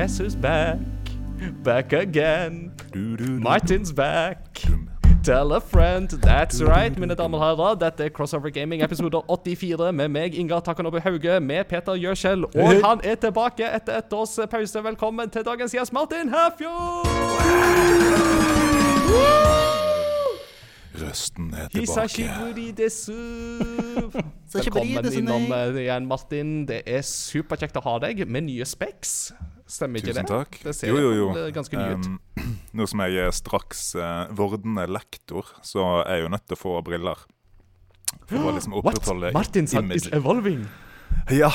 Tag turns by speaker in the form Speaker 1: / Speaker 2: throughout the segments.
Speaker 1: Guess who's back? Back again. Martin's back. Tell a friend. That's right, mine damer og herrer. Dette er Crossover Gaming episode 84 med meg, Ingar Takanobu Hauge, med Peter Gjøskjell. Og han er tilbake etter et års pause. Velkommen til dagens gjest, Martin Herfjord!
Speaker 2: Røsten er tilbake.
Speaker 1: Velkommen innom eh, igjen, Martin. Det er superkjekt å ha deg med nye specs. Stemmer ikke
Speaker 2: Tusen
Speaker 1: det?
Speaker 2: takk.
Speaker 1: Det ser
Speaker 2: Jo, jo, jo.
Speaker 1: eh, ganske ny ut.
Speaker 2: Um, nå som jeg er straks uh, vordende lektor, så er jeg jo nødt til å få briller. For å liksom opprettholde
Speaker 1: Martin son is evolving.
Speaker 2: Ja.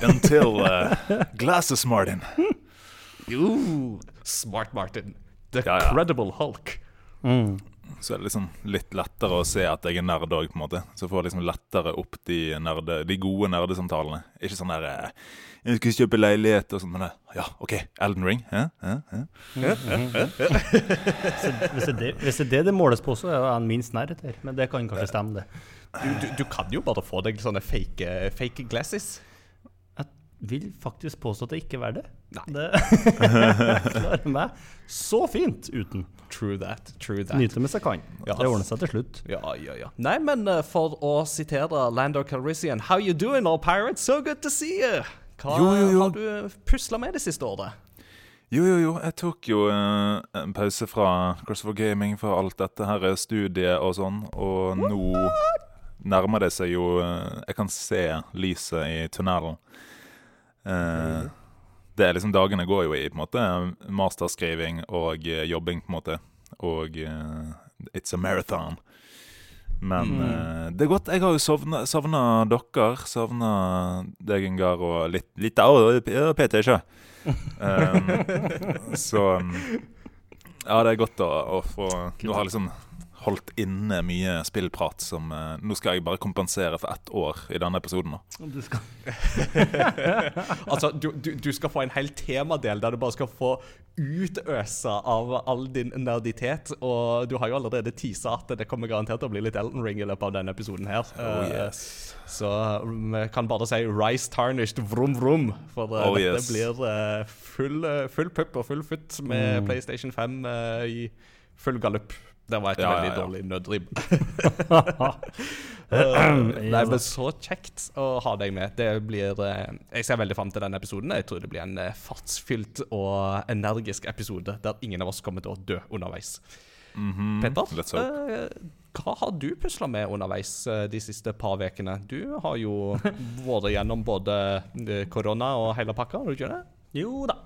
Speaker 2: Until uh, glasses, Martin.
Speaker 1: Ooh, smart Martin. The
Speaker 2: Ja, ja.
Speaker 1: credible Hulk.
Speaker 2: Så er det liksom litt lettere å se at jeg er nerd òg, på en måte. Så får jeg liksom lettere opp de, nerde, de gode nerdesamtalene. Ikke sånn der eh, 'Jeg skal kjøpe leilighet' og sånn, men ja, OK, Elden Ring. Hæ? Hæ? Hæ?
Speaker 3: Hvis, det, det, hvis det er det det måles på, så er han minst nerd her. Men det kan kanskje stemme, det.
Speaker 1: Du, du, du kan jo bare få deg sånne fake, fake glasses.
Speaker 3: Jeg vil faktisk påstå at det ikke er det.
Speaker 1: Nei.
Speaker 3: Det klarer meg så fint uten.
Speaker 1: True that. True that.
Speaker 3: Nyte mens jeg kan.
Speaker 1: Yes.
Speaker 3: Det ordner seg til slutt.
Speaker 1: Ja, ja, ja. Nei, men uh, for å sitere Lando Calrissian How you doing, all pirates? So good to see you! Hva
Speaker 2: Jo, jo, jo.
Speaker 1: har du pusla med det siste året?
Speaker 2: Jo, jo, jo. Jeg tok jo uh, en pause fra Crossover Gaming for alt dette her er studiet og sånn, og nå nærmer det seg jo uh, Jeg kan se lyset i tunnelen. Eh, det er liksom Dagene går jo i på en måte masterskriving og eh, jobbing, på en måte. Og uh, it's a marathon. Men eh, det er godt. Jeg har jo savna, savna dere. Savna deg, Ingar, og litt, litt av PT, ikke? Um, så um, Ja, det er godt å, å få Nå har liksom holdt inne mye spillprat som eh, Nå skal jeg bare kompensere for ett år i denne episoden. da
Speaker 3: Du skal
Speaker 1: Altså, du, du, du skal få en hel temadel der du bare skal få utøse av all din nerditet. Og du har jo allerede teasa at det kommer garantert til å bli litt Elton Ring i løpet av denne episoden her.
Speaker 2: Oh, yes.
Speaker 1: uh, Så vi kan bare si 'rice tarnished, vrom vrom'. For uh,
Speaker 2: Oh,
Speaker 1: dette
Speaker 2: yes.
Speaker 1: blir uh, full, eh, full pupp og full futt med
Speaker 2: Mm.
Speaker 1: PlayStation 5 eh, i full gallup. Det var et
Speaker 2: Ja,
Speaker 1: veldig
Speaker 2: ja, ja.
Speaker 1: dårlig nødrim. Nei, men så kjekt å ha deg med. Det blir eh, Jeg ser veldig fram til denne episoden. Jeg tror det blir en eh, fartsfylt og energisk episode der ingen av oss kommer til å dø underveis.
Speaker 2: Mhm,
Speaker 1: Petter,
Speaker 2: Let's
Speaker 1: eh, hva har du pusla med underveis eh, de siste par ukene? Du har jo vært gjennom både korona og hele pakka, har du ikke det?
Speaker 3: Jo da.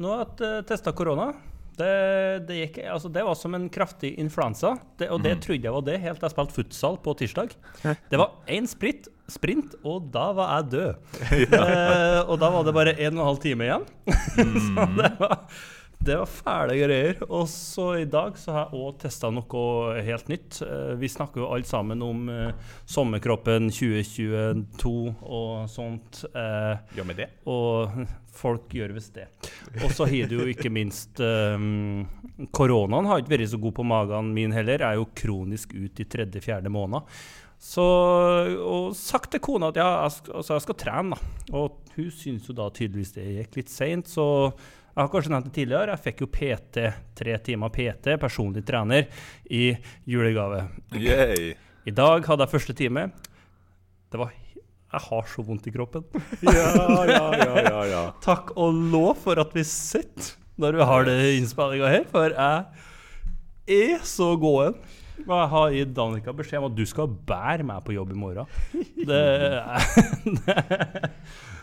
Speaker 3: Nå har jeg testa korona. Det, det, gikk, altså det var som en kraftig influensa, det, og det trodde jeg var det helt til jeg spilte futsal på tirsdag. Det var én sprint, sprint, og da var jeg død. Eh, og da var det bare en og en halv time igjen. så det var, det var fæle greier. Og så i dag så har jeg òg testa noe helt nytt. Eh, vi snakker jo alle sammen om eh, sommerkroppen 2022 og sånt. Eh,
Speaker 1: Gjør vi det?
Speaker 3: og folk gjør visst det. Og så har du jo ikke minst um, Koronaen har ikke vært så god på magen min heller. Jeg er jo kronisk ut i tredje-fjerde måned. Så Og sagt til kona at ja, jeg altså jeg skal trene, da. Og hun syns jo da tydeligvis det gikk litt seint, så jeg har kanskje nevnt det tidligere. Jeg fikk jo PT, tre timer PT, personlig trener, i julegave.
Speaker 2: Yay.
Speaker 3: I dag hadde jeg første time. Det var Jeg har så vondt i kroppen.
Speaker 2: Ja, ja, ja, ja, ja.
Speaker 3: Takk og lov for at vi sitter når vi har det innspillinga her, for jeg er så gåen. Jeg har gitt Danica beskjed om at du skal bære meg på jobb i morgen. Det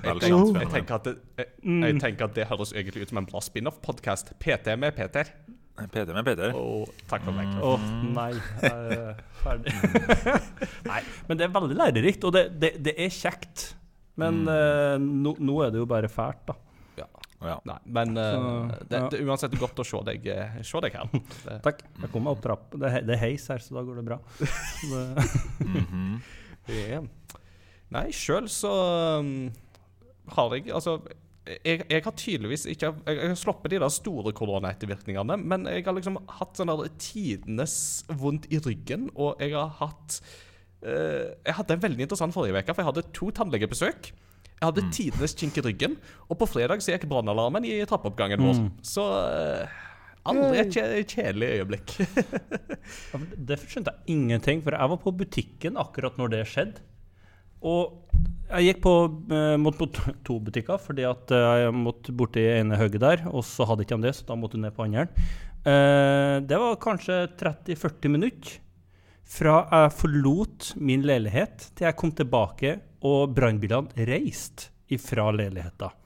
Speaker 1: Jeg jeg, tenker at det, jeg, jeg tenker at det høres egentlig ut som en bra spin-off-podkast. PT med Peter.
Speaker 2: PT med Peter.
Speaker 1: Oh, takk for meg.
Speaker 3: Å, nei. Jeg er ferdig. nei, men det er veldig lærerikt, og det, det, det er kjekt. Men eh, nå, nå er det jo bare fælt, da.
Speaker 2: Ja.
Speaker 1: Nei, men eh,
Speaker 3: Så,
Speaker 1: det,
Speaker 3: ja.
Speaker 1: det er uansett godt å se deg, eh, se deg her. Det,
Speaker 3: Takk. Jeg kom meg opp trapp. Det, er he- det er heis her, så da går det bra. Det,
Speaker 2: -hmm.
Speaker 1: yeah. Nei, sjøl så um, har jeg Altså, jeg, jeg har tydeligvis ikke Jeg, jeg har sluppet de der store koronaettervirkningene, men jeg har liksom hatt sånn der tidenes vondt i ryggen, og jeg har hatt Uh, Jeg hadde en veldig interessant forrige uke, for jeg hadde to tannlegebesøk. Jeg hadde tidenes kink i ryggen, og på fredag så gikk brannalarmen i trappeoppgangen vår. Så eh, aldri et kjedelig øyeblikk.
Speaker 3: Det skjønte jeg ingenting, for jeg var på butikken akkurat når det skjedde. Og jeg gikk på, eh, måtte på to- butikker, fordi at eh, jeg måtte borti ene høyet der, og så hadde ikke de det, så da måtte jeg ned på andre. Det var kanskje 30-40 minutter fra jeg forlot min leilighet til jeg kom tilbake og brannbilene reiste ifra leiligheten.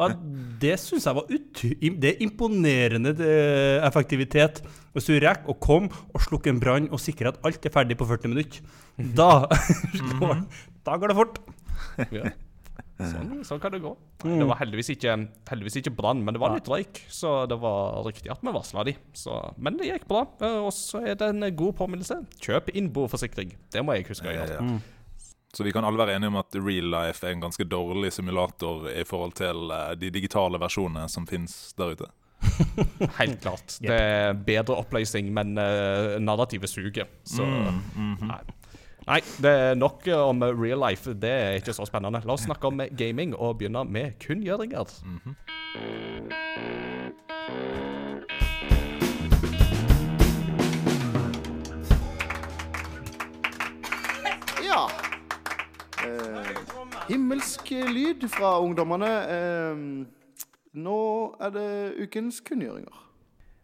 Speaker 3: Og det syns jeg var ut, Det er imponerende effektivitet. Hvis du rekker å komme og slukke en brann og sikre at alt er ferdig på 40 minutter, da, går, da går det fort.
Speaker 1: Ja. Sånn, sånn kan det gå. Det var heldigvis ikke, heldigvis ikke brann, men det var litt røyk. Så det var riktig at vi varsla de. Så, men det gikk bra. Eh, Og så er det en god påminnelse. Kjøp innboforsikring. Det må jeg huske å
Speaker 2: Ja,
Speaker 1: gjøre.
Speaker 2: Så vi kan alle være enige om at real life er en ganske dårlig simulator i forhold til eh, de digitale versjonene som finnes der ute.
Speaker 1: Helt klart. Det er bedre oppløsning, men uh, narrativet suger. Så nei. nei, det er nok om real life. Det er ikke så spennende. La oss snakke om gaming og begynne med kunngjøringer.
Speaker 4: Ja. Himmelsk lyd fra ungdommene. Eh, nå er det ukens kunngjøringer.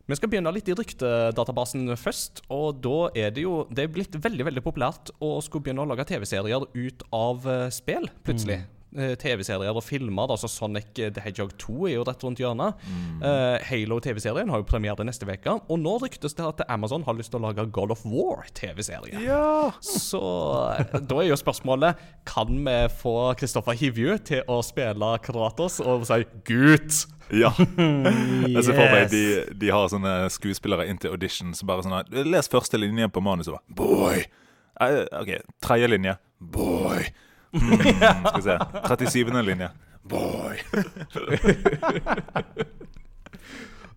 Speaker 1: Vi skal begynne litt i ryktedatabasen først. Og da er det jo Det er blitt veldig veldig populært å skulle begynne å lage TV-serier ut av eh, spill, plutselig. Eh, TV-serier og filmer. Altså Sonic eh, the Hedgehog 2 er jo rett rundt hjørnet. Eh, Halo-TV-serien har jo premiere neste uke. Og nå ryktes det at Amazon har lyst til å lage God of War-TV-serie. Så eh, da er jo spørsmålet Kan vi få Kristoffer Hivju til å spille Kratos og si 'Gutt'?
Speaker 2: Ja. Jeg ser for meg de, de har sånne skuespillere inn til auditions. Bare sånn Les første linje på manuset. Boy! Eh, OK, tredje linje. Boy! Hmm, skal vi se. 37. linje. Boy!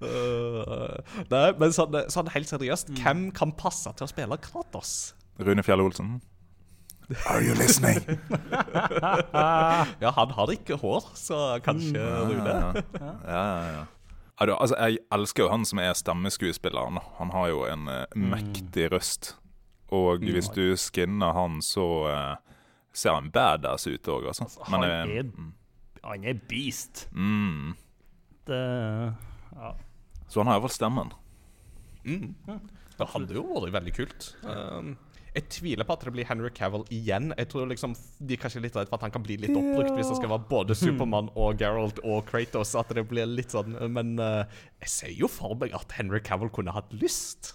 Speaker 1: Uh, nei, men sånn, sånn helt seriøst, hvem kan passe til å spille Kratos?
Speaker 2: Rune Fjell Olsen. Are you listening?
Speaker 1: Ja, han har ikke hår, så kanskje Rune.
Speaker 2: Ja, ja, ja. altså, jeg elsker jo han som er stemmeskuespilleren. Han har jo en uh, mektig røst. Og hvis du skinner han, så eh, ser han badass ut òg, altså.
Speaker 3: Han
Speaker 2: eh,
Speaker 3: er,
Speaker 2: mm,
Speaker 3: han er beast.
Speaker 2: mm.
Speaker 3: Det, ja.
Speaker 2: Så han har iallfall stemmen.
Speaker 1: Det hadde jo vært veldig kult. Um, jeg tviler på at det blir Henry Cavill igjen. Jeg tror liksom De er kanskje litt redd for at han kan bli litt oppbrukt hvis det skal være både Supermann og Geralt og Kratos. At det blir litt sånn Men uh, jeg ser jo for meg at Henry Cavill kunne hatt lyst.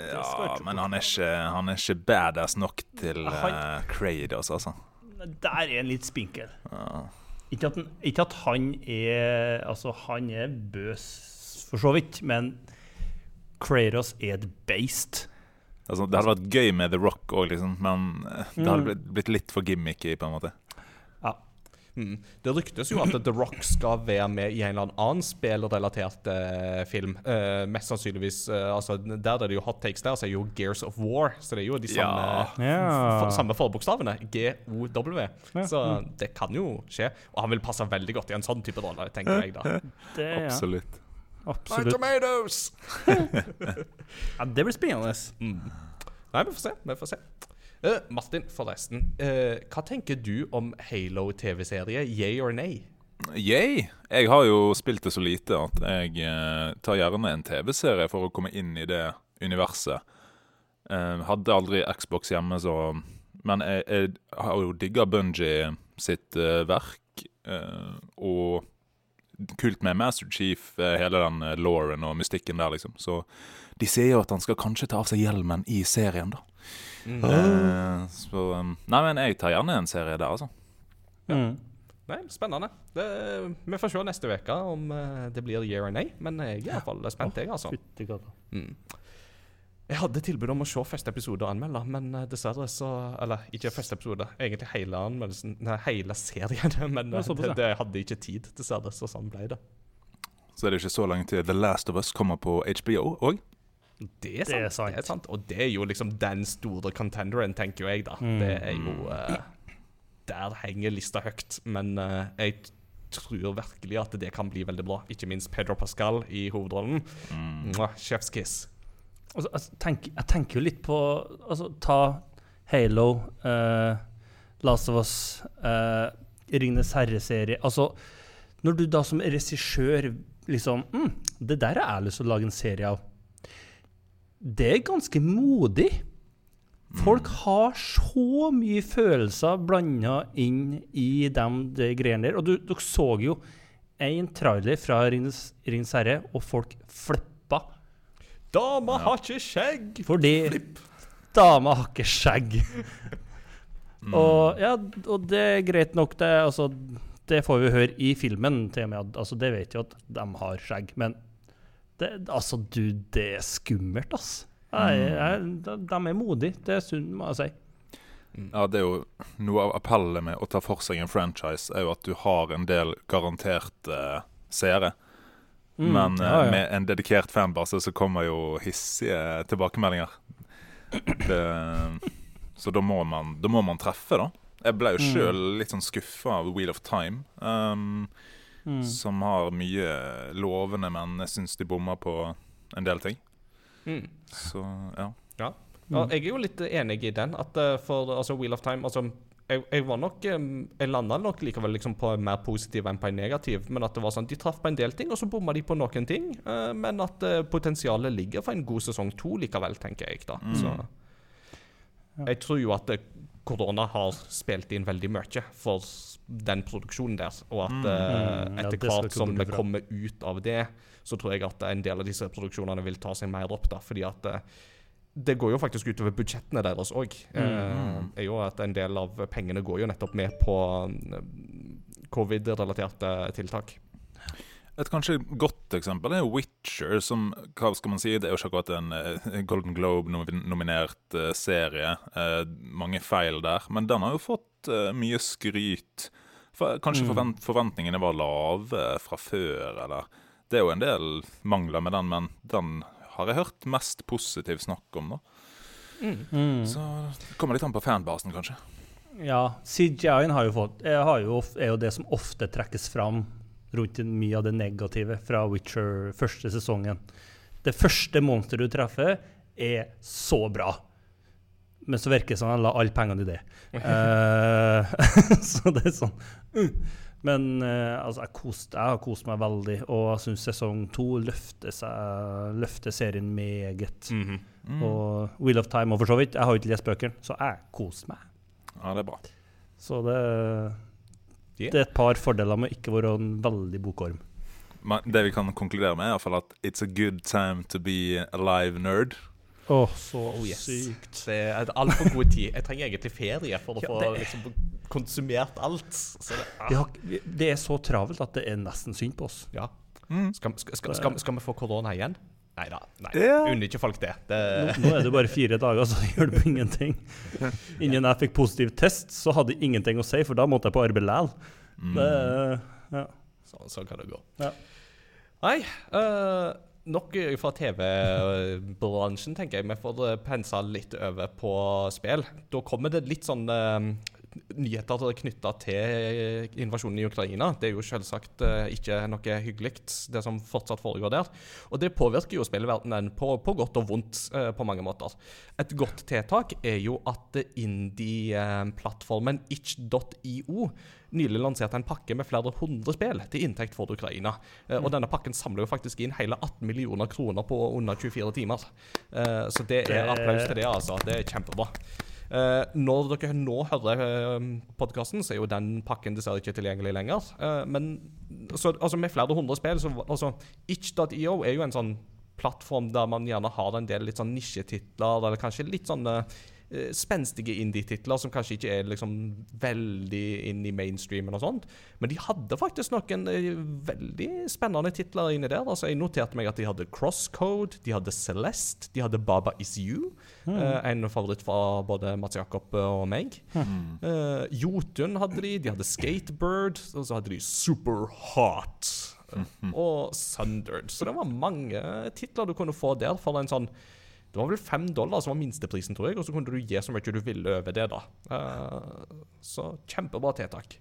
Speaker 2: Ja, men han er ikke, han er ikke badass nok til uh, Kratos, altså.
Speaker 3: Der er han litt spinkel. Ikke, at han, ikke at han er Altså, han er bøs, for så vidt, men Kratos er et beist.
Speaker 2: altså. Det hadde vært gøy med The Rock òg, liksom, men eh, det hadde blitt, blitt litt for gimmicky, på en måte.
Speaker 3: Ja.
Speaker 1: Mm. Det ryktes jo at The Rock skal være med i en eller annen spillrelatert eh, film. Eh, mest sannsynligvis eh, altså, Der er det jo hot takes der, så er jo Gears of War. Så det er jo de samme,
Speaker 3: Ja.
Speaker 1: for, samme forbokstavene. G-O-W. Så det kan jo skje. Og han vil passe veldig godt i en sånn type rolle, tenker jeg da.
Speaker 3: Det, ja.
Speaker 2: Absolutt.
Speaker 1: My tomatoes!
Speaker 3: Ja, det blir spennende.
Speaker 1: Nei, vi får se. Vi får se. Eh, Martin, forresten. Uh, hva tenker du om Halo-TV-serie? Yay or nay?
Speaker 2: Yay! Jeg har jo spilt det så lite at jeg uh, tar gjerne en TV-serie for å komme inn i det universet. Hadde aldri Xbox hjemme, så Men jeg, jeg har jo digga Bungie sitt verk. og kult med Master Chief, hele den uh, lauren og mystikken der, liksom. Så de sier jo at han skal kanskje ta av seg hjelmen i serien, da. Eh, så um, Nei, men jeg tar gjerne en serie der, altså.
Speaker 3: Mm.
Speaker 1: Nei, spennende. Det, vi får se neste uke om eh, det blir year or nay, men jeg er iallfall spent, jeg, altså. Mm. Jeg hadde tilbud om å se første episode og anmelde, men eh, dessverre så Eller ikke første episode, egentlig hele anmeldelsen Nei, hele serien. Men
Speaker 3: Ja,
Speaker 1: eh, det, det hadde ikke tid, dessverre, så sånn ble det.
Speaker 2: Så er det ikke så lenge til The Last of Us kommer på HBO òg.
Speaker 1: Det er sant.
Speaker 3: Det er sant.
Speaker 1: Det er sant. Og det er jo liksom den store contenderen, tenker jo jeg, da.
Speaker 3: Mm.
Speaker 1: Det er jo uh, Der henger lista høyt, men uh, jeg tror virkelig at det kan bli veldig bra. Ikke minst Pedro Pascal i hovedrollen. Mwah, Chef's kiss.
Speaker 3: Altså, altså, tenk, jeg tenker jo litt på altså, Ta Halo, uh, Last of Us, uh, Ringenes herre-serie Altså, når du da som regissør liksom mm, Det der har jeg lyst til å lage en serie av. Det er ganske modig. Folk har så mye følelser blanda inn i dem, de greiene der. Og du, dere så jo en trailer fra Rins Ringenes herre, og folk flippa.
Speaker 1: Dama har ikke skjegg!
Speaker 3: Fordi dama har ikke skjegg. Og, ja, og det er greit nok, det. Altså, det får vi høre i filmen, til og med. at- Altså, det vet jo at de har skjegg. Men det, altså, du, det er skummelt, ass. Jeg, jeg, de, de er modige, det er sunt, må jeg si.
Speaker 2: Ja, det er jo Noe av appellet med å ta for seg en franchise er jo at du har en del garanterte seere.
Speaker 3: Mm,
Speaker 2: Men
Speaker 3: ja,
Speaker 2: eh,
Speaker 3: ja.
Speaker 2: med en dedikert fanbase så kommer jo hissige tilbakemeldinger. Det, så da må, man, da må man treffe, da. Jeg ble jo
Speaker 3: Mm.
Speaker 2: sjøl litt sånn skuffa av Wheel of Time. Um,
Speaker 3: Mm.
Speaker 2: Som har mye lovende, men jeg syns de bommer på en del ting.
Speaker 1: Mm.
Speaker 2: Så ja.
Speaker 1: Ja. Ja, jeg er jo litt enig i den. At eh, for altså, Wheel of Time altså, jeg, jeg var nok eh, Jeg landa nok likevel liksom på en mer positiv enn på en negativ. Men at det var sånn, de traff på en del ting, og så bomma de på noen ting. eh, men at potensialet ligger for en god sesong to likevel, tenker jeg. da. Så jeg tror jo at korona har spilt inn veldig mye for den produksjonen der. Og at eh,
Speaker 3: Mm,
Speaker 1: etter
Speaker 3: ja,
Speaker 1: hvert som
Speaker 3: det
Speaker 1: kommer ut av det, så tror jeg at en del av disse produksjonene vil ta seg mer opp. da, fordi at eh, det går jo faktisk utover budsjettene deres òg.
Speaker 3: Mm.
Speaker 1: jo at en del av pengene går jo nettopp med på eh, covid-relaterte tiltak.
Speaker 2: Et kanskje godt eksempel er Witcher, som hva skal man si, det er jo ikke akkurat en eh, Golden Globe-nominert eh, serie. Eh, mange feil der. Men den har jo fått eh, mye skryt. For, kanskje
Speaker 3: Mm.
Speaker 2: forvent, forventningene var lave fra før, eller Det er jo en del mangler med den, men den har jeg hørt mest positiv snakk om, da.
Speaker 3: Mm.
Speaker 2: Så det kommer litt an på fanbasen, kanskje.
Speaker 3: Ja, CGI-en har jo fått, er, har jo, er jo det som ofte trekkes fram rundt mye av det negative fra Witcher første sesongen. Det første monsteret du treffer, er så bra. Men så virker det som han la alle pengene i det. uh, så det er sånn mm. Men uh, altså, jeg, kost, jeg har kost meg veldig, og jeg syns sesong to løfter, seg, løfter serien meget.
Speaker 1: Mhm.
Speaker 2: Mm.
Speaker 3: Og Wheel of Time og for så vidt. Jeg har jo ikke lest bøkene, så jeg koser meg.
Speaker 2: Ja, det er bra.
Speaker 3: Så det,
Speaker 1: Yeah.
Speaker 3: det er et par fordeler med å ikke være en veldig bokorm.
Speaker 2: Men det vi kan konkludere med, er i hvert fall at it's a good time to be a live nerd.
Speaker 3: Å, så
Speaker 1: Oh, yes.
Speaker 3: sykt.
Speaker 1: Det er altfor god tid. Jeg trenger egentlig ferie for å
Speaker 3: Ja,
Speaker 1: få liksom, konsumert alt. Så det, ah,
Speaker 3: det, har, det er så travelt at det er nesten synd på oss.
Speaker 1: ja.
Speaker 2: Mm.
Speaker 1: skal, skal, skal, skal, skal vi få korona igjen? Nei da.
Speaker 2: Ja.
Speaker 1: Unner ikke folk det. det
Speaker 3: Nå, nå er det bare fire dager, så det hjelper ingenting. Innen jeg fikk positiv test, så hadde jeg ingenting å si, for da måtte jeg på arbeid likevel.
Speaker 2: Mm.
Speaker 3: Ja.
Speaker 1: så, så kan det gå.
Speaker 3: Ja.
Speaker 1: Nei, eh, nok fra TV-bransjen, tenker jeg. Vi får pensa litt over på spill. Da kommer det litt sånn eh, nyheter knytta til invasjonen i Ukraina. Det er jo selvsagt eh, ikke noe hyggelig, det som fortsatt foregår der. Og det påvirker jo spillverdenen på, på godt og vondt eh, på mange måter. Et godt tiltak er jo at indie-plattformen itch.io nylig lanserte en pakke med flere hundre spill til inntekt for Ukraina. Eh, og denne pakken samler jo faktisk inn hele 18 millioner kroner på under 24 timer. Så det er applaus til det, altså. Det er kjempebra. Eh, når dere nå hører uh, podkasten, så er jo den pakken dessverre ikke tilgjengelig lenger. Eh, men så, altså med flere hundre spill, så altså, itch.io er jo en sånn plattform der man gjerne har en del litt sånn nisjetitler, eller kanskje litt sånne eh, spenstige indie-titler som kanskje ikke er liksom veldig inn i mainstreamen og sånt. Men de hadde faktisk noen eh, veldig spennende titler inni der. Altså, jeg noterte meg at de hadde Crosscode, de hadde Celeste, de hadde Baba Is You. eh, en favoritt fra både Mats Jakob og meg. Eh, Jotun hadde de, de hadde Skatebird, og så hadde de Superhot. eh, Og Sundered. Så det var mange titler du kunne få der for en sånn det var vel fem dollar som var minsteprisen, tror jeg, og så kunne du gi så mye du ville over det. da. Uh, så kjempebra tiltak.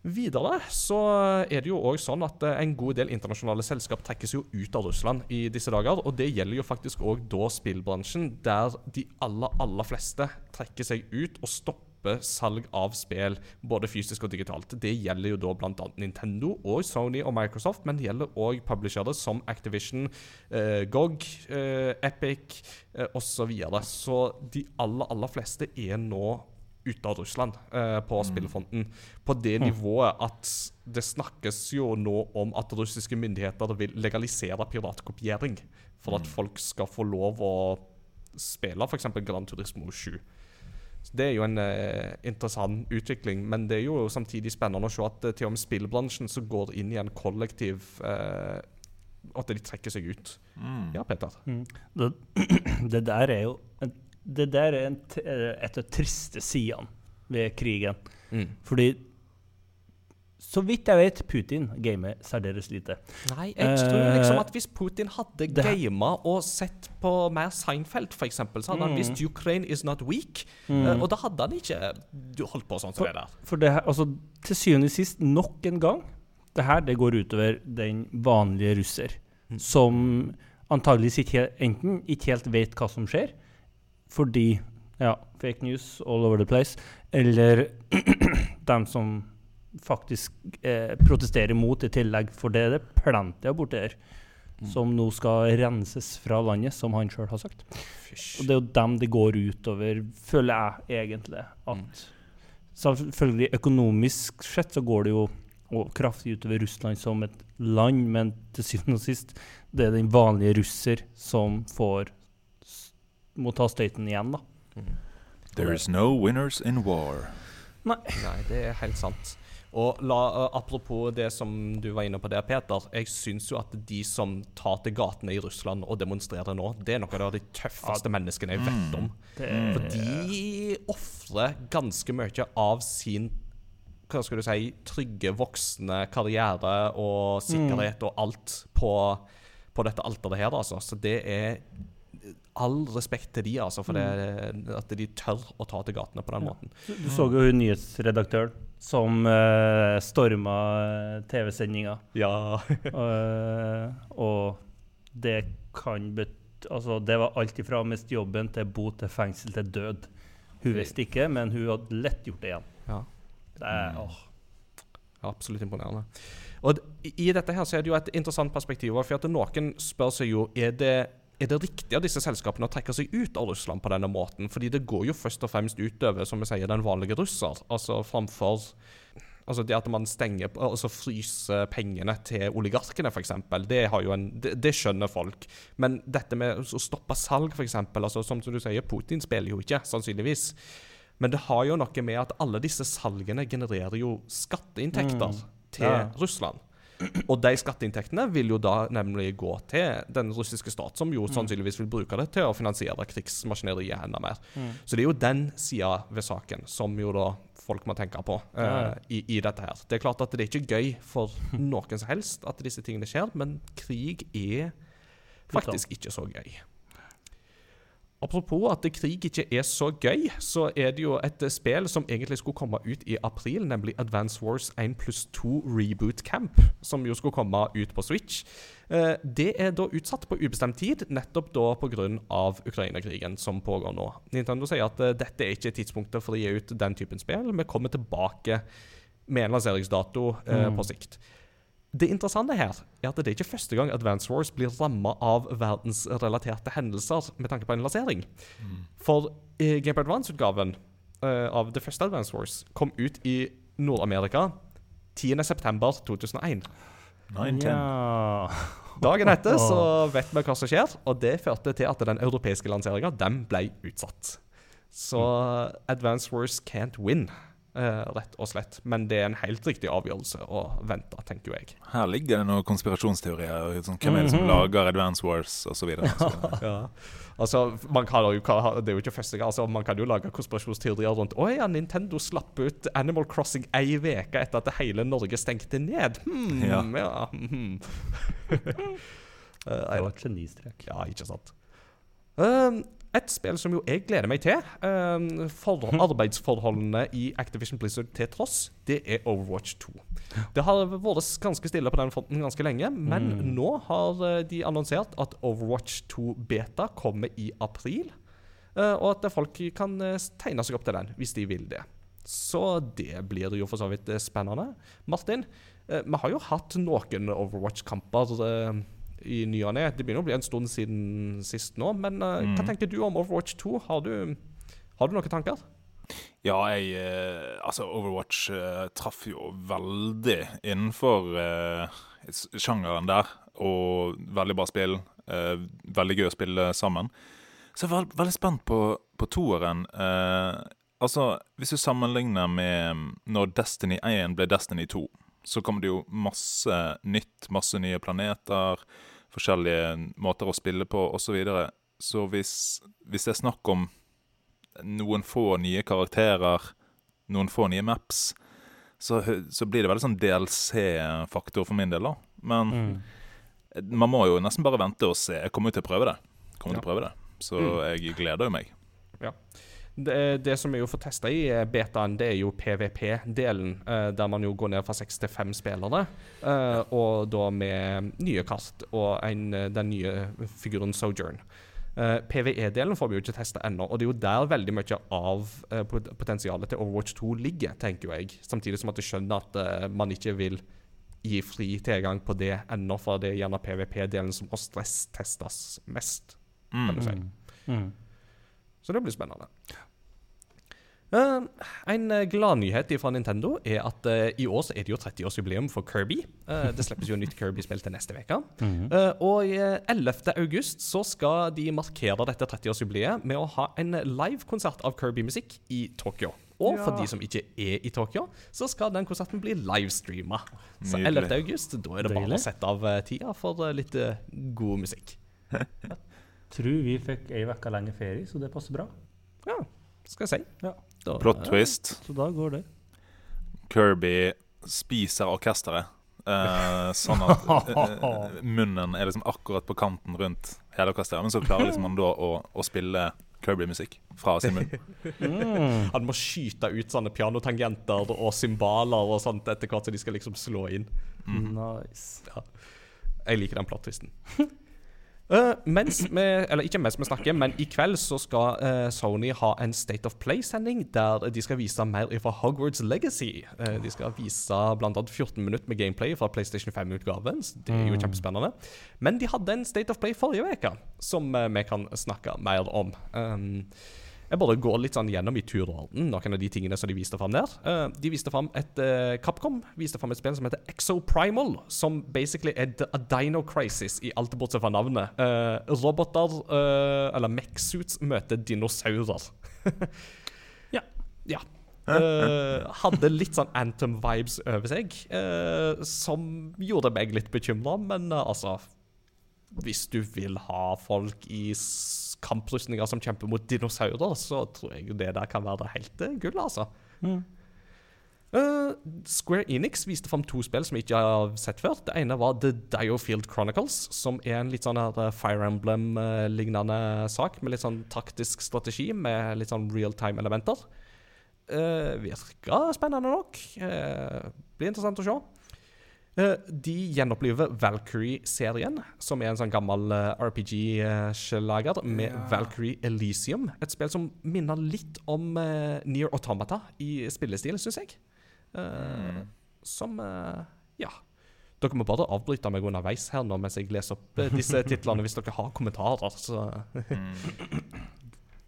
Speaker 1: Videre så er det jo òg sånn at eh, en god del internasjonale selskap trekkes jo ut av Russland i disse dager. Og det gjelder jo faktisk òg da spillbransjen, der de aller, aller fleste trekker seg ut og stopper salg av spill, både fysisk og digitalt. Det gjelder jo da bl.a. Nintendo og Sony og Microsoft, men det gjelder òg publishere som Activision, eh, GOG, eh, Epic eh, osv. Så, så de aller, aller fleste er nå ute av Russland eh, på spillfronten. På det nivået at det snakkes jo nå om at russiske myndigheter vil legalisere piratkopiering for at folk skal få lov å spille f.eks. Gran Turismo 7. Så Det er jo en eh, interessant utvikling, men det er jo samtidig spennende å se at eh, til og med spillbransjen så går inn i en kollektiv eh, At de trekker seg ut.
Speaker 2: Mm.
Speaker 1: Ja, Peter?
Speaker 3: Mm. Det, det der er jo Det der er en, eh, et av de triste sidene ved krigen. Fordi så vidt jeg vet, Putin gamer særdeles lite.
Speaker 1: Nei, jeg tror liksom
Speaker 3: Eh,
Speaker 1: at hvis Putin hadde gama og sett på mer Seinfeld, f.eks., så hadde han
Speaker 3: Mm.
Speaker 1: visst 'Ukraine is not weak'.
Speaker 3: Mm.
Speaker 1: Eh, og da hadde han ikke holdt på sånn som det der.
Speaker 3: For det her, altså, til syvende og sist, nok en gang, det her det går utover den vanlige russer,
Speaker 1: Mm.
Speaker 3: som antageligvis ikke, enten ikke helt vet hva som skjer, fordi ja, fake news all over the place, eller dem som faktisk eh, protesterer mot i tillegg, for det er det plenty av borti her, som nå skal renses fra landet, som han sjøl har sagt. Og det er jo dem det går utover, føler jeg egentlig. At Selvfølgelig økonomisk sett så går det jo og kraftig utover Russland som et land, men til syvende og sist det er den vanlige russer som får må ta støyten igjen, da.
Speaker 2: There is no winners in war.
Speaker 1: Nei, det er helt sant. Og la, eh, Apropos det som du var inne på der, Peter. Jeg syns jo at de som tar til gatene i Russland og demonstrerer nå, det er noen av de tøffeste menneskene jeg vet om.
Speaker 2: Mm.
Speaker 1: For de ofrer ganske mye av sin hva skal du si, trygge voksne karriere og sikkerhet og alt på, på dette alteret her, altså. Så det er all respekt til de, altså, for det, at de tør å ta til gatene på den
Speaker 3: Ja.
Speaker 1: måten.
Speaker 3: Du, du så jo hun nyhetsredaktøren som uh, storma TV-sendinga.
Speaker 1: Ja.
Speaker 3: uh, og det kan bety Altså, det var alt ifra å miste jobben til bot til fengsel til død. Hun visste ikke, men hun hadde lett gjort det igjen.
Speaker 1: Ja.
Speaker 3: Det er, åh.
Speaker 1: Absolutt imponerende. Og i i dette her så er det jo et interessant perspektiv. For at noen spør seg jo er det er det riktig av disse selskapene å trekke seg ut av Russland på denne måten? Fordi det går jo først og fremst utover som vi sier, den vanlige russer. Altså framfor Altså det at man stenger altså fryser pengene til oligarkene, f.eks. Det, har jo en- det, det skjønner folk. Men dette med å stoppe salg, f.eks. Altså, som du sier, Putin spiller jo ikke, sannsynligvis. Men det har jo noe med at alle disse salgene genererer jo skatteinntekter
Speaker 3: Mm.
Speaker 1: til
Speaker 3: Ja.
Speaker 1: Russland. Og de skatteinntektene vil jo da nemlig gå til den russiske stat, som jo sannsynligvis vil bruke det til å finansiere krigsmaskineriet enda mer.
Speaker 3: Mm.
Speaker 1: Så det er jo den sida ved saken som jo da folk må tenke på
Speaker 3: ja.
Speaker 1: i, i dette her. Det er klart at det er ikke gøy for noen som helst at disse tingene skjer, men krig er faktisk ikke så gøy. Apropos at krig ikke er så gøy, så er det jo et spill som egentlig skulle komme ut i april, nemlig Advance Wars 1 pluss 2 Reboot Camp, som jo skulle komme ut på Switch. Eh, Det er da utsatt på ubestemt tid, nettopp da pga. Ukraina-krigen som pågår nå. Nintendo sier at eh, dette er ikke tidspunktet for å gi ut den typen spill. Vi kommer tilbake med en lanseringsdato eh,
Speaker 3: Mm.
Speaker 1: på sikt. Det interessante her er at det er ikke første gang Advance Wars blir ramma av verdensrelaterte hendelser med tanke på en lansering. For eh, Game Advance-utgaven eh, av det første Advance Wars kom ut i Nord-Amerika 10.9.2001.
Speaker 2: 9-10.
Speaker 3: Ja.
Speaker 1: Dagen etter så vet vi hva som skjer, og det førte til at den europeiske lanseringa ble utsatt. Så Advance Wars can't win, rett og slett. Men det er en helt riktig avgjørelse å vente, tenker jo jeg.
Speaker 2: Her ligger det noen konspirasjonsteorier. Sånn, hvem er det som lager Advance Wars osv.?
Speaker 1: Ja. Altså, man kan jo, Det er jo ikke første gang. Altså, man kan jo lage konspirasjonsteorier rundt Å ja, Nintendo slapp ut Animal Crossing ei uke etter at hele Norge stengte ned. Hmm,
Speaker 2: Ja.
Speaker 1: ja. hmm. Eh,
Speaker 3: Det var et genistrek.
Speaker 1: ja, ikke sant. Um, et spill som jo jeg gleder meg til, um, for arbeidsforholdene i Activision Blizzard til tross, det er Overwatch 2. Det har vært ganske stille på den fronten ganske lenge, men nå har eh, de annonsert at Overwatch 2 Beta kommer i april, eh, og at folk kan eh, tegne seg opp til den hvis de vil det. Så det blir jo for så vidt spennende. Martin, vi har jo hatt noen Overwatch-kamper i ny og ne. Det begynner å bli en stund siden sist nå, men eh, hva tenker du om Overwatch 2? Har du, har du noen tanker?
Speaker 2: Ja, jeg uh, Altså, Overwatch uh, traff jo veldig innenfor sjangeren der. Og veldig bra spill. Veldig gøy å spille sammen. Så jeg er veld, veldig spent på, på toeren. Altså, hvis du sammenligner med når Destiny 1 ble Destiny 2, så kom det jo masse nytt. Masse nye planeter, forskjellige måter å spille på osv. Så, videre. så hvis, hvis det er snakk om noen få nye karakterer, noen få nye maps, så, så blir det veldig sånn DLC-faktor for min del, da. Men
Speaker 3: Mm.
Speaker 2: man må jo nesten bare vente og se. Jeg kommer jo til å prøve det. Kommer til å prøve det. Så
Speaker 1: Mm.
Speaker 2: jeg gleder jo meg.
Speaker 1: Det, det som vi jo får testa i eh, betaen, det er jo PVP-delen, eh, der man jo går ned fra seks til fem spillere. eh, og da med nye kart og en, den nye figuren Sojourn. PVE-delen får vi jo ikke testa ennå, og det er jo der veldig mye av potensialet til Overwatch 2 ligger, tenker jeg. Samtidig som at jeg skjønner at man ikke vil gi fri tilgang på det ennå, for det er gjerne PVP-delen som må stresstestes mest. kan du si.
Speaker 3: Mm.
Speaker 1: Så det blir spennende. Eh, en glad gladnyhet fra Nintendo er at uh, i år så er det jo 30-årsjubileum for Kirby. Uh, det slippes jo nytt Kirby-spill til neste uke. Eh, og eh, 11. august så skal de markere dette 30-årsjubileet med å ha en livekonsert av Kirby-musikk i Tokyo. Og for de som ikke er i Tokyo, så skal den konserten bli livestreama. Så 11. august, da er det bare
Speaker 3: Deilig.
Speaker 1: å sette av eh, tida for eh, litt eh, god musikk.
Speaker 3: Tror vi fikk ei uke lenge ferie, så det passer bra.
Speaker 1: Ja, skal jeg si.
Speaker 3: Ja.
Speaker 1: Da,
Speaker 2: Plot twist.
Speaker 3: Så da går det.
Speaker 2: Kirby spiser orkesteret. Uh, sånn at uh, munnen er liksom akkurat på kanten rundt hele orkesteret. Men så klarer liksom han da å, å spille Kirby-musikk fra sin munn.
Speaker 3: Mm.
Speaker 1: Han må skyte ut sånne pianotangenter og cymbaler og sånt etter hvert så de skal liksom slå inn.
Speaker 3: Nice.
Speaker 1: Jeg liker den plot-twisten. Eh, mens vi, eller ikke mens vi snakker, men i kveld så skal uh, Sony ha en State of Play-sending der de skal vise mer fra Hogwarts Legacy. Uh, de skal vise annet 14 minutter med gameplay fra PlayStation 5-utgaven. Det er jo kjempespennende. Men de hadde en State of Play forrige uke som vi kan snakke mer om. Um, jeg bare går litt sånn gjennom i tur og orden noen av de tingene som de viste fram der. Eh, de viste fram et eh, Capcom viste fram et spill som heter Exoprimal, som basically er a Dino Crisis i alt bortsett fra navnet. Eh, roboter, eller mech-suits, møter dinosaurer.
Speaker 3: Ja.
Speaker 1: ja. Uh, hadde litt sånn Anthem-vibes over seg, uh, som gjorde meg litt bekymra, men uh, altså Hvis du vil ha folk i kamprustninger som kjemper mot dinosaurer, så tror jeg det der kan være helt eh, gull, altså. Uh, Square Enix viste fram to spill som jeg ikke har sett før. Det ene var The Diofield Chronicles, som er en litt sånn her eh, Fire Emblem-lignende sak, med litt sånn taktisk strategi med litt sånn real time-elementer. Uh, virka spennende nok. Uh, blir interessant å se. Eh, de gjenoppliver Valkyrie-serien, som er en sånn gammel RPG-slager, med Valkyrie Elysium. Et spill som minner litt om uh, Near Automata i spillestil, syns jeg. Mm. Som eh, Ja. Dere må bare avbryte meg underveis her nå mens jeg leser opp eh, disse titlene hvis dere har kommentarer. Så.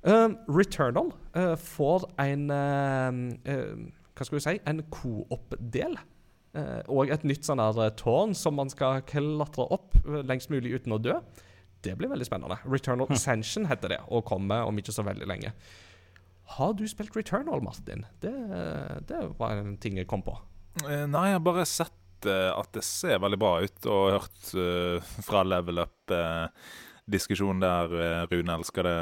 Speaker 1: Um, Returnal eh, får en eh, eh, Hva skal vi si? En co-op-del. Eh, og et nytt sånn her eh, tårn som man skal klatre opp eh, lengst mulig uten å dø. Det blir veldig spennende. Returnal Ascension heter det, og kommer om ikke så veldig lenge. Har du spilt Returnal, Martin? Det, det var en ting jeg kom på.
Speaker 2: Nei, jeg har bare sett at det ser veldig bra ut, og hørt fra Level Up-diskusjonen der Rune elsker det,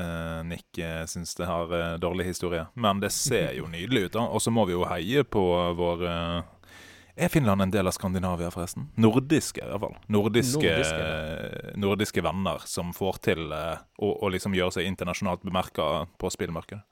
Speaker 2: uh, Nick uh, syns det har dårlig historie. Men det ser jo nydelig ut, da. Og så må vi jo heie på vår Er Finland en del av Skandinavia, forresten? Nordiske, i hvert fall. Nordiske,
Speaker 1: Nordiske,
Speaker 2: nordiske venner som får til eh, å, å liksom gjøre seg internasjonalt bemerka på spillmarkedet.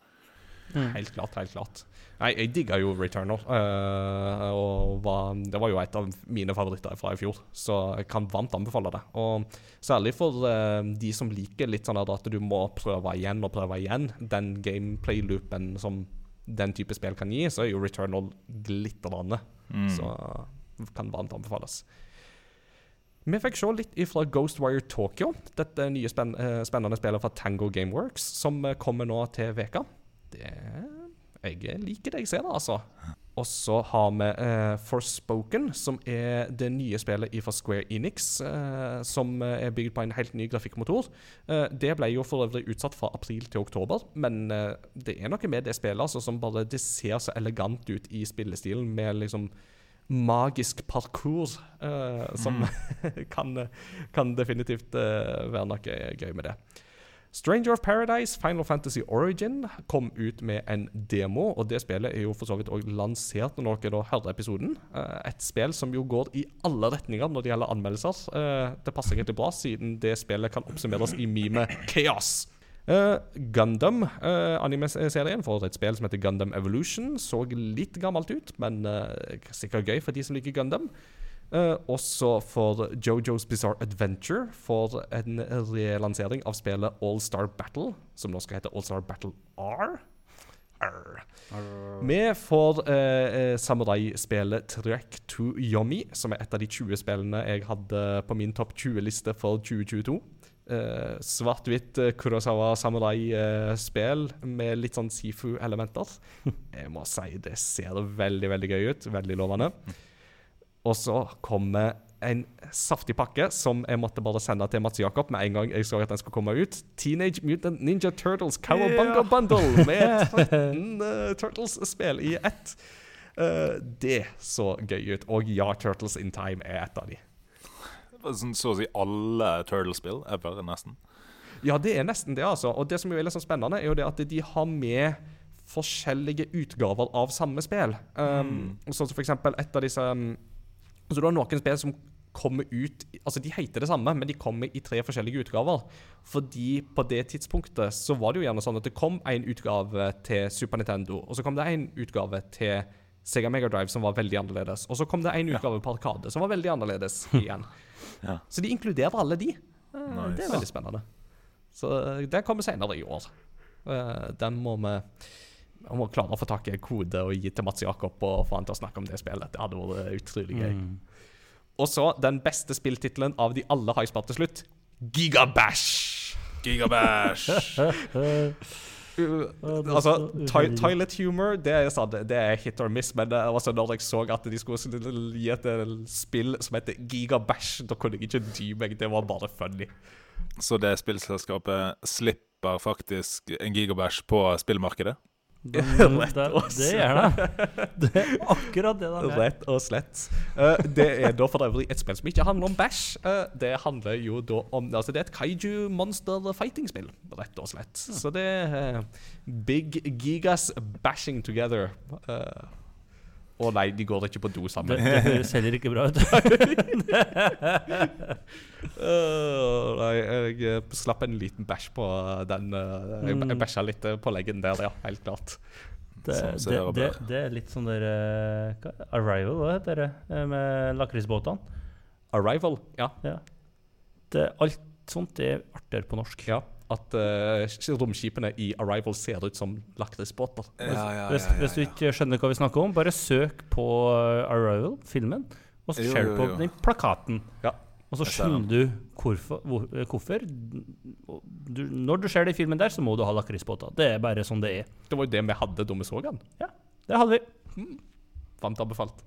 Speaker 1: Helt klart, helt klart. Nei, jeg digga jo Returnal. Uh, og var, det var jo et av mine favoritter fra i fjor, så jeg kan varmt anbefale det. Og særlig for uh, de som liker litt sånn at du må prøve igjen og prøve igjen, den gameplay-loopen som den type spill kan gi, så er jo Returnal glitrende. Så kan varmt anbefales. Vi fikk se litt fra Ghostwire Tokyo, dette nye spenn eh, spennende spillet fra Tango Gameworks, som eh, kommer nå til veka. Det Jeg liker det jeg ser, da, altså. Og så har vi eh, Forspoken, som er det nye spillet fra Square Enix, eh, som eh, er bygd på en helt ny grafikkmotor. Eh, det ble jo for øvrig utsatt fra april til oktober, men eh, det er noe med det spillet altså, som bare det ser så elegant ut i spillestilen, med liksom magisk parkour, eh, som kan, kan definitivt være noe gøy med det. Stranger of Paradise, Final Fantasy Origin, kom ut med en demo, og det spillet er jo for så vidt òg lansert når dere da hører episoden. Eh, et spill som jo går i alle retninger når det gjelder anmeldelser. Eh, det passer egentlig bra, siden det spillet kan oppsummeres i mime Chaos. Uh, Gundam, uh, anime-serien, for et spill som heter Gundam Evolution, så litt gammelt ut, men uh, sikkert gøy for de som liker Gundam. Uh, også for Jojo's Bizarre Adventure for en relansering av spillet All Star Battle, som nå skal hete All Star Battle R. Vi får uh, samuraispillet Trek to Yomi, som er et av de 20 spillene jeg hadde på min topp 20-liste for 2022. Uh, Svart-hvitt uh, Kurosawa samurai-spill med litt sånn sifu-elementer. Jeg må si det ser veldig, veldig gøy ut. Veldig lovende. Og så kommer en saftig pakke som jeg måtte bare sende til Mats Jakob med en gang jeg så at den skulle komme ut. Teenage Mutant Ninja Turtles Cowabunga Bundle med 13 uh, Turtles-spill i ett. Uh, det så gøy ut. Og ja, Turtles in Time er et av de.
Speaker 2: Sånn, så å si alle Turtles-spill ever, nesten.
Speaker 1: Ja, det er nesten det, altså. Og det som er litt sånn spennende, er jo det at de har med forskjellige utgaver av samme spill. Um, Sånn som for eksempel et av disse um, Så du har noen spill som kommer ut Altså, de heter det samme, men de kommer i tre forskjellige utgaver. Fordi på det tidspunktet så var det jo gjerne sånn at det kom en utgave til Super Nintendo, og så kom det en utgave til Sega Mega Drive som var veldig annerledes. Og så kom det en utgave på Arkade som var veldig annerledes igjen.
Speaker 2: Ja.
Speaker 1: Så de inkluderer alle de. Eh,
Speaker 2: Nice.
Speaker 1: Det er veldig spennende. Så det kommer senere i år. Eh, Den må vi vi må klare å få tak i en kode og gi til Mats Jakob og få han til å snakke om det spillet. Det hadde vært utrolig gøy. Og så den beste spilltittelen av de alle har jeg spart til slutt. Gigabash!
Speaker 2: Gigabash!
Speaker 1: Uh, altså, toi Toilet Humor det er, sånn, det er hit or miss, men det, altså, når jeg så at de skulle gi et eh, spill som heter Gigabash, da kunne jeg ikke dy meg. Det var bare funny.
Speaker 2: Så det spillselskapet slipper faktisk en gigabash på spillmarkedet?
Speaker 1: Rett
Speaker 3: det,
Speaker 1: og
Speaker 3: det gjør det. Det er akkurat det det er.
Speaker 1: Rett og slett. Uh, det er da for øvrig et spill som ikke handler om bæsj. Uh, det handler jo da om Altså, det er et kaiju monster fighting-spill, rett og slett. Så det er uh, Big Gigas bashing together. Eh, Å nei, de går ikke på do sammen.
Speaker 3: det høres heller ikke bra ut.
Speaker 1: Eh, nei, jeg slapp en liten bæsj på den. eh, jeg, jeg bæsja litt eh, på leggen der, ja. Helt klart.
Speaker 3: Det, det, det, det er litt sånn der eh, hva- Arrival, hva heter det? Med lakrisbåtene.
Speaker 1: Arrival, ja.
Speaker 3: Ja. Det, alt sånt er artigere på norsk.
Speaker 1: ja. At uh, romskipene i Arrival ser ut som lakrisbåter.
Speaker 3: Hvis, hvis du ikke skjønner hva vi snakker om, bare søk på eh, Arrival, filmen, og
Speaker 2: jo,
Speaker 3: på den plakaten.
Speaker 1: Ja.
Speaker 3: Og så skjønner du hvorfor. hvor, eh, hvorfor. Du, når du ser den filmen der, så må du ha lakrisbåter. Det er bare sånn det er.
Speaker 1: Det var jo det vi hadde da vi så den.
Speaker 3: Ja, det hadde vi.
Speaker 1: Varmt anbefalt.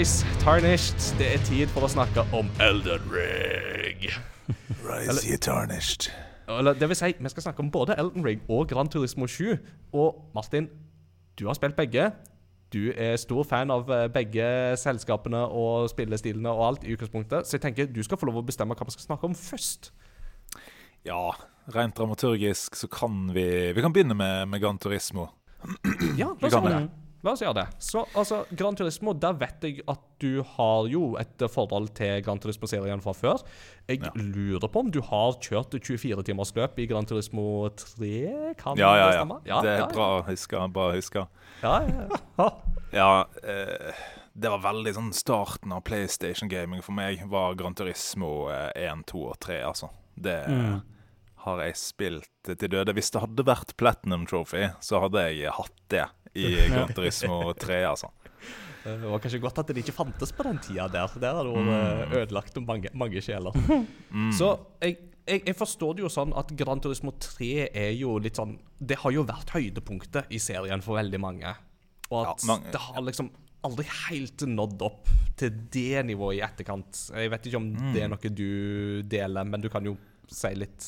Speaker 1: Rise Tarnished, det er tid for å snakke om Elden Ring.
Speaker 2: Rise ye tarnished.
Speaker 1: Eller det vil si, vi skal snakke om både Elden Ring og Gran Turismo 7. Og Martin, du har spilt begge. Du er stor fan av eh, begge selskapene og spillestilene og alt i utgangspunktet, så jeg tenker du skal få lov å bestemme hva vi skal snakke om først.
Speaker 2: Ja, rent dramaturgisk så kan vi Vi kan begynne med, med Gran Turismo.
Speaker 1: Ja, la
Speaker 2: Vi
Speaker 1: oss gjøre
Speaker 2: det.
Speaker 1: La oss gjøre det. Så altså, Gran Turismo, der vet jeg at du har jo et eh, forhold til Gran Turismo-serien fra før. Jeg
Speaker 2: Ja.
Speaker 1: lurer på om du har kjørt 24-timersløp i Gran Turismo 3? Kan
Speaker 2: Ja, ja,
Speaker 1: det
Speaker 2: ja. Det er
Speaker 1: ja,
Speaker 2: bra huske, Bra å
Speaker 1: huske. ja, ja.
Speaker 2: Ja, eh, det var veldig sånn starten av PlayStation-gaming for meg. Var Gran Turismo eh, 1, 2 og 3, altså. Det
Speaker 3: Mm.
Speaker 2: har jeg spilt til døde. Hvis det hadde vært Platinum Trophy, så hadde jeg hatt det i Gran Turismo 3, altså.
Speaker 1: Det var kanskje godt at det ikke fantes på den tida der. Der hadde det vært ødelagt mange, mange sjeler.
Speaker 2: Mm.
Speaker 1: Så jeg, jeg, jeg forstår det jo sånn at Gran Turismo 3 er jo litt sånn Det har jo vært høydepunktet i serien for veldig mange. Og at
Speaker 2: Ja, mange-
Speaker 1: det har liksom aldri helt nådd opp til det nivået i etterkant. Jeg vet ikke om
Speaker 2: Mm.
Speaker 1: det er noe du deler, men du kan jo si litt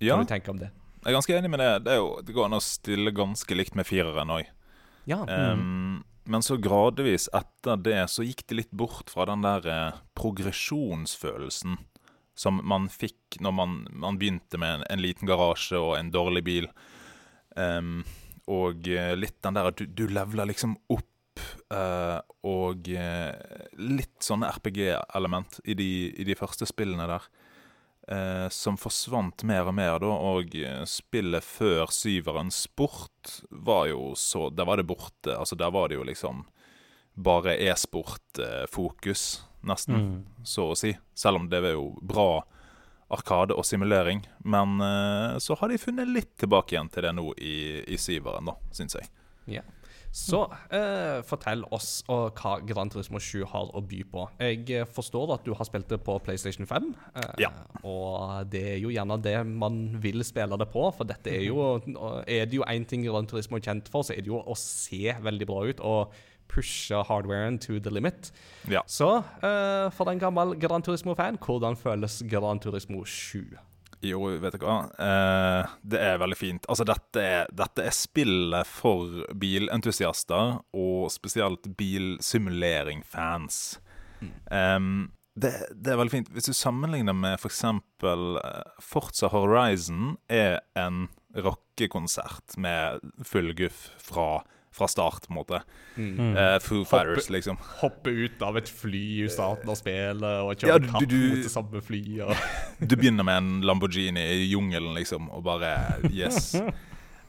Speaker 1: hva
Speaker 2: Ja,
Speaker 1: du tenker om det.
Speaker 2: jeg er ganske enig med det. Det, er jo, det går an å stille ganske likt med fireren òg.
Speaker 1: Ja.
Speaker 2: Um, men så gradvis etter det så gikk det litt bort fra den der eh, progresjonsfølelsen som man fikk når man, man begynte med en, en liten garasje og en dårlig bil. Um, og eh, litt den der at du, du leveler liksom opp, uh, og uh, litt sånne RPG-element i, i de første spillene der. Eh, som forsvant mer og mer, da, og eh, spillet før syveren, sport, var jo så Der var det borte. Altså, der var det jo liksom bare e-sport-fokus, nesten,
Speaker 3: Mm.
Speaker 2: så å si. Selv om det var jo bra arkade og simulering. Men eh, så har de funnet litt tilbake igjen til det nå i, i syveren, da, syns jeg.
Speaker 1: Ja. Så eh, fortell oss hva Gran Turismo 7 har å by på. Jeg eh, forstår at du har spilt det på PlayStation 5. eh,
Speaker 2: Ja.
Speaker 1: Og det er jo gjerne det man vil spille det på, for dette er jo Er det jo én ting Gran Turismo er kjent for, så er det jo å se veldig bra ut og pushe hardwaren to the limit.
Speaker 2: Ja.
Speaker 1: Så eh, for en gammel Gran Turismo-fan, hvordan føles Gran Turismo 7?
Speaker 2: Jo, vet du hva. Eh, det er veldig fint. Altså, dette er, dette er spillet for bilentusiaster, og spesielt bilsimulering-fans. Um, det, det er veldig fint. Hvis du sammenligner med f.eks. For Forza Horizon er en rockekonsert med full guff fra, fra start, på en måte.
Speaker 3: Mm.
Speaker 2: Uh, Foo Fighters, liksom.
Speaker 1: Hoppe ut av et fly i starten av spillet og
Speaker 2: Ja,
Speaker 1: kjøre
Speaker 2: du-
Speaker 1: kapp
Speaker 2: du-
Speaker 1: mot det samme flyet. og-
Speaker 2: Du begynner med en Lamborghini i jungelen, liksom, og bare Yes.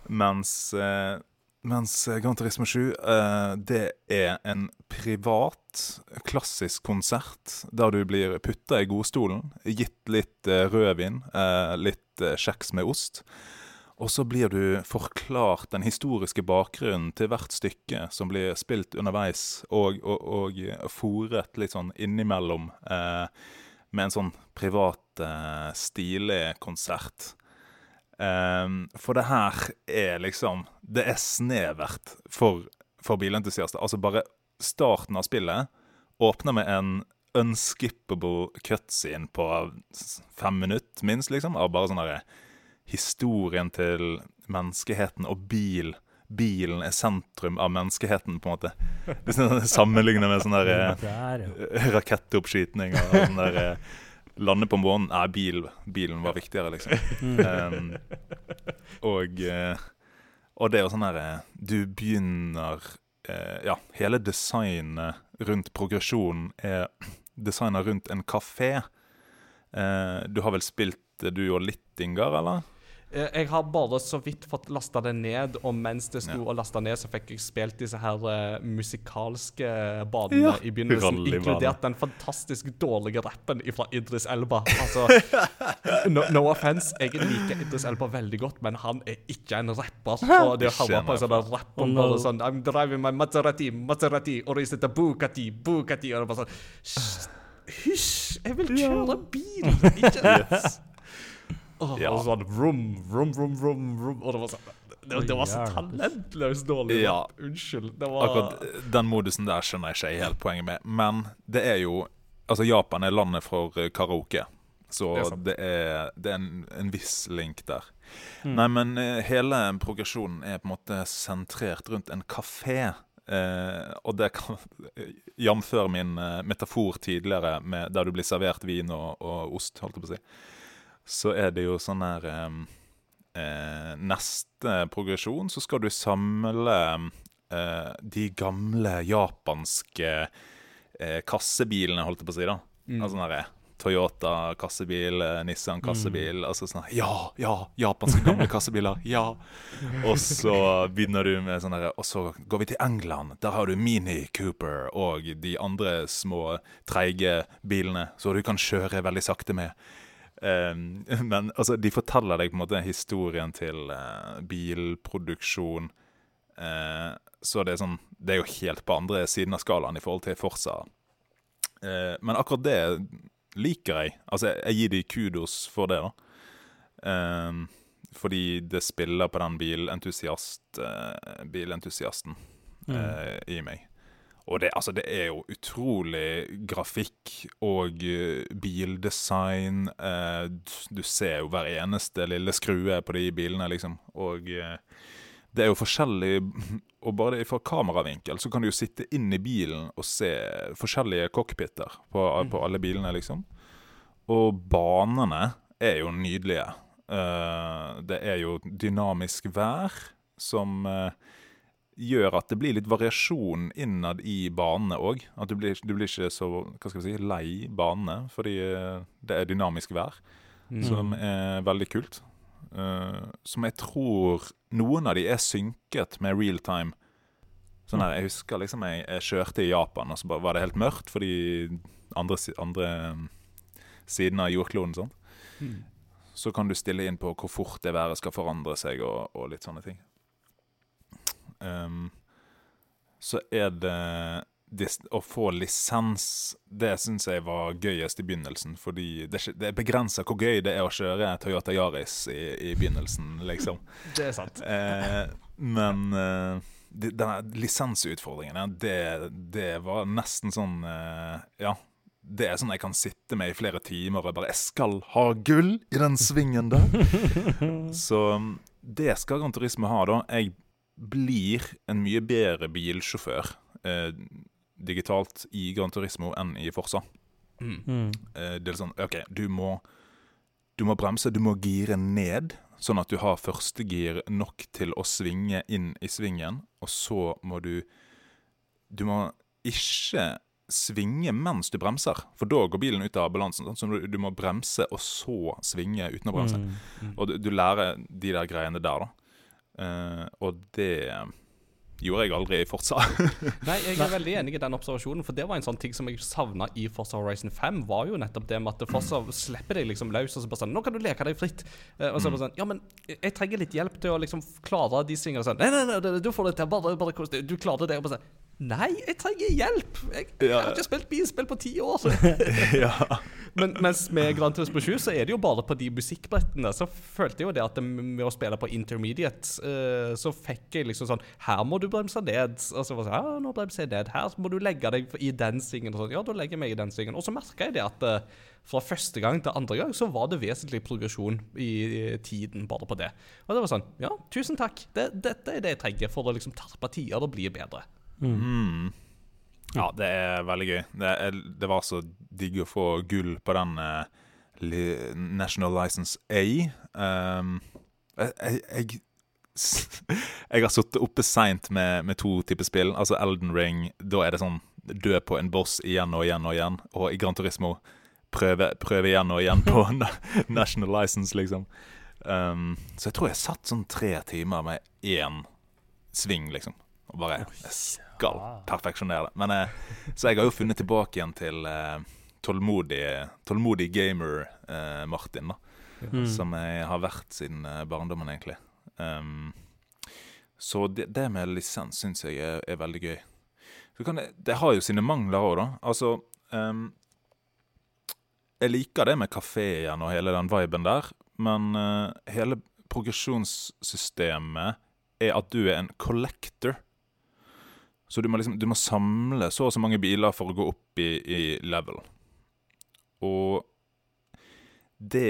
Speaker 2: Mens, uh, mens eh, Gran Turismo 7, uh, det er en privat, klassisk konsert der du blir putta i godstolen, gitt litt rødvin, eh, litt kjeks med ost. Og så blir du forklart den historiske bakgrunnen til hvert stykke som blir spilt underveis, og, og, og fòret litt sånn innimellom eh, med en sånn privat, eh, stilig konsert. Eh, for det her er liksom Det er snevert for, for bilentusiaster. Altså, bare starten av spillet åpner med en unskippable cutscene på fem minutter, minst, liksom. Av bare sånn derre Historien til menneskeheten og bil. Bilen er sentrum av menneskeheten, på en måte. Det er sammenligner Sammenlignet med sånn
Speaker 3: Der, ja.
Speaker 2: rakettoppskyting og sånn der eh, Lande på månen Nei, bil, bilen var viktigere, liksom. Um, og, eh, og det er jo sånn her eh, Du begynner eh, Ja, hele designet rundt progresjonen er designa rundt en kafé. Eh, du har vel spilt du og Littinger, eller?
Speaker 1: Eh, Jeg har bare så vidt fått lasta det ned, og mens det sto
Speaker 2: Ja.
Speaker 1: og lasta ned, så fikk jeg spilt disse her uh, musikalske badene
Speaker 2: Ja,
Speaker 1: i begynnelsen,
Speaker 2: Rallig
Speaker 1: inkludert den fantastisk dårlige rappen fra Idris Elba. Altså, no, no offense, jeg liker Idris Elba veldig godt, men han er ikke en rapper. Og det å høre på en sånn rapp om bare sånn I'm driving my Maserati, Maserati, or is it a Bugatti, Bugatti? Og det bare sånn Hysj! Jeg vil kjøre bil! Ikke Åh,
Speaker 2: Ja.
Speaker 1: Og sånn vroom, vroom, vroom, vroom, vroom. Og det var, sånn, det, det var så talentløst dårlig.
Speaker 2: Ja.
Speaker 1: Unnskyld. Det var
Speaker 2: Akkurat den modusen der skjønner jeg ikke helt poenget med. Men det er jo Altså, Japan er landet for eh, karaoke. Så
Speaker 1: Det er
Speaker 2: det er, det er en, en viss link der.
Speaker 3: Mm.
Speaker 2: Nei, men eh, hele progresjonen er på en måte sentrert rundt en kafé. Eh, og det kan Jf. min eh, metafor tidligere med der du blir servert vin og, og ost, holdt jeg på å si, så er det jo sånn her eh, Neste progresjon så skal du samle eh, de gamle japanske eh, kassebilene, holdt jeg på å si. da
Speaker 1: Mm.
Speaker 2: Altså sånn her, Toyota kassebil, eh, Nissan kassebil. Altså sånn her, Ja, ja, japanske gamle kassebiler. Ja. Og så begynner du med sånn her Og så går vi til England. Der har du Mini Cooper og de andre små treige bilene, så du kan kjøre veldig sakte med. Um, men altså, de forteller deg på en måte historien til uh, bilproduksjon. Uh, så det er sånn Det er jo helt på andre siden av skalaen i forhold til Forsa. Uh, men akkurat det liker jeg. Altså, jeg, jeg gir de kudos for det, da. Eh, fordi det spiller på den bilentusiast, eh, bilentusiasten mm. i meg. Og det, altså, det er jo utrolig grafikk og eh, bildesign. Eh, du- du ser jo hver eneste lille skrue på de bilene, liksom. Og eh, det er jo forskjellig Og bare fra kameravinkel så kan du jo sitte inn i bilen og se forskjellige cockpiter på, på alle bilene, liksom. Og banene er jo nydelige. Det er jo dynamisk vær som gjør at det blir litt variasjon innad i banene òg. At du blir, du blir ikke så hva skal vi si, lei banene, fordi eh, det er dynamisk vær.
Speaker 1: Mm.
Speaker 2: Som er veldig kult. Uh, som jeg tror noen av de er synket med real time. Sånn her, Jeg husker liksom jeg, jeg kjørte i Japan, og så var det helt mørkt fordi andre, andre mm, siden av jordkloden. Sånn.
Speaker 1: Mm.
Speaker 2: Så kan du stille inn på hvor fort det været skal forandre seg, og, og litt sånne ting. Ehm, så er det å få lisens Det syns jeg var gøyest i begynnelsen. Fordi det, er begrensa hvor gøy det er å kjøre Toyota Yaris i, i begynnelsen, liksom.
Speaker 1: Det er sant.
Speaker 2: Eh, men eh, denne lisensutfordringen, det, det var nesten sånn eh, Ja. Det er sånn jeg kan sitte med i flere timer og bare 'Jeg skal ha gull i den svingen der'. Så um, det skal Gran Turisme ha, da. Jeg blir en mye bedre bilsjåfør eh, digitalt i Gran Turismo enn i Forsa.
Speaker 1: Mm.
Speaker 3: Mm.
Speaker 2: Eh, det er sånn OK, du må, du må bremse, du må gire ned, sånn at du har førstegir nok til å svinge inn i svingen. Og så må du Du må ikke svinge mens du bremser, for da går bilen ut av balansen. Sånn, Så du, du må bremse og så svinge uten å bremse.
Speaker 3: Mm.
Speaker 2: Og du, du lærer de der greiene der, da. Eh, og det gjorde jeg aldri i Forza.
Speaker 1: Nei, jeg er veldig enig i den observasjonen, for det var en sånn ting som jeg savna i Forza Horizon 5, var jo nettopp det med at Forza slipper deg liksom løs, og så bare sånn Nå kan du leke deg fritt. Eh, og så bare sånn Ja, men jeg trenger litt hjelp til å liksom klare de svingene. Sånn, nei, nei, nei, du får det til. Bare, bare. Du klarer det. Og bare sånn Nei, jeg trenger hjelp! Jeg, jeg har ikke spilt bilspill på ti år. Så.
Speaker 2: ja.
Speaker 1: Men mens med Grand Turismo 7 så er det jo bare på de musikkbrettene. Så følte jeg jo det at det med å spille på intermediate, uh, så fikk jeg liksom sånn Her må du bremse ned. Og så var det sånn, ja, nå bremser jeg ned. Her må du legge deg i den svingen. Og sånn, ja, da legger jeg meg i den svingen. Og så merka jeg det at uh, fra første gang til andre gang så var det vesentlig progresjon i, i tiden bare på det. Og det var sånn Ja, tusen takk. Det, dette er det jeg trenger for å liksom tarpe tider og bli bedre.
Speaker 2: Mm. Ja, det er veldig gøy. Det, er, det var så digg å få gull på den eh, National License A. Um, jeg, jeg, jeg Jeg har sittet oppe seint med, med to typer spill. Altså Elden Ring. Da er det sånn dø på en boss igjen og igjen og igjen. Og i Gran Turismo prøve, prøve igjen og igjen på National License, liksom. Um, så jeg tror jeg satt sånn tre timer med én sving, liksom. Og bare Jeg skal perfeksjonere det. Men, eh, så jeg har jo funnet tilbake igjen til eh, tålmodig, tålmodig gamer eh, Martin, da.
Speaker 3: Mm.
Speaker 2: Som jeg har vært siden barndommen, egentlig. Um, så det, det med lisens syns jeg er, er veldig gøy. Så kan det, det har jo sine mangler òg, da. Altså um, Jeg liker det med kafeen og hele den viben der, men uh, hele progresjonssystemet er at du er en collector. Så du må liksom Du må samle så og så mange biler for å gå opp i, i level. Og det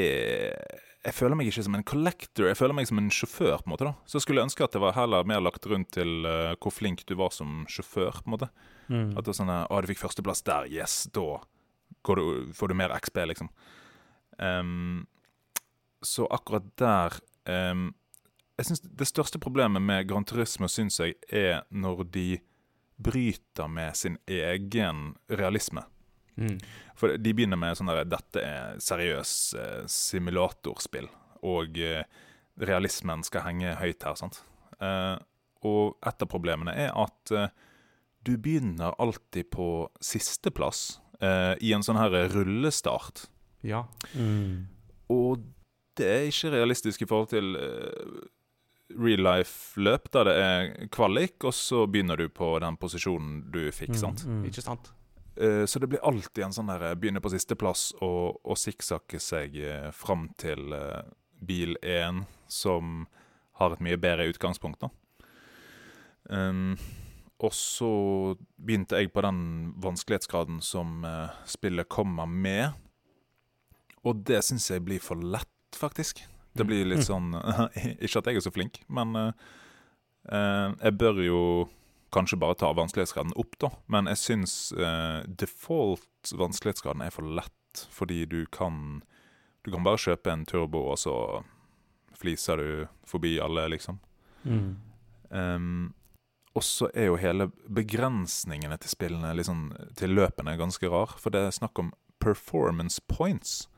Speaker 2: Jeg føler meg ikke som en collector, jeg føler meg som en sjåfør. på en måte da Så jeg skulle ønske at det var heller mer lagt rundt til uh, hvor flink du var som sjåfør. på en måte
Speaker 3: Mm.
Speaker 2: At det var sånn eh, Å, du fikk førsteplass der, yes, da går du, får du mer XP, liksom. Um, så akkurat der um, Jeg synes Det største problemet med Grand Turismo syns jeg er når de bryter med sin egen realisme.
Speaker 1: Mm.
Speaker 2: For de begynner med sånn at Dette er seriøs eh, simulatorspill, og eh, realismen skal henge høyt her, sant. Eh, og et av problemene er at eh, du begynner alltid på sisteplass eh, i en sånn her rullestart.
Speaker 1: Ja.
Speaker 3: Mm.
Speaker 2: Og det er ikke realistisk i forhold til eh, real life-løp, der det er kvalik, og så begynner du på den posisjonen du fikk, sant.
Speaker 3: Mm.
Speaker 1: Ikke sant?
Speaker 2: Eh, Så det blir alltid en sånn der eh, begynne på sisteplass og, og sikksakke seg eh, fram til bil 1, som har et mye bedre utgangspunkt, da. Um, og så begynte jeg på den vanskelighetsgraden som spillet kommer med. Og det syns jeg blir for lett, faktisk. Det blir litt sånn Ikke at jeg er så flink, men eh, eh, jeg bør jo kanskje bare ta vanskelighetsgraden opp, da. Men jeg syns uh, default vanskelighetsgraden er for lett, fordi du kan Du kan bare kjøpe en turbo, og så fliser du forbi alle, liksom.
Speaker 3: Mm.
Speaker 2: Um, og så er jo hele begrensningene til spillene, liksom, til løpene, ganske rar. For det er snakk om performance points.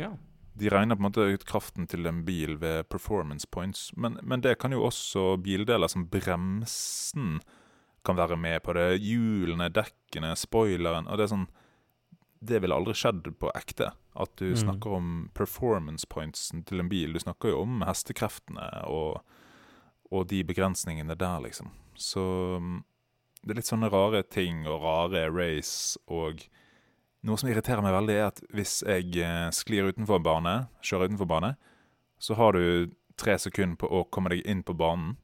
Speaker 1: Ja.
Speaker 2: De regner på en måte ut kraften til en bil ved performance points, men, men det kan jo også bildeler som bremsen kan være med på det. Hjulene, dekkene, spoileren. Og det er sånn Det ville aldri skjedd på ekte. At du
Speaker 3: Mm.
Speaker 2: snakker om performance pointsen til en bil. Du snakker jo om hestekreftene og, og de begrensningene der, liksom. Så mm, det er litt sånne rare ting og rare race og noe som irriterer meg veldig, er at hvis jeg eh, sklir utenfor en bane, kjører utenfor bane, så har du tre sekunder på å komme deg inn på banen.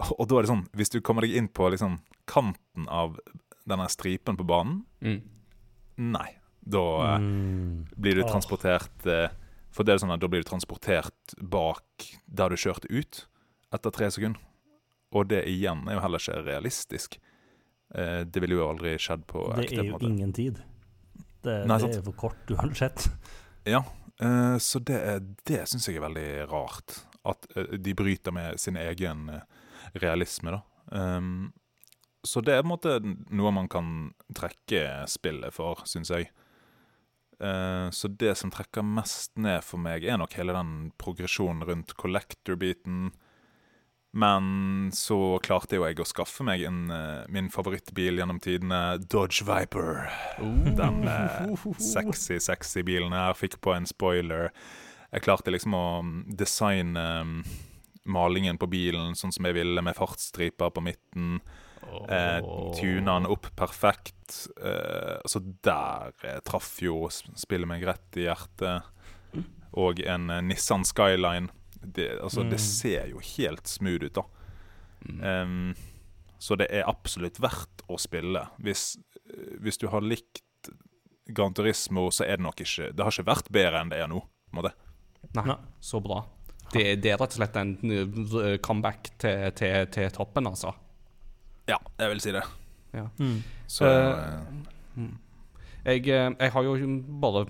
Speaker 2: Og da er det sånn, hvis du kommer deg inn på liksom kanten av denne stripen på banen,
Speaker 1: Mm.
Speaker 2: nei. Da
Speaker 3: Mm.
Speaker 2: blir du transportert eh, For det er sånn at da blir du transportert bak der du kjørte ut, etter tre sekunder. Og det igjen er jo heller ikke realistisk. Det ville jo aldri skjedd på
Speaker 3: Det
Speaker 2: ekte.
Speaker 3: er
Speaker 2: på en
Speaker 3: jo ingen tid. Det,
Speaker 2: Nei,
Speaker 3: det er jo for kort uansett.
Speaker 2: Ja, uh, så det, det syns jeg er veldig rart. At uh, de bryter med sin egen eh, realisme, da. Um, så det er på en måte noe man kan trekke spillet for, syns jeg. Eh, så det som trekker mest ned for meg, er nok hele den progresjonen rundt collector-biten. Men så klarte jo jeg å skaffe meg en, eh, min favorittbil gjennom tidene, Dodge Viper. Den eh, sexy, sexy bilen her. Fikk på en spoiler. Jeg klarte liksom å designe um, malingen på bilen sånn som jeg ville, med fartsstriper på midten. Eh, Tuna den opp perfekt. Eh, så der eh, traff jo spillet meg rett i hjertet. Og en eh, Nissan Skyline. Det, altså, det
Speaker 3: Mm.
Speaker 2: ser jo helt smooth ut, da. Em, så det er absolutt verdt å spille. Hvis, eh, hvis du har likt Gran Turismo, så er det nok ikke Det har ikke vært bedre enn det er nå. måte.
Speaker 1: Nei,
Speaker 3: Nei.
Speaker 1: så bra. Det, det er rett og slett en uh, comeback til, til, til toppen, altså.
Speaker 2: Ja, jeg vil si det.
Speaker 3: Mm.
Speaker 2: Så
Speaker 1: Eh, Jeg, eh, jeg har jo bare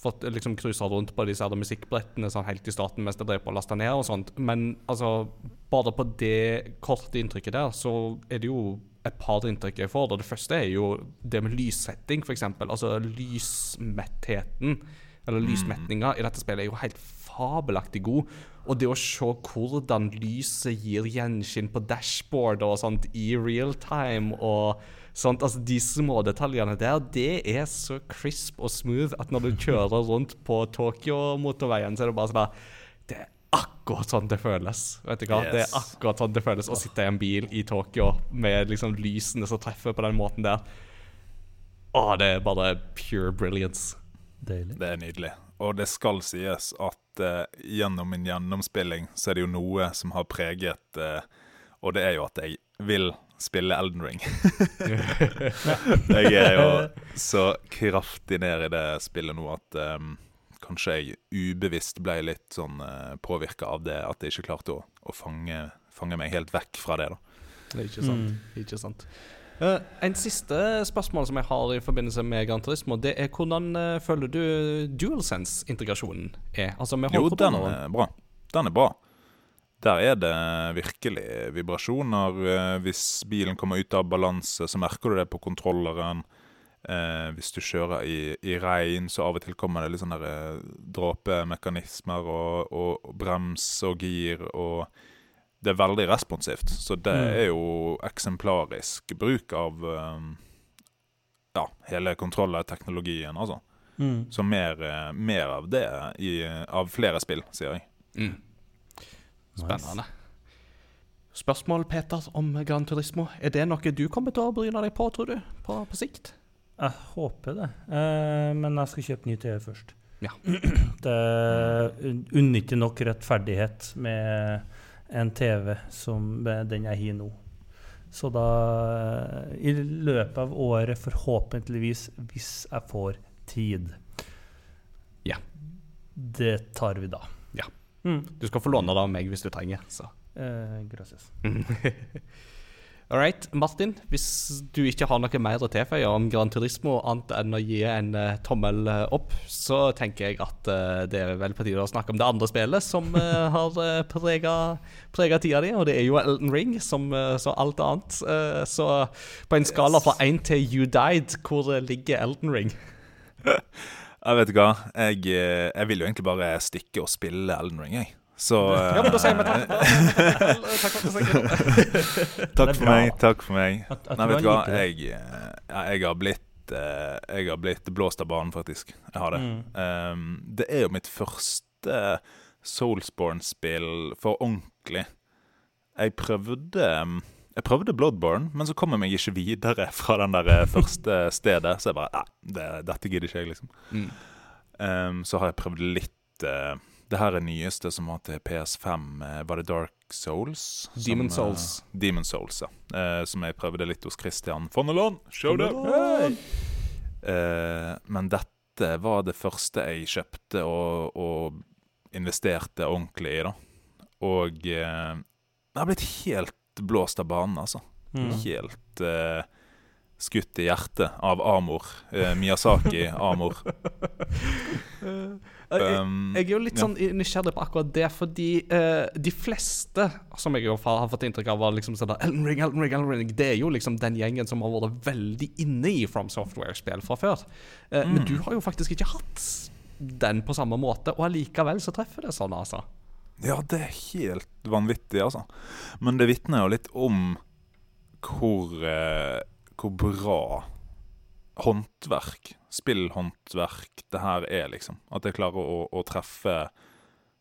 Speaker 1: fått liksom cruisa rundt på disse her musikkbrettene sånn helt i starten mens jeg drev på å laste ned og sånt. Men altså, bare på det korte inntrykket der, så er det jo et par inntrykk jeg får. Det første er jo det med lyssetting, f.eks. Altså lysmettheten, eller lysmetninga, i dette spillet er jo helt fabelaktig god. Og det å se hvordan lyset gir gjenskinn på dashboard og sånt i real time og sånt, altså De små detaljene der, det er så crisp og smooth at når du kjører rundt på Tokyo-motorveien, så er det bare sånn der, Det er akkurat sånn det føles. Vet du hva? Det er akkurat sånn det føles å sitte i en bil i Tokyo med liksom lysene som treffer på den måten der. Å, det er bare pure brilliance.
Speaker 3: Deilig.
Speaker 2: Det er nydelig. Og det skal sies at uh, gjennom min gjennomspilling så er det jo noe som har preget uh, Og det er jo at jeg vil spille Elden Ring. jeg er jo så kraftig ned i det spillet nå at um, kanskje jeg ubevisst ble litt sånn uh, påvirka av det, at jeg ikke klarte å, å fange, fange meg helt vekk fra det. da.
Speaker 1: Det er ikke sant. Ikke sant. Uh, en siste spørsmål som jeg har i forbindelse med Gran Turismo, det er hvordan uh, føler du DualSense-integrasjonen er? Altså
Speaker 2: Jo, den er bra. Den er bra. Der er det virkelig vibrasjoner. Eh, Hvis bilen kommer ut av balanse, så merker du det på kontrolleren. Eh, hvis du kjører i, i regn, så av og til kommer det litt sånne eh, dråpemekanismer og, og, og brems og gir. og Det er veldig responsivt. Så det
Speaker 3: Mm.
Speaker 2: er jo eksemplarisk bruk av eh, ja, hele kontrollteknologien, altså.
Speaker 3: Mm.
Speaker 2: Så mer, mer av det i, av flere spill, sier jeg.
Speaker 1: Mm. Spennende. Spørsmål, Peter, om Gran Turismo. Er det noe du kommer til å bryne deg på, tror du? På, på sikt?
Speaker 3: Jeg håper det, eh, men jeg skal kjøpe ny TV først.
Speaker 1: Ja.
Speaker 3: Det un- unner ikke nok rettferdighet med en TV som den jeg har nå. Så da, eh, i løpet av året, forhåpentligvis, hvis jeg får tid
Speaker 1: Ja.
Speaker 3: Det tar vi da. Mm.
Speaker 1: Du skal få låne det av meg hvis du trenger. Så.
Speaker 3: Eh, gracias.
Speaker 1: All right, Martin. Hvis du ikke har noe mer å tilføye om Gran Turismo annet enn å gi en uh, tommel eh, opp, så tenker jeg at uh, det er vel på tide å snakke om det andre spillet som uh, har uh, prega tida di, og det er jo Elton Ring, som så alt annet. Så på en skala fra én til You Died, hvor ligger Elton Ring?
Speaker 2: Jeg vet ikke hva. Jeg, eh, jeg vil jo egentlig bare stikke og spille Elden Ring, jeg. Så
Speaker 1: Ja, men da sier vi takk. Takk for.
Speaker 2: Takk for meg. Takk for meg.
Speaker 3: At, at
Speaker 2: Nei, vet du hva. Jeg, eh, jeg har blitt eh, Jeg har blitt blåst av banen, faktisk. Jeg har det.
Speaker 3: Mm.
Speaker 2: Um, det er jo mitt første Soulsborne-spill for ordentlig. Jeg prøvde um, Jeg prøvde Bloodborne, men så kom jeg meg ikke videre fra den der eh, første stedet. Så jeg bare Nei, det, dette gidder ikke jeg, liksom.
Speaker 1: Mm.
Speaker 2: Um, så har jeg prøvd litt uh, Det her er nyeste som var til PS5. Uh, var det Dark Souls? Som,
Speaker 1: Demon
Speaker 2: eh,
Speaker 1: Souls.
Speaker 2: Demon Souls, ja. Eh, som jeg prøvde litt hos Christian Fonneland. Show det! Eh, men dette var det første jeg kjøpte og, og investerte ordentlig i, da. Og eh, jeg har blitt helt blåst av banen, altså.
Speaker 3: Mm.
Speaker 2: Helt uh, skutt i hjertet av Amor. Uh, Miyazaki Amor.
Speaker 1: Jeg,
Speaker 2: Um,
Speaker 1: jeg er jo litt
Speaker 2: ja.
Speaker 1: sånn nysgjerrig på akkurat det, fordi uh, de fleste som jeg har fått inntrykk av, var liksom sånn Elden Ring, Elden Ring, Elden Ring. Det er jo liksom den gjengen som har vært veldig inne i From Software-spill fra før. Eh, Men du har jo faktisk ikke hatt den på samme måte, og allikevel så treffer det sånn, altså.
Speaker 2: Ja, det er helt vanvittig, altså. Men det vitner jo litt om hvor, eh, hvor bra håndverk, spillhåndverk, det her er, liksom. At jeg klarer å, å treffe,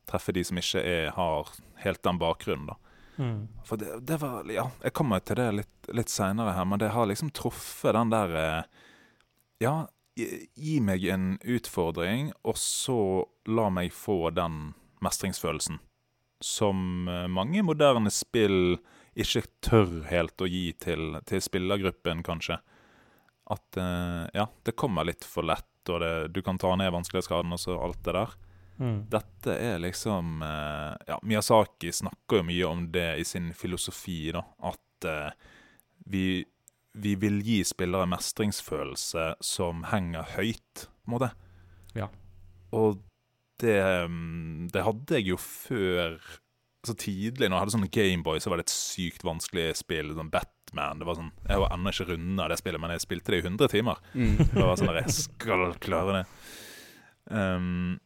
Speaker 2: treffe de som ikke er, har helt den bakgrunnen, da.
Speaker 3: Mm.
Speaker 2: For det, det var Ja, jeg kommer til det litt, litt seinere her, men det har liksom truffet den der eh, Ja, gi, meg en utfordring, og så la meg få den mestringsfølelsen. Som eh, mange moderne spill ikke tør helt å gi til, til spillergruppen, kanskje. At eh, ja, det kommer litt for lett, og det, du kan ta ned vanskelighetsgraden og så alt det der.
Speaker 3: Mm.
Speaker 2: Dette er liksom eh, Ja, Miyazaki snakker jo mye om det i sin filosofi, da. At eh, vi, vi vil gi spillere mestringsfølelse som henger høyt, på en måte.
Speaker 1: Ja.
Speaker 2: Og det, mm, det hadde jeg jo før Så tidlig, når jeg hadde sånn Gameboy, så var det et sykt vanskelig spill. Sånn Batman. Det var sånn, Jeg var ennå ikke runda det spillet, men jeg spilte det i 100 timer. Det var sånn der, Jeg skal klare det. Um,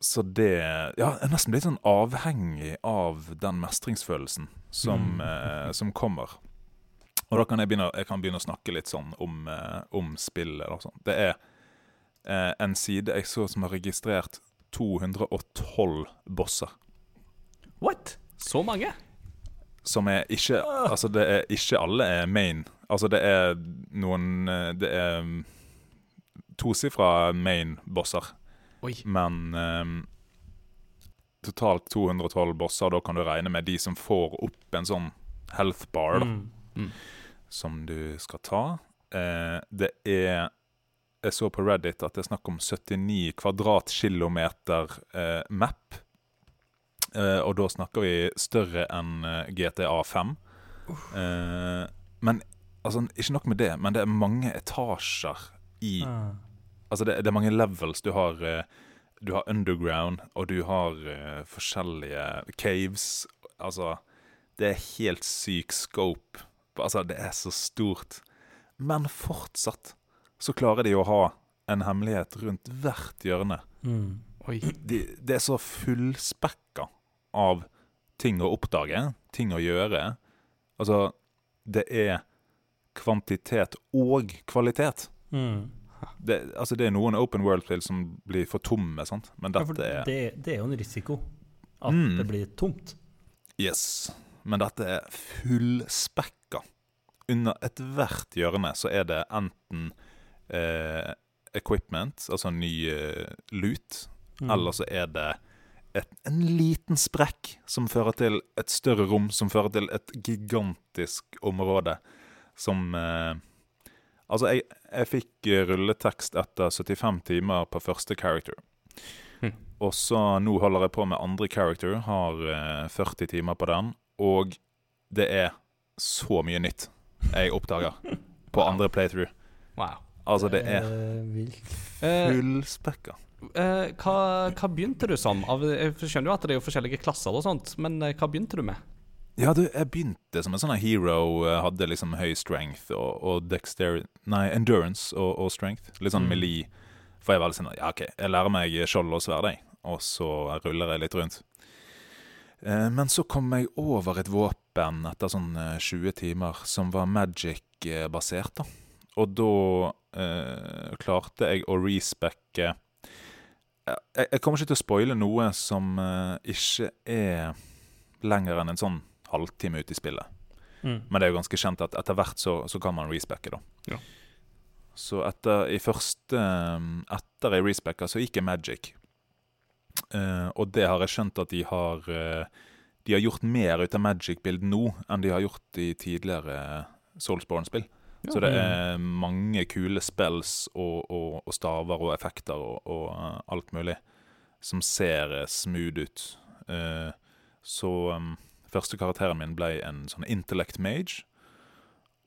Speaker 2: så det Ja, jeg er nesten blitt sånn avhengig av den mestringsfølelsen som, eh, som kommer. Og da kan jeg begynne, jeg kan begynne å snakke litt sånn om, uh, om spillet. Da, sånn. Det er uh, en side jeg så som har registrert 212 bosser.
Speaker 1: What? Så mange?
Speaker 2: Som er ikke Altså, det er ikke alle er main. Altså, det er noen eh, Det er mm, tosifra main-bosser.
Speaker 1: Oi.
Speaker 2: Men um, totalt 212 bosser. Da kan du regne med de som får opp en sånn health bar da,
Speaker 3: Mm.
Speaker 2: som du skal ta. Uh, det er Jeg så på Reddit at det er snakk om 79 kvadratkilometer eh, map. Eh, og da snakker vi større enn eh, GTA 5. Eh, men altså, ikke nok med det, men det er mange etasjer i
Speaker 3: Ah.
Speaker 2: Altså det, det er mange levels. Du har, eh, du har underground, og du har eh, forskjellige caves. Altså, det er helt syk scope. Altså, det er så stort. Men fortsatt så klarer de å ha en hemmelighet rundt hvert hjørne.
Speaker 3: Mm.
Speaker 2: De, det er så fullspekka av ting å oppdage, ting å gjøre. Altså, det er kvantitet og kvalitet.
Speaker 3: Mm.
Speaker 2: Det, altså det er noen open world-spill som blir for tomme, sant? men
Speaker 3: Ja,
Speaker 2: dette er
Speaker 3: det, det er jo en risiko. At
Speaker 2: Mm.
Speaker 3: det blir tomt.
Speaker 2: Yes. Men dette er fullspekka. Under ethvert hjørne så er det enten eh, equipment, altså ny eh, loot,
Speaker 3: Mm.
Speaker 2: eller så er det et, en liten sprekk som fører til et større rom, som fører til et gigantisk område som eh, Altså, jeg, jeg fikk eh, rulletekst etter 75 timer på første character.
Speaker 1: Mm.
Speaker 2: Og så nå holder jeg på med andre character, har eh, 40 timer på den. Og det er så mye nytt jeg oppdager på andre playthrough.
Speaker 1: Wow.
Speaker 2: Altså, det er.
Speaker 1: Eh,
Speaker 2: fullspekka.
Speaker 1: eh, hva, hva begynte du som? Jeg skjønner jo at det er jo forskjellige klasser og sånt, men eh, hva begynte du med?
Speaker 2: Ja, du, jeg begynte som en sånn hero. eh, Hadde liksom høy strength og, og dexterity Nei, endurance og, og strength. Litt sånn
Speaker 3: Mm.
Speaker 2: melee. For jeg var litt sånn Ja, OK, jeg lærer meg skjold og sverd, jeg. Og så ruller jeg litt rundt. Eh, men så kom jeg over et våpen etter sånn eh, 20 timer som var magic-basert, da. Og da eh, klarte jeg å respecke jeg, jeg kommer ikke til å spoile noe som eh, ikke er lenger enn en sånn halvtime ute i spillet.
Speaker 3: Mm.
Speaker 2: Men det er jo ganske kjent at etter hvert så, så kan man respecke, da.
Speaker 1: Ja.
Speaker 2: Så etter i første Etter jeg respecka, så gikk jeg magic. Eh, og det har jeg skjønt at de har eh, De har gjort mer ut av magic-bild nå enn de har gjort i tidligere Soulsborne-spill. Så det er mange kule spells og, og, og staver og effekter og, og eh, alt mulig som ser eh, smooth ut. Eh, så um, første karakteren min ble en sånn intellect mage.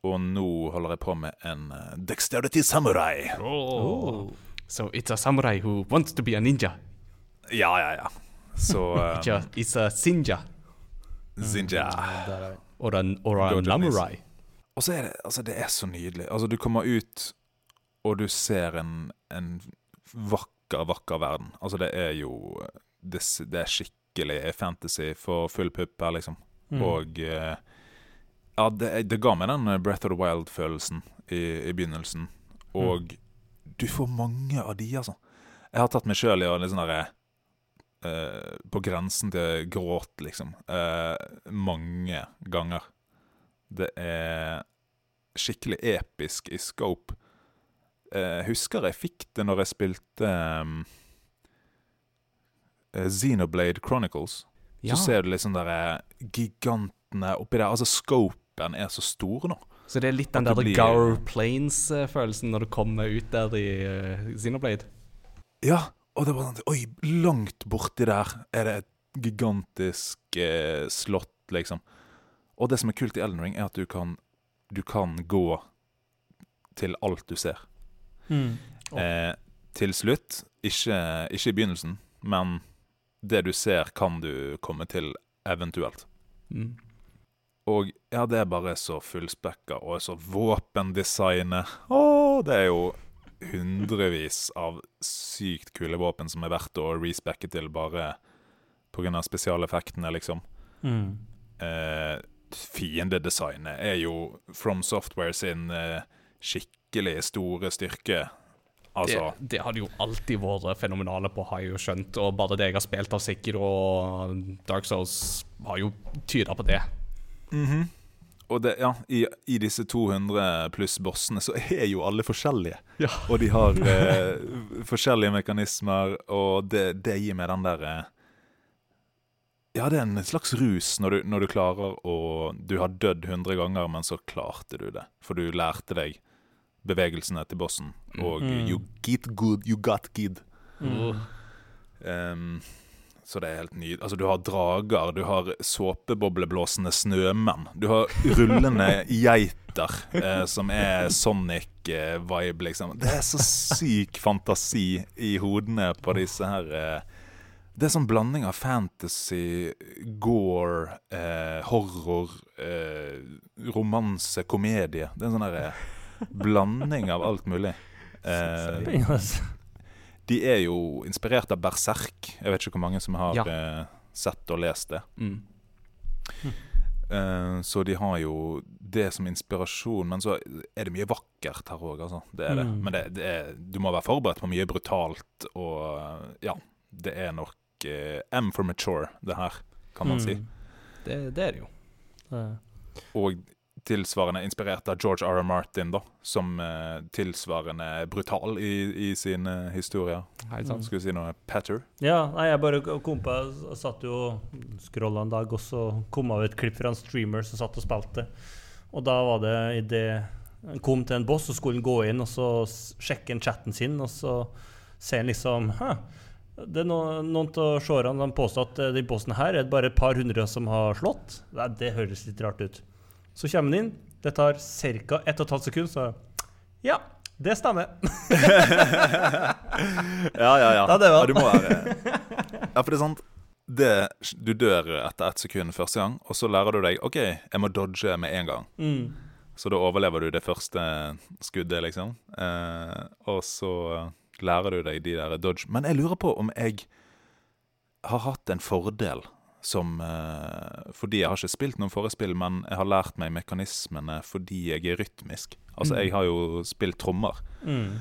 Speaker 2: Og nå holder jeg på med en dexterity samurai.
Speaker 1: Oh. So it's a samurai who wants to be a ninja.
Speaker 2: Ja, ja, ja. Så um,
Speaker 1: it's a sinja.
Speaker 2: Zinja.
Speaker 3: en er.
Speaker 1: Or a, or a namurai.
Speaker 2: Og så er det, altså det er så nydelig. Altså Du kommer ut, og du ser en, en vakker, vakker verden. Altså Det er jo Det, det er skikkelig fantasy for full pupp her, liksom.
Speaker 3: Mm.
Speaker 2: Og eh, Ja, det, det ga meg den Breath of the Wild-følelsen i, i begynnelsen. Og du får mange av de, altså. Jeg har tatt meg sjøl i å sånn derre Uh, På grensen til gråt, liksom. Uh, mange ganger. Det er skikkelig episk i scope. Jeg husker jeg fikk det når jeg spilte um, eh, Xenoblade Chronicles.
Speaker 1: Ja.
Speaker 2: Så ser du liksom der eh, gigantene oppi der. Altså, scopen er så stor nå.
Speaker 1: Så det er litt den der
Speaker 2: blir-
Speaker 1: Gower Plains-følelsen når du kommer ut der i uh, Xenoblade.
Speaker 2: Ja, og det var sånn Oi, langt borti der er det et gigantisk uh, slott, liksom. Og det som er kult i Elden Ring, er at du kan, du kan gå til alt du ser.
Speaker 3: Mm.
Speaker 2: Eh, til slutt, ikke, ikke i begynnelsen, men det du ser, kan du komme til eventuelt.
Speaker 1: Mm.
Speaker 2: Og ja, det er bare så fullspekka, og så våpendesignet Å, det er jo hundrevis av sykt kule våpen som er verdt å respecke til bare pga. spesialeffektene, liksom.
Speaker 3: Mm.
Speaker 2: Eh, fiendedesignet er jo From Software sin eh, skikkelig store styrke. Altså
Speaker 1: det, det hadde jo alltid vært fenomenale på, har jeg jo skjønt. Og bare det jeg har spilt av Sikker og Dark Souls, har jo tyda på det.
Speaker 2: Mhm. og det, ja, i, i disse 200 pluss bossene så er jo alle forskjellige.
Speaker 1: Ja.
Speaker 2: Og de har eh, forskjellige mekanismer, og det, det gir meg den der eh, Ja, det er en slags rus når du, når du klarer å Du har dødd 100 ganger, men så klarte du det. For du lærte deg bevegelsene til bossen, og
Speaker 3: Mm.
Speaker 2: you get good, you got good.
Speaker 1: Mm.
Speaker 2: Um, så det er helt nydelig. Altså, du har drager, du har såpebobleblåsende snømenn. Du har rullende geiter, eh, som er Sonic-vibe, liksom. Det er så syk fantasi i hodene på disse her eh, Det er sånn blanding av fantasy, gore, eh, horror, eh, romanse, komedie. Det er en sånn derre blanding av alt mulig. Eh, de er jo inspirert av Berserk. Jeg vet ikke hvor mange som har
Speaker 1: Ja.
Speaker 2: eh, sett og lest det.
Speaker 1: Mm.
Speaker 2: Eh, så de har jo det som inspirasjon, men så er det mye vakkert her òg, altså. Det er det.
Speaker 3: Mm.
Speaker 2: Men det, det er, du må være forberedt på mye brutalt, og ja. Det er nok eh, M for mature, det her, kan man si.
Speaker 3: Mm.
Speaker 1: Det, det er det jo.
Speaker 3: Det-
Speaker 2: Og tilsvarende inspirert av George R. R. Martin, da. Som uh, tilsvarende brutal i, i sine historier.
Speaker 1: Hei, sant.
Speaker 2: Skal vi si noe patter?
Speaker 3: Ja, nei, jeg bare kom på Jeg satt jo og scrolla en dag, og så kom av et klipp fra en streamer som satt og spilte. Og da var det idet han kom til en boss, og skulle han gå inn og så sjekke inn chatten sin, og så ser han liksom Hæ, det er noen, noen av seerne påstår at eh, den posten her er det bare et par hundre som har slått. Nei, det høres litt rart ut. Så kommer han inn. Det tar ca. 1 12 sekunder, så Ja, det stemmer.
Speaker 2: Ja, ja, ja.
Speaker 3: Ja, det var-
Speaker 2: du må være Ja, for det er sant det, Du dør etter ett sekund første gang, og så lærer du deg OK, jeg må dodge med en gang.
Speaker 3: Mm.
Speaker 2: Så da overlever du det første skuddet, liksom. Eh, og så lærer du deg de der dodge. Men jeg lurer på om jeg har hatt en fordel som eh, Fordi jeg har ikke spilt noen forrige men jeg har lært meg mekanismene fordi jeg er rytmisk. Altså, jeg har jo spilt trommer.
Speaker 3: Mm.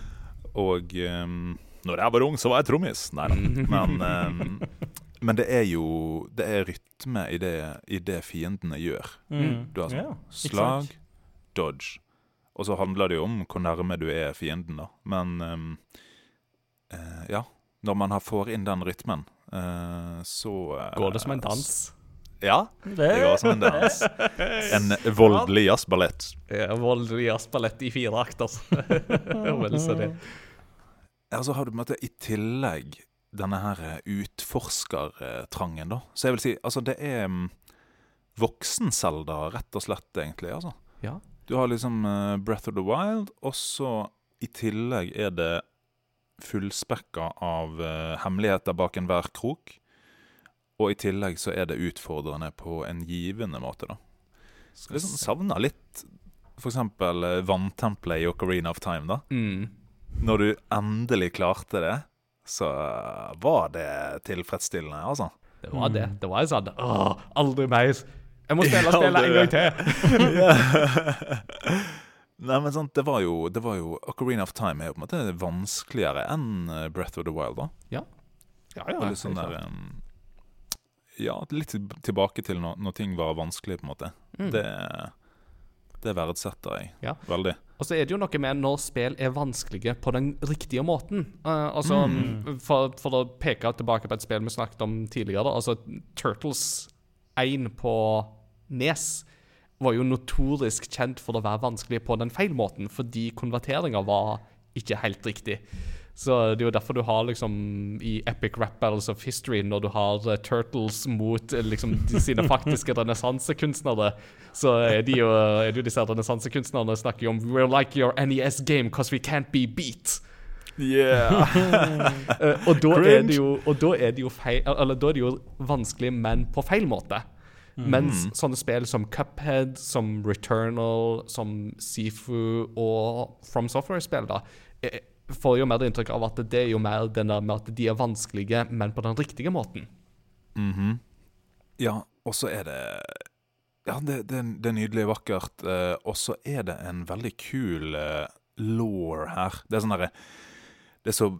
Speaker 2: Og um, når jeg var ung, så var jeg trommis. Nei da. Men, um, men det er jo Det er rytme i det, i det fiendene gjør.
Speaker 3: Mm.
Speaker 2: Du har sånn
Speaker 3: yeah,
Speaker 2: slag, dodge. Og så handler det jo om hvor nærme du er fienden, da. Men ehm, eh, ja. Når man har får inn den rytmen, eh, så eh,
Speaker 1: Går det som en dans?
Speaker 2: Ja.
Speaker 3: Det,
Speaker 2: går som en dans. En voldelig jazzballett.
Speaker 1: Ja, Voldelig jazzballett i fire akter. Vel, så det.
Speaker 2: Ja, så har du måte i tillegg denne her eh, utforskertrangen, da. Så jeg vil si, altså det er mm, voksen-Selda, rett og slett, egentlig. altså.
Speaker 1: Ja.
Speaker 2: Du har liksom uh, Breath of the Wild, og så i tillegg er det fullspekka av eh, hemmeligheter bak enhver krok. Og i tillegg så er det utfordrende på en givende måte, da. Så liksom savner litt for eksempel eh, vanntempelet i Ocarina of Time, da.
Speaker 1: Mm.
Speaker 2: Når du endelig klarte det, så var det tilfredsstillende, altså.
Speaker 1: Det var det. Det var sånn Åh, aldri mer. Jeg må spille spillet en gang til.
Speaker 2: Nei, men sant, det var, jo, det var jo Ocarina of Time er jo på en måte vanskeligere enn eh, Breath of the Wild, da.
Speaker 1: Ja, ja.
Speaker 2: ja, litt sånn der um, Ja, litt tilbake til når, når ting var vanskelig, på en måte.
Speaker 1: Mm.
Speaker 2: Det, det verdsetter jeg
Speaker 1: Ja.
Speaker 2: veldig.
Speaker 1: Og så er det jo noe med når spill er vanskelige på den riktige måten. Uh, altså,
Speaker 2: Mm.
Speaker 1: for, for å peke tilbake på et spill vi snakket om tidligere, da, altså Turtles 1 på Nes var jo notorisk kjent for å være vanskelig på den feil måten, fordi konverteringa var ikke helt riktig. Så det er jo derfor du har liksom i Epic Rap Battles of History, når du har uh, Turtles mot eh, liksom de sine faktiske renessansekunstnere, så er, det jo, er det jo disse renessansekunstnerne snakker jo om We're like your NES game because we can't be beat.
Speaker 2: Yeah!
Speaker 1: uh, og, da det jo, og da er det jo feil Eller da er det jo vanskelig, men på feil måte. Mens sånne spill som Cuphead, som Returnal, som Sifu og From Software-spill da eh, får jo mer det inntrykk av at det er jo mer den der med at de er vanskelige, men på den riktige måten.
Speaker 2: Mhm. Ja, og så er det Ja, det, det, det er nydelig vakkert. eh, og så er det en veldig kul uh, law her. Det er sånn derre Det er så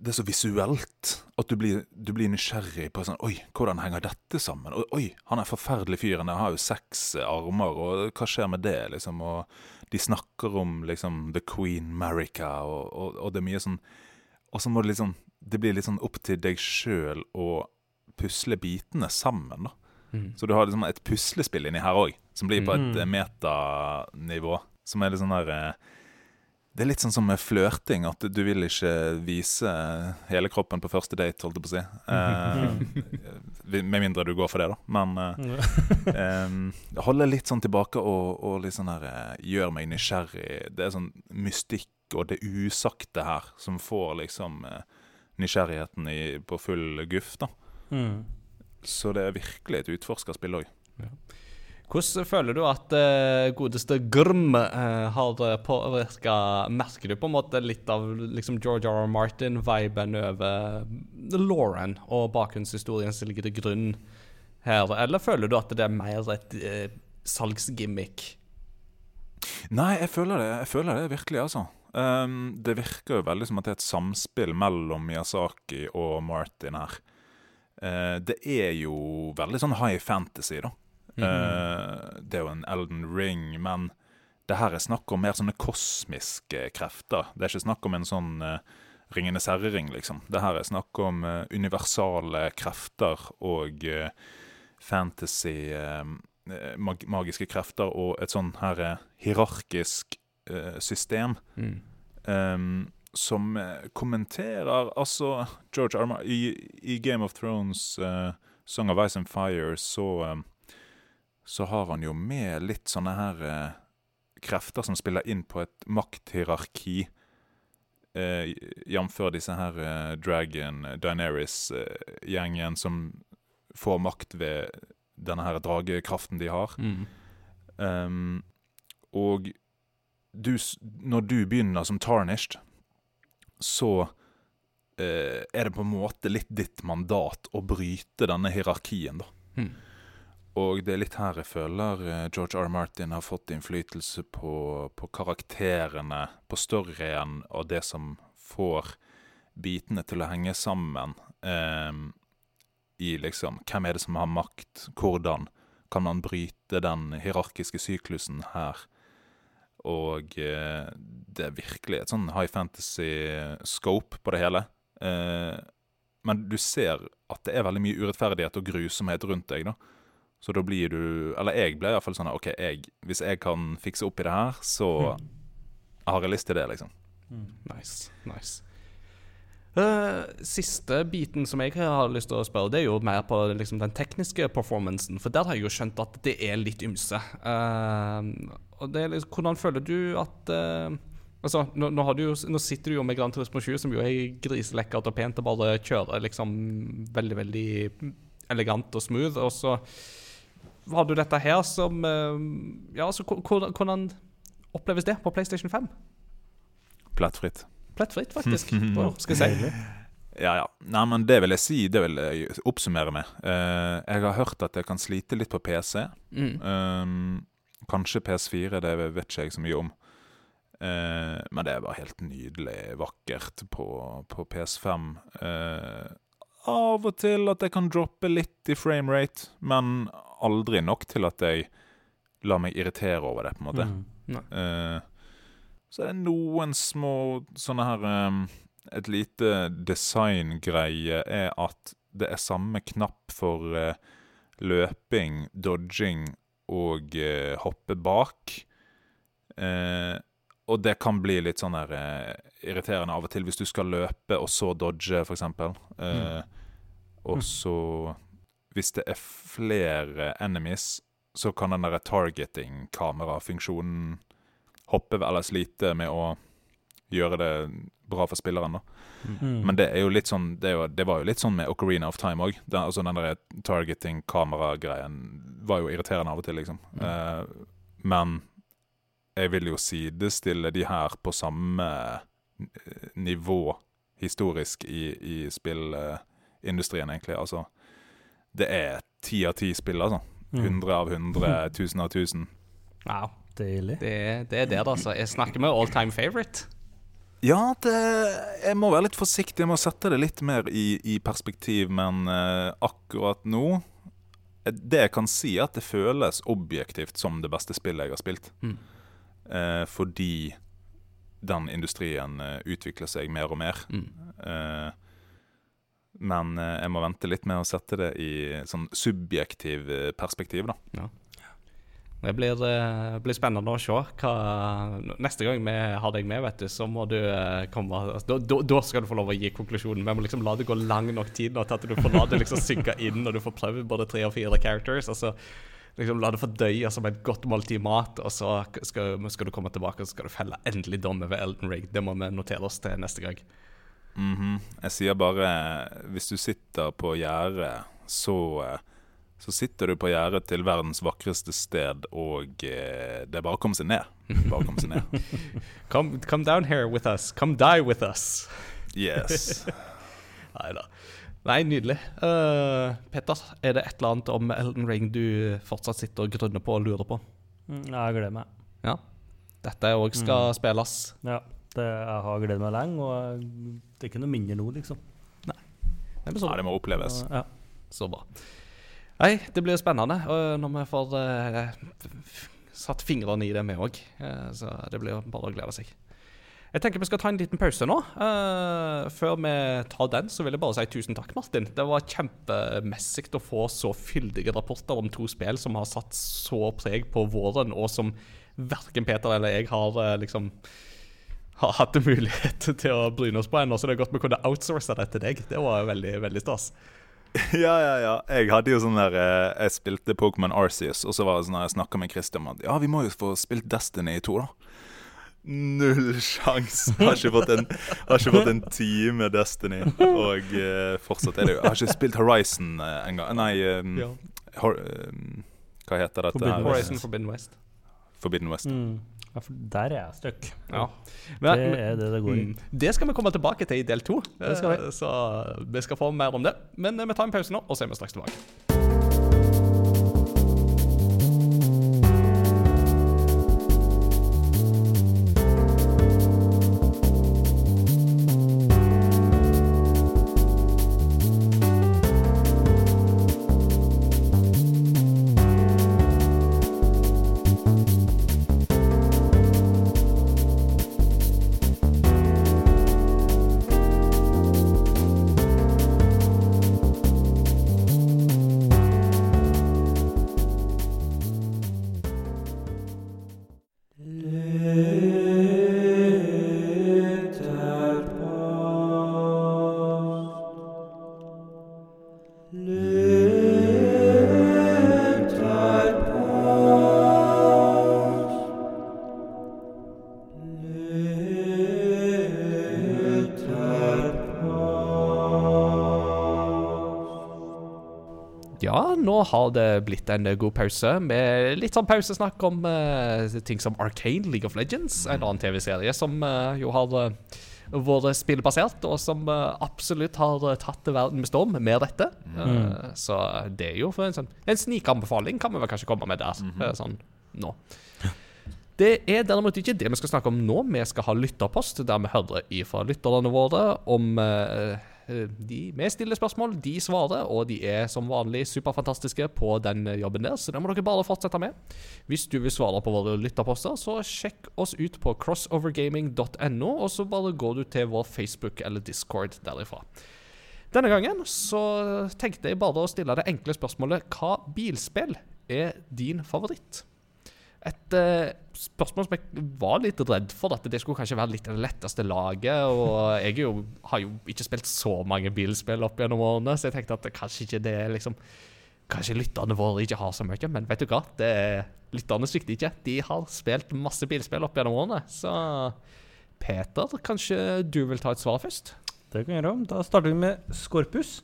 Speaker 2: det er så visuelt at du blir, du blir nysgjerrig på sånn Oi, hvordan henger dette sammen? Oi, han er forferdelig fyren Han har jo seks armer, og hva skjer med det, liksom? Og de snakker om liksom The Queen Marica, og, og, og det er mye sånn Og så må det liksom Det blir litt sånn opp til deg sjøl å pusle bitene sammen, da.
Speaker 1: Mm.
Speaker 2: Så du har liksom et puslespill inni her òg, som blir på et
Speaker 3: Mhm.
Speaker 2: eh, metanivå. Som er litt sånn der eh, Det er litt sånn som med flørting, at du vil ikke vise hele kroppen på første date, holdt jeg på å si. Eh, med mindre du går for det, da. Men eh, eh, holde litt sånn tilbake og, og litt sånn her eh, gjør meg nysgjerrig. Det er sånn mystikk og det usagte her som får liksom eh, nysgjerrigheten i, på full guff, da.
Speaker 3: Mm.
Speaker 2: Så det er virkelig et utforskerspill òg. òg.
Speaker 1: Hvordan føler du at uh, godeste Grm uh, har påvirka Merker du på en måte litt av liksom George R. R. Martin-viben over Lauren og bakgrunnshistorien som ligger til grunn her, eller føler du at det er mer et uh, salgsgimmick?
Speaker 2: Nei, jeg føler det, jeg føler det virkelig, altså. Um, det virker jo veldig som at det er et samspill mellom Miyazaki og Martin her. Uh, det er jo veldig sånn high fantasy, da. Eh, det er jo en Elden Ring, men det her er snakk om mer sånne kosmiske krefter. Det er ikke snakk om en sånn uh, Ringenes herre-ring, liksom. Det her er snakk om uh, universale krefter og eh, fantasy eh, eh, mag magiske krefter og et sånn her eh, hierarkisk eh, system
Speaker 1: Mm.
Speaker 2: Um, som eh, kommenterer Altså, George Arma i, i Game of Thrones, eh, Song of Ice and Fire, så eh, Så har han jo med litt sånne her eh, krefter som spiller inn på et makthierarki. Eh, Jf. disse her eh, Dragon, Daenerys-gjengen som får makt ved denne her dragekraften de har.
Speaker 1: Mm.
Speaker 2: Um, og du, når du begynner som tarnished, så eh, er det på en måte litt ditt mandat å bryte denne hierarkien, da.
Speaker 1: Mm.
Speaker 2: Og det er litt her jeg føler eh, George R. Martin har fått innflytelse på, på karakterene, på storyen og det som får bitene til å henge sammen. Eh, I liksom Hvem er det som har makt? Hvordan kan man bryte den hierarkiske syklusen her? Og eh, det er virkelig et sånn high fantasy-scope på det hele. Eh, men du ser at det er veldig mye urettferdighet og grusomhet rundt deg, da. Så da blir du Eller jeg ble iallfall sånn OK, jeg, hvis jeg kan fikse opp i det her, så har jeg lyst til det, liksom.
Speaker 1: Nice. nice. Uh, siste biten som jeg har lyst til å spørre, det er jo mer på liksom, den tekniske performancen. For der har jeg jo skjønt at det er litt ymse. Uh, og det er liksom, hvordan føler du at uh, Altså, nå, nå, har du jo, nå sitter du jo med Gran Turismo 20, som jo er griselekkert og pent og bare kjører liksom veldig, veldig elegant og smooth. Og så har du dette her som eh, Ja, altså, hvordan, oppleves det på PlayStation 5?
Speaker 2: Plettfritt.
Speaker 1: Plettfritt, faktisk. Hva skal jeg si?
Speaker 2: Ja, ja. Nei, men det vil jeg si, det vil jeg oppsummere med. Uh, jeg har hørt at jeg kan slite litt på PC.
Speaker 1: Mm.
Speaker 2: Um, kanskje PS4, det vet ikke jeg så mye om. Uh, men det bare helt nydelig vakkert på, på PS5. Eh, av og til at jeg kan droppe litt i framerate, men aldri nok til at jeg lar meg irritere over det, på en måte.
Speaker 3: Mm.
Speaker 2: Uh, så er det noen små sånne her um, Et lite designgreie er at det er samme knapp for uh, løping, dodging og uh, hoppe bak. Eh, og det kan bli litt sånn der, eh, irriterende av og til hvis du skal løpe og så dodge, f.eks. Eh, Og så Hvis det er flere enemies, så kan den derre targeting-kamerafunksjonen hoppe eller slite med å gjøre det bra for spilleren. da.
Speaker 3: Mm.
Speaker 2: Men det er jo litt sånn Det, jo, det var jo litt sånn med Ocarina of Time òg. Den, altså den der targeting-kameragreien var jo irriterende av og til, liksom. Eh, men jeg vil jo sidestille de her på samme eh, nivå historisk i, i spillindustrien, egentlig. Altså, det er ti av ti spill, altså.
Speaker 3: Hundre
Speaker 2: 100 av 100, 1000 av 1000.
Speaker 1: Wow.
Speaker 3: Deilig.
Speaker 1: Det, det er det, altså. Jeg snakker med all time favorite.
Speaker 2: Ja, det, jeg må være litt forsiktig. Jeg må sette det litt mer i, i perspektiv, men uh, akkurat nå eh, Det jeg kan si, er at det føles objektivt som det beste spillet jeg har spilt.
Speaker 1: Mm.
Speaker 2: Eh, fordi den industrien eh, utvikler seg mer og mer.
Speaker 1: Mm.
Speaker 2: Eh, men eh, jeg må vente litt med å sette det i sånn subjektiv eh, perspektiv, da.
Speaker 1: Det blir, blir spennende å se hva Neste gang vi har deg med, vet du, så må du komme da, da, da skal du få lov å gi konklusjonen. Vi må liksom la det gå lang nok tid nå til at du får la det liksom synke inn, og du får prøve både tre og fire characters. Og så liksom la det fordøye som et godt måltid mat, og så skal, skal du komme tilbake og så skal du felle endelig dom over Elden Ring. Det må vi notere oss til neste gang.
Speaker 2: Mhm. Jeg sier bare Hvis du sitter på gjerdet, så så sitter du på gjerdet til verdens vakreste sted, og eh, det er bare å komme seg ned. Bare komme seg ned.
Speaker 1: Come, come down here with us. Come die with us.
Speaker 2: Yes.
Speaker 1: Nei da. Nei, nydelig. Uh, Petter, er det et eller annet om Elden Ring du fortsatt sitter og grunner på og lurer på?
Speaker 3: Mm, Jeg gleder meg.
Speaker 1: Ja. Dette òg skal
Speaker 3: Mm.
Speaker 1: spilles.
Speaker 3: Ja, det, jeg har gledet meg lenge, og det er ikke noe mindre nå, liksom.
Speaker 1: Det blir så,
Speaker 2: Ja, det må oppleves.
Speaker 3: Ja.
Speaker 1: så bra. Nei, det blir spennende uh, når vi får uh, satt fingrene i det, vi òg. så det blir bare å glede seg. Jeg tenker vi skal ta en liten pause nå. Uh, før vi tar den, så vil jeg bare si tusen takk, Martin. Det var kjempemessig å få så fyldige rapporter om to spill som har satt så preg på våren, og som verken Peter eller jeg har uh, liksom har hatt mulighet til å bryne oss på ennå, så det er godt vi kunne outsource det til deg. Det var veldig, veldig stas.
Speaker 2: Ja, ja, ja. Jeg hadde jo sånn der eh, Jeg spilte Pokémon Arceus, og så var det sånn jeg snakka med Christian om at ja, vi må jo få spilt Destiny 2, da. Null sjans. Har ikke fått en, har ikke fått en time Destiny. Og uh, fortsatt er det jo Jeg har ikke spilt Horizon uh, engang. Nei, um,
Speaker 1: Ja.
Speaker 2: hor, um, hva heter dette?
Speaker 3: Forbidden
Speaker 2: her?
Speaker 1: Horizon Forbidden West.
Speaker 2: Forbidden West.
Speaker 3: Mm. ja, for der er jeg stuck.
Speaker 1: Ja.
Speaker 3: Det er det det går i.
Speaker 1: mm, det skal vi komme tilbake til i del to.
Speaker 3: Vi.
Speaker 1: Eh, Så vi skal få mer om det. Men eh, vi tar en pause nå, og så er vi straks tilbake. Har det blitt en god pause med litt sånn pausesnakk om uh, ting som Arcane, League of Legends, en annen TV-serie som uh, jo har uh, vært spillbasert, og som absolutt har tatt verden med storm med dette. Mm. så det er jo for en sånn En snikanbefaling kan vi vel kanskje komme med der, eh, sånn nå. Det er derimot ikke det vi skal snakke om nå. Vi skal ha lytterpost, der vi hører ifra lytterne våre om eh, de Vi stiller spørsmål, de svarer, og de er som vanlig superfantastiske på den jobben der, så det må dere bare fortsette med. Hvis du vil svare på våre lytterposter, så sjekk oss ut på crossovergaming.no, og så bare går du til vår Facebook eller Discord derifra. Denne gangen så tenkte jeg bare å stille det enkle spørsmålet Hva bilspill er din favoritt? Et uh, spørsmål som jeg var litt redd for, at det skulle kanskje være litt det letteste laget. Og jeg jo, har jo ikke spilt så mange bilspill opp gjennom årene, så jeg tenkte at kanskje ikke det er liksom Kanskje lytterne våre ikke har så mye, men vet du hva? Det er, lytterne svikter ikke. De har spilt masse bilspill opp gjennom årene. Så Peter, kanskje du vil ta et svar først?
Speaker 3: Det kan jeg gjøre. Da starter vi med Skorpus.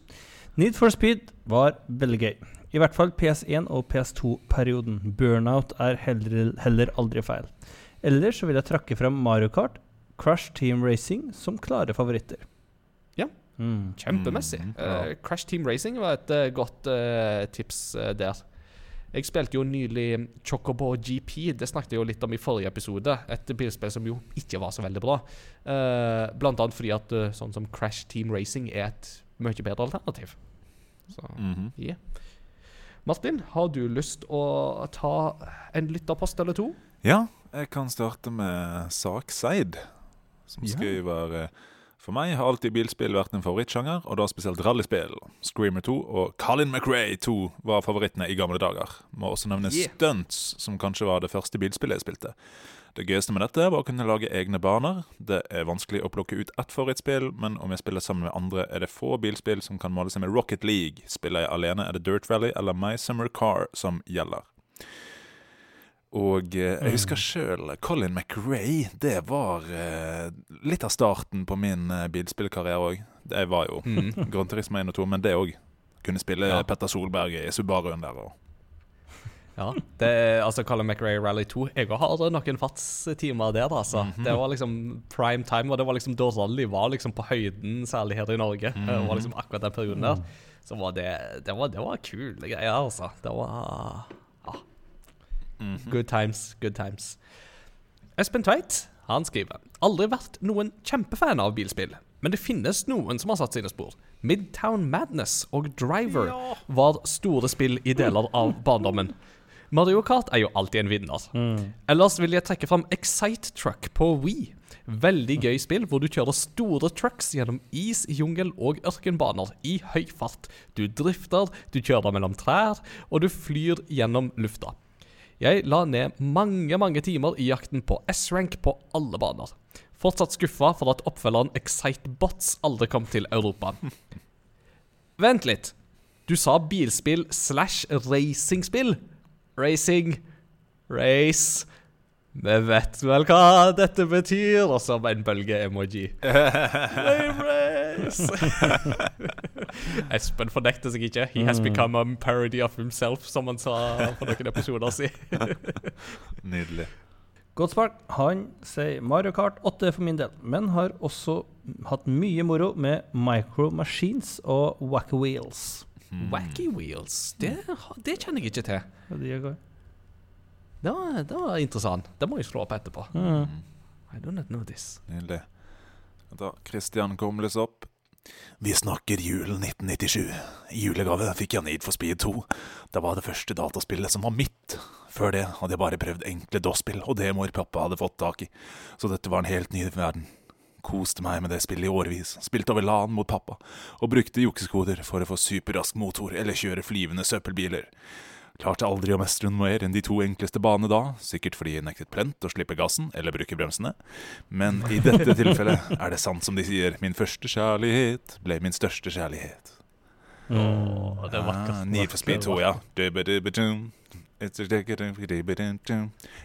Speaker 3: Need for speed var veldig gøy. I hvert fall PS1 og PS2-perioden. Burnout er heller, heller aldri feil. Ellers så vil jeg trakke fram Mario Kart, Crash Team Racing som klare favoritter.
Speaker 1: Ja.
Speaker 3: Mm.
Speaker 1: Kjempemessig.
Speaker 2: Mm.
Speaker 1: Eh, Crash Team Racing var et uh, godt uh, tips der. Jeg spilte jo nylig Chocobo GP. Det snakket jeg jo litt om i forrige episode. Et bilspill som jo ikke var så veldig bra. Eh, blant annet fordi at sånn som Crash Team Racing er et mye bedre alternativ. Så,
Speaker 2: Mhm.
Speaker 1: yeah. Martin, har du lyst å ta en lytterpost eller to?
Speaker 2: Ja, jeg kan starte med Sakseid, som skriver ja. For meg har alltid bilspill vært en favorittsjanger, og da spesielt rallyspill. Screamer 2 og Colin McRae 2 var favorittene i gamle dager. Må også nevne
Speaker 1: Yeah.
Speaker 2: Stunts, som kanskje var det første bilspillet jeg spilte. Det gøyeste med dette var å kunne lage egne baner. Det er vanskelig å plukke ut ett favorittspill, men om jeg spiller sammen med andre, er det få bilspill som kan måle seg med Rocket League. Spiller jeg alene, er det Dirt Rally eller My Summer Car som gjelder. Og eh, jeg husker sjøl Colin McRae. Det var eh, litt av starten på min eh, bilspillkarriere òg. Det var jo mm. Grand Turisme 1 og 2, men det òg. Kunne spille
Speaker 1: Ja.
Speaker 2: Petter Solberg i Subaruen der. Og.
Speaker 1: Ja. Det, altså Colin McRae Rally 2 Jeg har noen fartstimer der, altså. Det var liksom prime time, og det var liksom da rally var liksom på høyden, særlig her i Norge. Det var liksom akkurat den perioden der. Så var det Det var, det var kule greier, altså. Det var ja. Good times, good times. Espen Tveit han skriver Aldri vært noen kjempefan av bilspill, men det finnes noen som har satt sine spor. Midtown Madness og Driver var store spill i deler av barndommen. Mario Kart er jo alltid en vinner. Ellers vil jeg trekke fram Excite Truck på Wii. Veldig gøy spill hvor du kjører store trucks gjennom is, jungel og ørkenbaner i høy fart. Du drifter, du kjører mellom trær, og du flyr gjennom lufta. Jeg la ned mange mange timer i jakten på S-rank på alle baner. Fortsatt skuffa for at oppfølgeren Excite Bots aldri kom til Europa. Vent litt. Du sa bilspill slash racingspill? Racing, race Vi vet vel hva dette betyr, og så en bølge-emoji. Lame race! Espen fornekter seg ikke. He has become a parody of himself, som han sa for noen episoder siden.
Speaker 2: Nydelig.
Speaker 3: Godspark han sier Mario Kart 8 for min del, men har også hatt mye moro med Micro Machines og Wacky Wheels.
Speaker 1: Wacky Wheels, det, det kjenner jeg ikke til.
Speaker 3: Hva de gjør?
Speaker 1: Det var, det var interessant. Det må jeg slå opp etterpå.
Speaker 3: Mm.
Speaker 1: I do not know this.
Speaker 2: Nydelig. Da Christian Komles opp. Vi snakker julen 1997. I julegave fikk jeg Need for Speed 2. Det var det første dataspillet som var mitt. Før det hadde jeg bare prøvd enkle DOS-spill og demoer pappa hadde fått tak i. Så dette var en helt ny verden. Koste meg med det spillet i årevis. Spilte over LAN mot pappa. Og brukte juksekoder for å få superrask motor eller kjøre flyvende søppelbiler. Klarte aldri å mestre noe mer enn de to enkleste banene da, sikkert fordi jeg nektet plent å slippe gassen eller bruke bremsene. Men i dette tilfellet er det sant som de sier, min første kjærlighet ble min største kjærlighet.
Speaker 1: Åh, det er
Speaker 2: Ah,
Speaker 1: vakkert.
Speaker 2: Need for Speed 2, ja.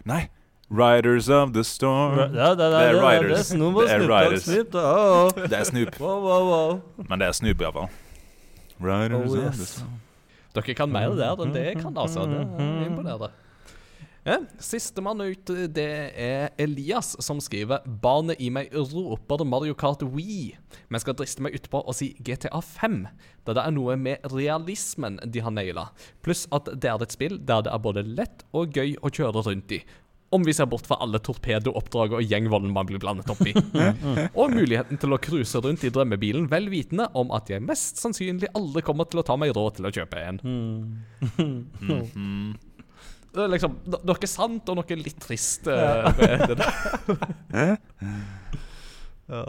Speaker 2: Nei, Riders of the Storm.
Speaker 3: Ja, det, det,
Speaker 2: Det er Riders.
Speaker 3: Det er Snoop
Speaker 2: Det er
Speaker 3: Snoop
Speaker 2: Riders.
Speaker 3: Oh,
Speaker 2: Det er
Speaker 3: wow, wow, wow.
Speaker 2: men det er Snoop iallfall. Riders
Speaker 3: Oh,
Speaker 2: of the Storm.
Speaker 1: Dere kan mer der enn det jeg kan, altså. Det er imponerende. Ja, Sistemann ut, det er Elias som skriver 'Barnet i meg roper Mario Kart Wii', men skal driste meg utpå og si GTA 5, da det er noe med realismen de har naila. Pluss at det er et spill der det er både lett og gøy å kjøre rundt i. Om vi ser bort fra alle torpedooppdrag og gjengvolden man blir blandet opp i. Og muligheten til å cruise rundt i drømmebilen vel vitende om at jeg mest sannsynlig aldri kommer til å ta meg råd til å kjøpe en.
Speaker 2: Mhm.
Speaker 1: Det er liksom noe sant og noe litt trist uh, ved det der. ja.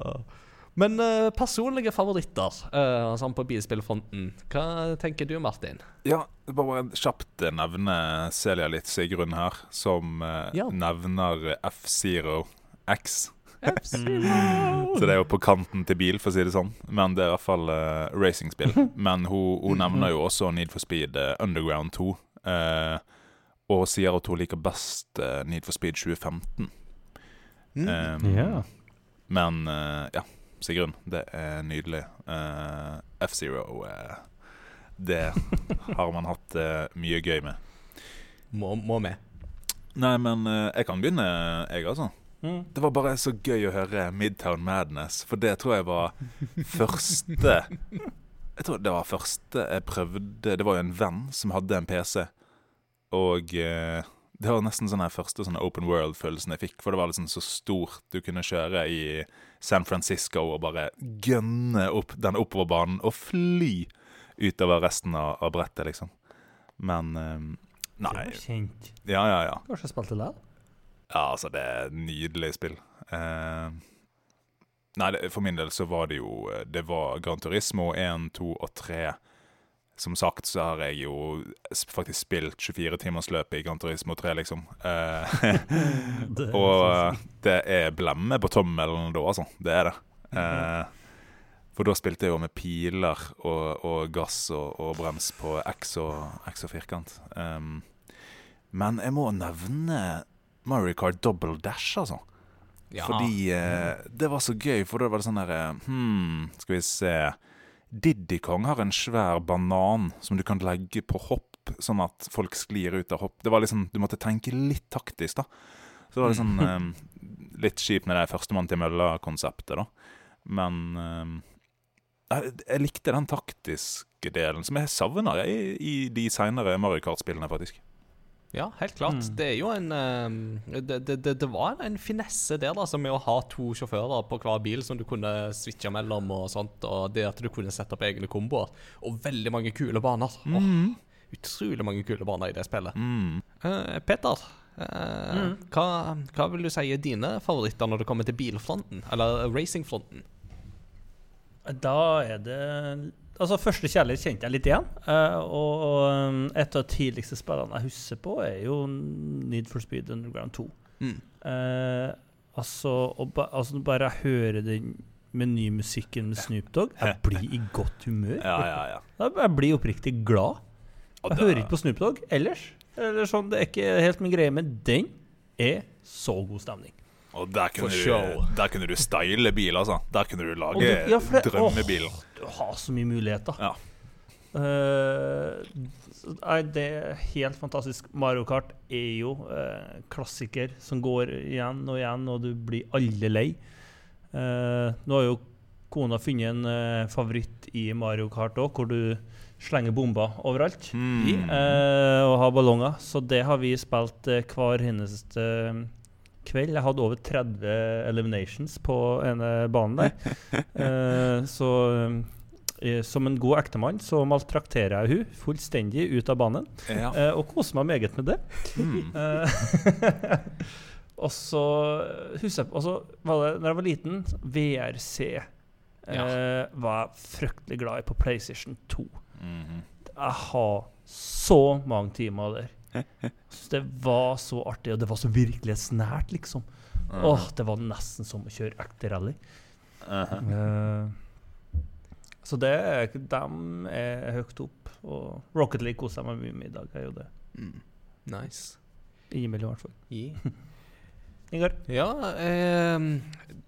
Speaker 1: Men uh, personlige favoritter uh, sånn på bilspillfronten, hva tenker du, Martin?
Speaker 2: Ja, bare kjapt nevne Celia litt Sigrun her, som uh,
Speaker 1: Ja.
Speaker 2: nevner F-Zero X. Så det er jo på kanten til bil, for å si det sånn. Men det er i hvert fall uh, racingspill. Men hun, hun nevner jo også Need for Speed eh, Underground 2. eh, og sier at hun liker best eh, Need for Speed 2015. Um,
Speaker 3: yeah.
Speaker 2: Men eh, ja, Sigrun, det er nydelig. Uh, F-Zero, uh, det har man hatt eh, mye gøy med.
Speaker 1: Må, må med.
Speaker 2: Nei, men jeg kan begynne, jeg, altså.
Speaker 3: Mm.
Speaker 2: Det var bare så gøy å høre Midtown Madness, for det tror jeg var første Jeg tror det var første jeg prøvde Det var jo en venn som hadde en PC. Og det var nesten sånn her første sånne open world-følelsen jeg fikk. For det var liksom så stort. Du kunne kjøre i San Francisco og bare gønne opp den oppoverbanen og fly utover resten av, av brettet, liksom. Men nei.
Speaker 3: Det var kjent.
Speaker 2: Ja, ja, ja.
Speaker 3: Kanskje jeg spilte det?
Speaker 2: Ja, altså, det er et nydelig spill. Uh, nei, det, for min del så var det jo eh, Det var Gran Turismo 1, 2 og 3. Som sagt så har jeg jo faktisk spilt 24-timersløpet i Gran Turismo 3, liksom. Eh,
Speaker 3: Det-
Speaker 2: og eh, det er blemme på tommelen da, altså. Det er det. Eh, for da spilte jeg jo med piler og, og gass og, og brems på X og, X og firkant. Um, men jeg må nevne Mario Kart Double Dash, altså.
Speaker 1: Ja.
Speaker 2: Fordi eh, det var så gøy, for da var det sånn derre hmm, Skal vi se Diddy Kong har en svær banan som du kan legge på hopp, sånn at folk sklir ut av hopp. Det var liksom, Du måtte tenke litt taktisk, da. Så det var liksom eh, litt kjipt med det førstemann til mølla-konseptet, da. Men eh, jeg likte den taktiske delen, som jeg savner i, i de seinere Mario Kart-spillene, faktisk.
Speaker 1: Ja, helt klart.
Speaker 3: Mm.
Speaker 1: Det er jo en ehm, det, det, det, var en finesse der, da, med å ha to sjåfører på hver bil som du kunne switche mellom, og sånt, og det at du kunne sette opp egne komboer. Og veldig mange kule baner. Åh, utrolig mange kule baner i det spillet.
Speaker 2: Mm.
Speaker 1: Uh, Peter, eh, hva, hva vil du si er dine favoritter når det kommer til bilfronten? Eller racingfronten?
Speaker 3: Da er det Altså, første kjærlighet kjente jeg litt igjen. eh, og, og um, et av de tidligste spillene jeg husker på, er jo Need for Speed Underground 2.
Speaker 1: Mm.
Speaker 3: Eh, altså, og ba, altså, bare jeg hører den menymusikken med Snoop Dogg, jeg blir i godt humør.
Speaker 2: Ja, ja, ja.
Speaker 3: Jeg blir oppriktig glad. Jeg hører ikke på Snoop Dogg ellers. Eller sånn, Det er ikke helt min greie, men den er så god stemning.
Speaker 2: Og der kunne,
Speaker 1: For
Speaker 2: du, der kunne du style bil, altså. Der kunne du lage
Speaker 3: du, ja, det, det-
Speaker 2: Åh,
Speaker 3: Du har så mye muligheter.
Speaker 2: Ja.
Speaker 3: Uh, nei, det er helt fantastisk. Mario Kart er jo uh, klassiker som går igjen og igjen, og du blir alle lei. Uh, nå har jo kona funnet en favoritt i Mario Kart òg, hvor du slenger bomber overalt.
Speaker 2: Mm.
Speaker 3: eh, og har ballonger. Så det har vi spilt hver eneste kveld. Jeg hadde over 30 eliminations på ene banen der. uh, så eh, som en god ektemann så maltrakterer jeg hun fullstendig ut av banen,
Speaker 2: Ja.
Speaker 3: Uh, og koser meg meget med det.
Speaker 2: Mm.
Speaker 3: Og så husker jeg var det, når jeg var liten, VRC eh, var jeg fryktelig glad i på PlayStation 2.
Speaker 2: Mhm.
Speaker 3: Jeg har så mange timer der. Jeg det var så artig, og det var så virkelighetsnært, liksom. Åh, Det var nesten som å kjøre ekte rally. Eh, så det er, dem er høyt opp. Og Rocket League koser jeg meg mye med i dag. er jo det.
Speaker 1: Mm. Nice.
Speaker 3: Innimellom, i hvert fall.
Speaker 1: Yeah.
Speaker 3: Ingar?
Speaker 1: Ja, eh,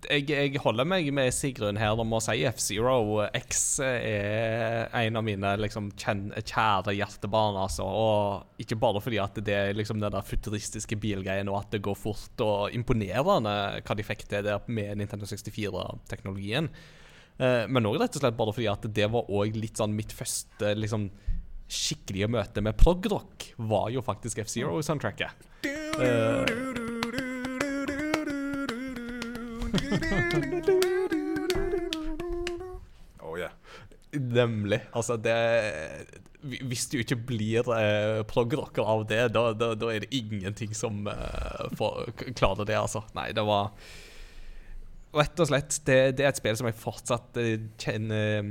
Speaker 1: jeg, jeg holder meg med Sigrun her om å si F-Zero X er en av mine liksom, kjære hjertebarn. Altså. Og ikke bare fordi at det er liksom den der futuristiske bilgreien og at det går fort og imponerende hva de fikk til der med Nintendo 64-teknologien. Eh, men òg rett og slett bare fordi at det var litt sånn mitt første liksom, skikkelige møte med progrock, var jo faktisk F-Zero-soundtracket.
Speaker 2: Oh, yeah.
Speaker 1: Nemlig. Altså, det Hvis du ikke blir eh, progrocker av det, da, da, da er det ingenting som eh, klarer det, altså. Nei, det var Rett og slett. Det, det er et spill som jeg fortsatt eh, kjenner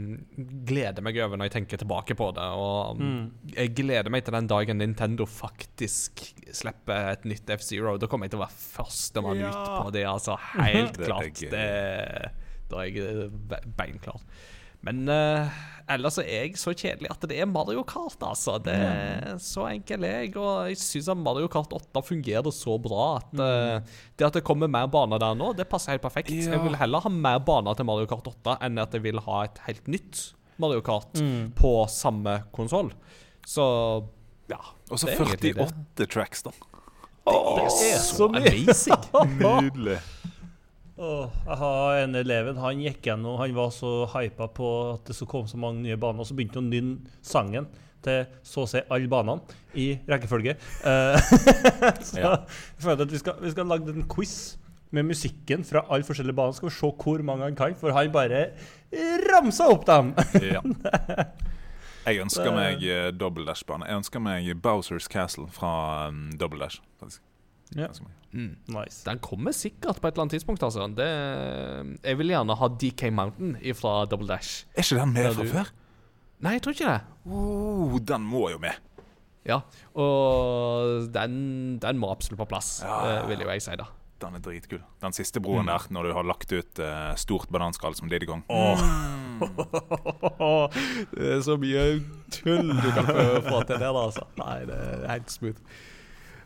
Speaker 1: gleder meg over når jeg tenker tilbake på det. Og
Speaker 3: Mm.
Speaker 1: jeg gleder meg til den dagen Nintendo faktisk slipper et nytt F-Zero. Da kommer jeg til å være førstemann
Speaker 2: Ja.
Speaker 1: ut på det, altså. Helt klart. Det, da er jeg eh, beinklar. Men uh, ellers er jeg så kjedelig at det er Mario Kart, altså. Det er Så enkel er jeg. Og jeg syns Mario Kart 8 fungerer så bra at uh, det at det kommer mer baner der nå, det passer helt perfekt.
Speaker 2: Ja.
Speaker 1: Jeg vil heller ha mer baner til Mario Kart 8 enn at jeg vil ha et helt nytt Mario Kart
Speaker 3: Mm.
Speaker 1: på samme konsoll. Så ja.
Speaker 2: Og så
Speaker 1: det er egentlig det.
Speaker 2: 48 tracks, da.
Speaker 3: det er så
Speaker 1: amazing.
Speaker 2: Nydelig.
Speaker 3: Åh, jeg har en eleven, han gikk gjennom Han var så hypa på at det skulle komme så mange nye baner, og så begynte han å nynne sangen til så å si alle banene i rekkefølge. Uh, så
Speaker 2: Ja.
Speaker 3: jeg føler at vi skal, vi skal lage en quiz med musikken fra alle forskjellige baner. Skal vi se hvor mange han kan, for han bare ramsa opp dem.
Speaker 2: Ja. Jeg ønsker meg uh, Double Dash-bane. Jeg ønsker meg Bowsers Castle fra um, Double Dash. faktisk.
Speaker 3: Ja.
Speaker 1: Mm.
Speaker 3: Nice.
Speaker 1: Den kommer sikkert på et eller annet tidspunkt. altså det, Jeg vil gjerne ha DK Mountain fra Double Dash.
Speaker 2: Er ikke den med fra
Speaker 1: du-
Speaker 2: før?
Speaker 1: Nei, jeg tror ikke det.
Speaker 2: Oh, den må jo med.
Speaker 1: Ja, Og den, den må absolutt på plass,
Speaker 2: Ja.
Speaker 1: eh, vil jo jeg si. da
Speaker 2: Den er dritkul. Den siste broen der, når du har lagt ut uh, stort bananskall som Diddy Kong.
Speaker 1: Det er så mye tull du kan få, få til der, altså. Nei, det er helt smooth.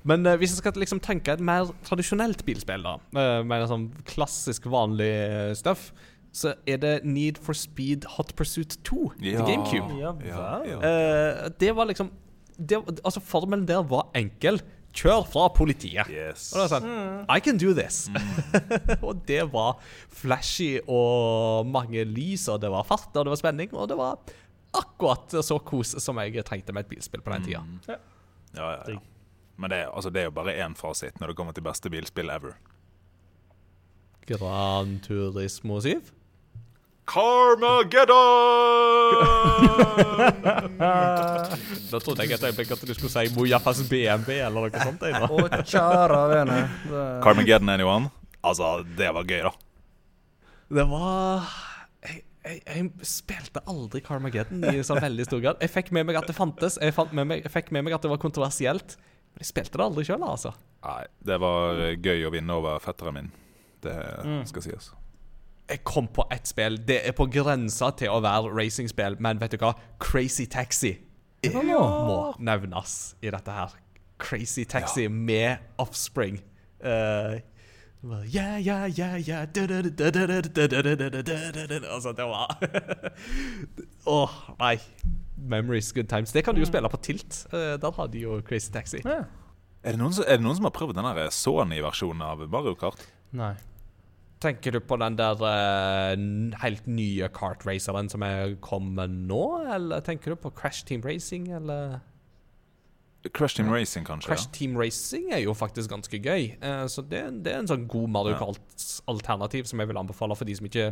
Speaker 1: Men uh, hvis jeg skal liksom tenke et mer tradisjonelt bilspill, da, uh, med en sånn klassisk, vanlig eh, stuff, så er det Need for Speed Hot Pursuit 2 til GameCube.
Speaker 3: Ja
Speaker 2: Ja, ja.
Speaker 1: Eh, det var liksom det, Altså, formelen der var enkel. Kjør fra politiet.
Speaker 2: Yes.
Speaker 1: Og det var sånn I can do this. og det var flashy og mange lys, og det var fart, og det var spenning, og det var akkurat så kos som jeg trengte med et bilspill på den tida.
Speaker 2: Ja, ja, ja. Men det, altså, det er jo bare én fasit når det kommer til beste bilspill ever.
Speaker 1: Gran Turismo 7.
Speaker 2: Carmageddon!
Speaker 1: Da trodde jeg et øyeblikk at du skulle si Mojafas BMW eller noe sånt. jeg.
Speaker 3: Kjære vene. Det-
Speaker 2: Carmageddon, anyone? Altså, det var gøy, da.
Speaker 1: Det var jeg, jeg, jeg spilte aldri Carmageddon i sånn veldig stor grad. Jeg fikk med meg at det fantes, jeg, fant med meg, jeg fikk med meg at det var kontroversielt. Men jeg spilte det aldri sjøl, altså.
Speaker 2: Nei, det var eh, gøy å vinne over fetteren min. Det skal sies.
Speaker 1: Jeg kom på ett spill. Det er på grensa til å være racingspill, men vet du hva? Crazy Taxi ja. må nevnes i dette her. Crazy Taxi med Offspring. Uh, ja, ja, ja, ja Altså, det var Åh, nei. Memories, good times. Det kan du jo spille på Tilt. Eh, der har de jo Crazy Taxi.
Speaker 3: Ja.
Speaker 2: Er det noen som, er det noen som har prøvd den Sony-versjonen av Mario Kart?
Speaker 3: Nei.
Speaker 1: Tenker du på den der uh, helt nye kart-raceren som er kommet nå, eller tenker du på Crash Team Racing, eller
Speaker 2: Crash Team Racing, kanskje?
Speaker 1: Crash Team Racing er jo faktisk ganske gøy, Uh, så det, det er en sånn god Mario
Speaker 2: Ja.
Speaker 1: Kart-alternativ som jeg vil anbefale for de som ikke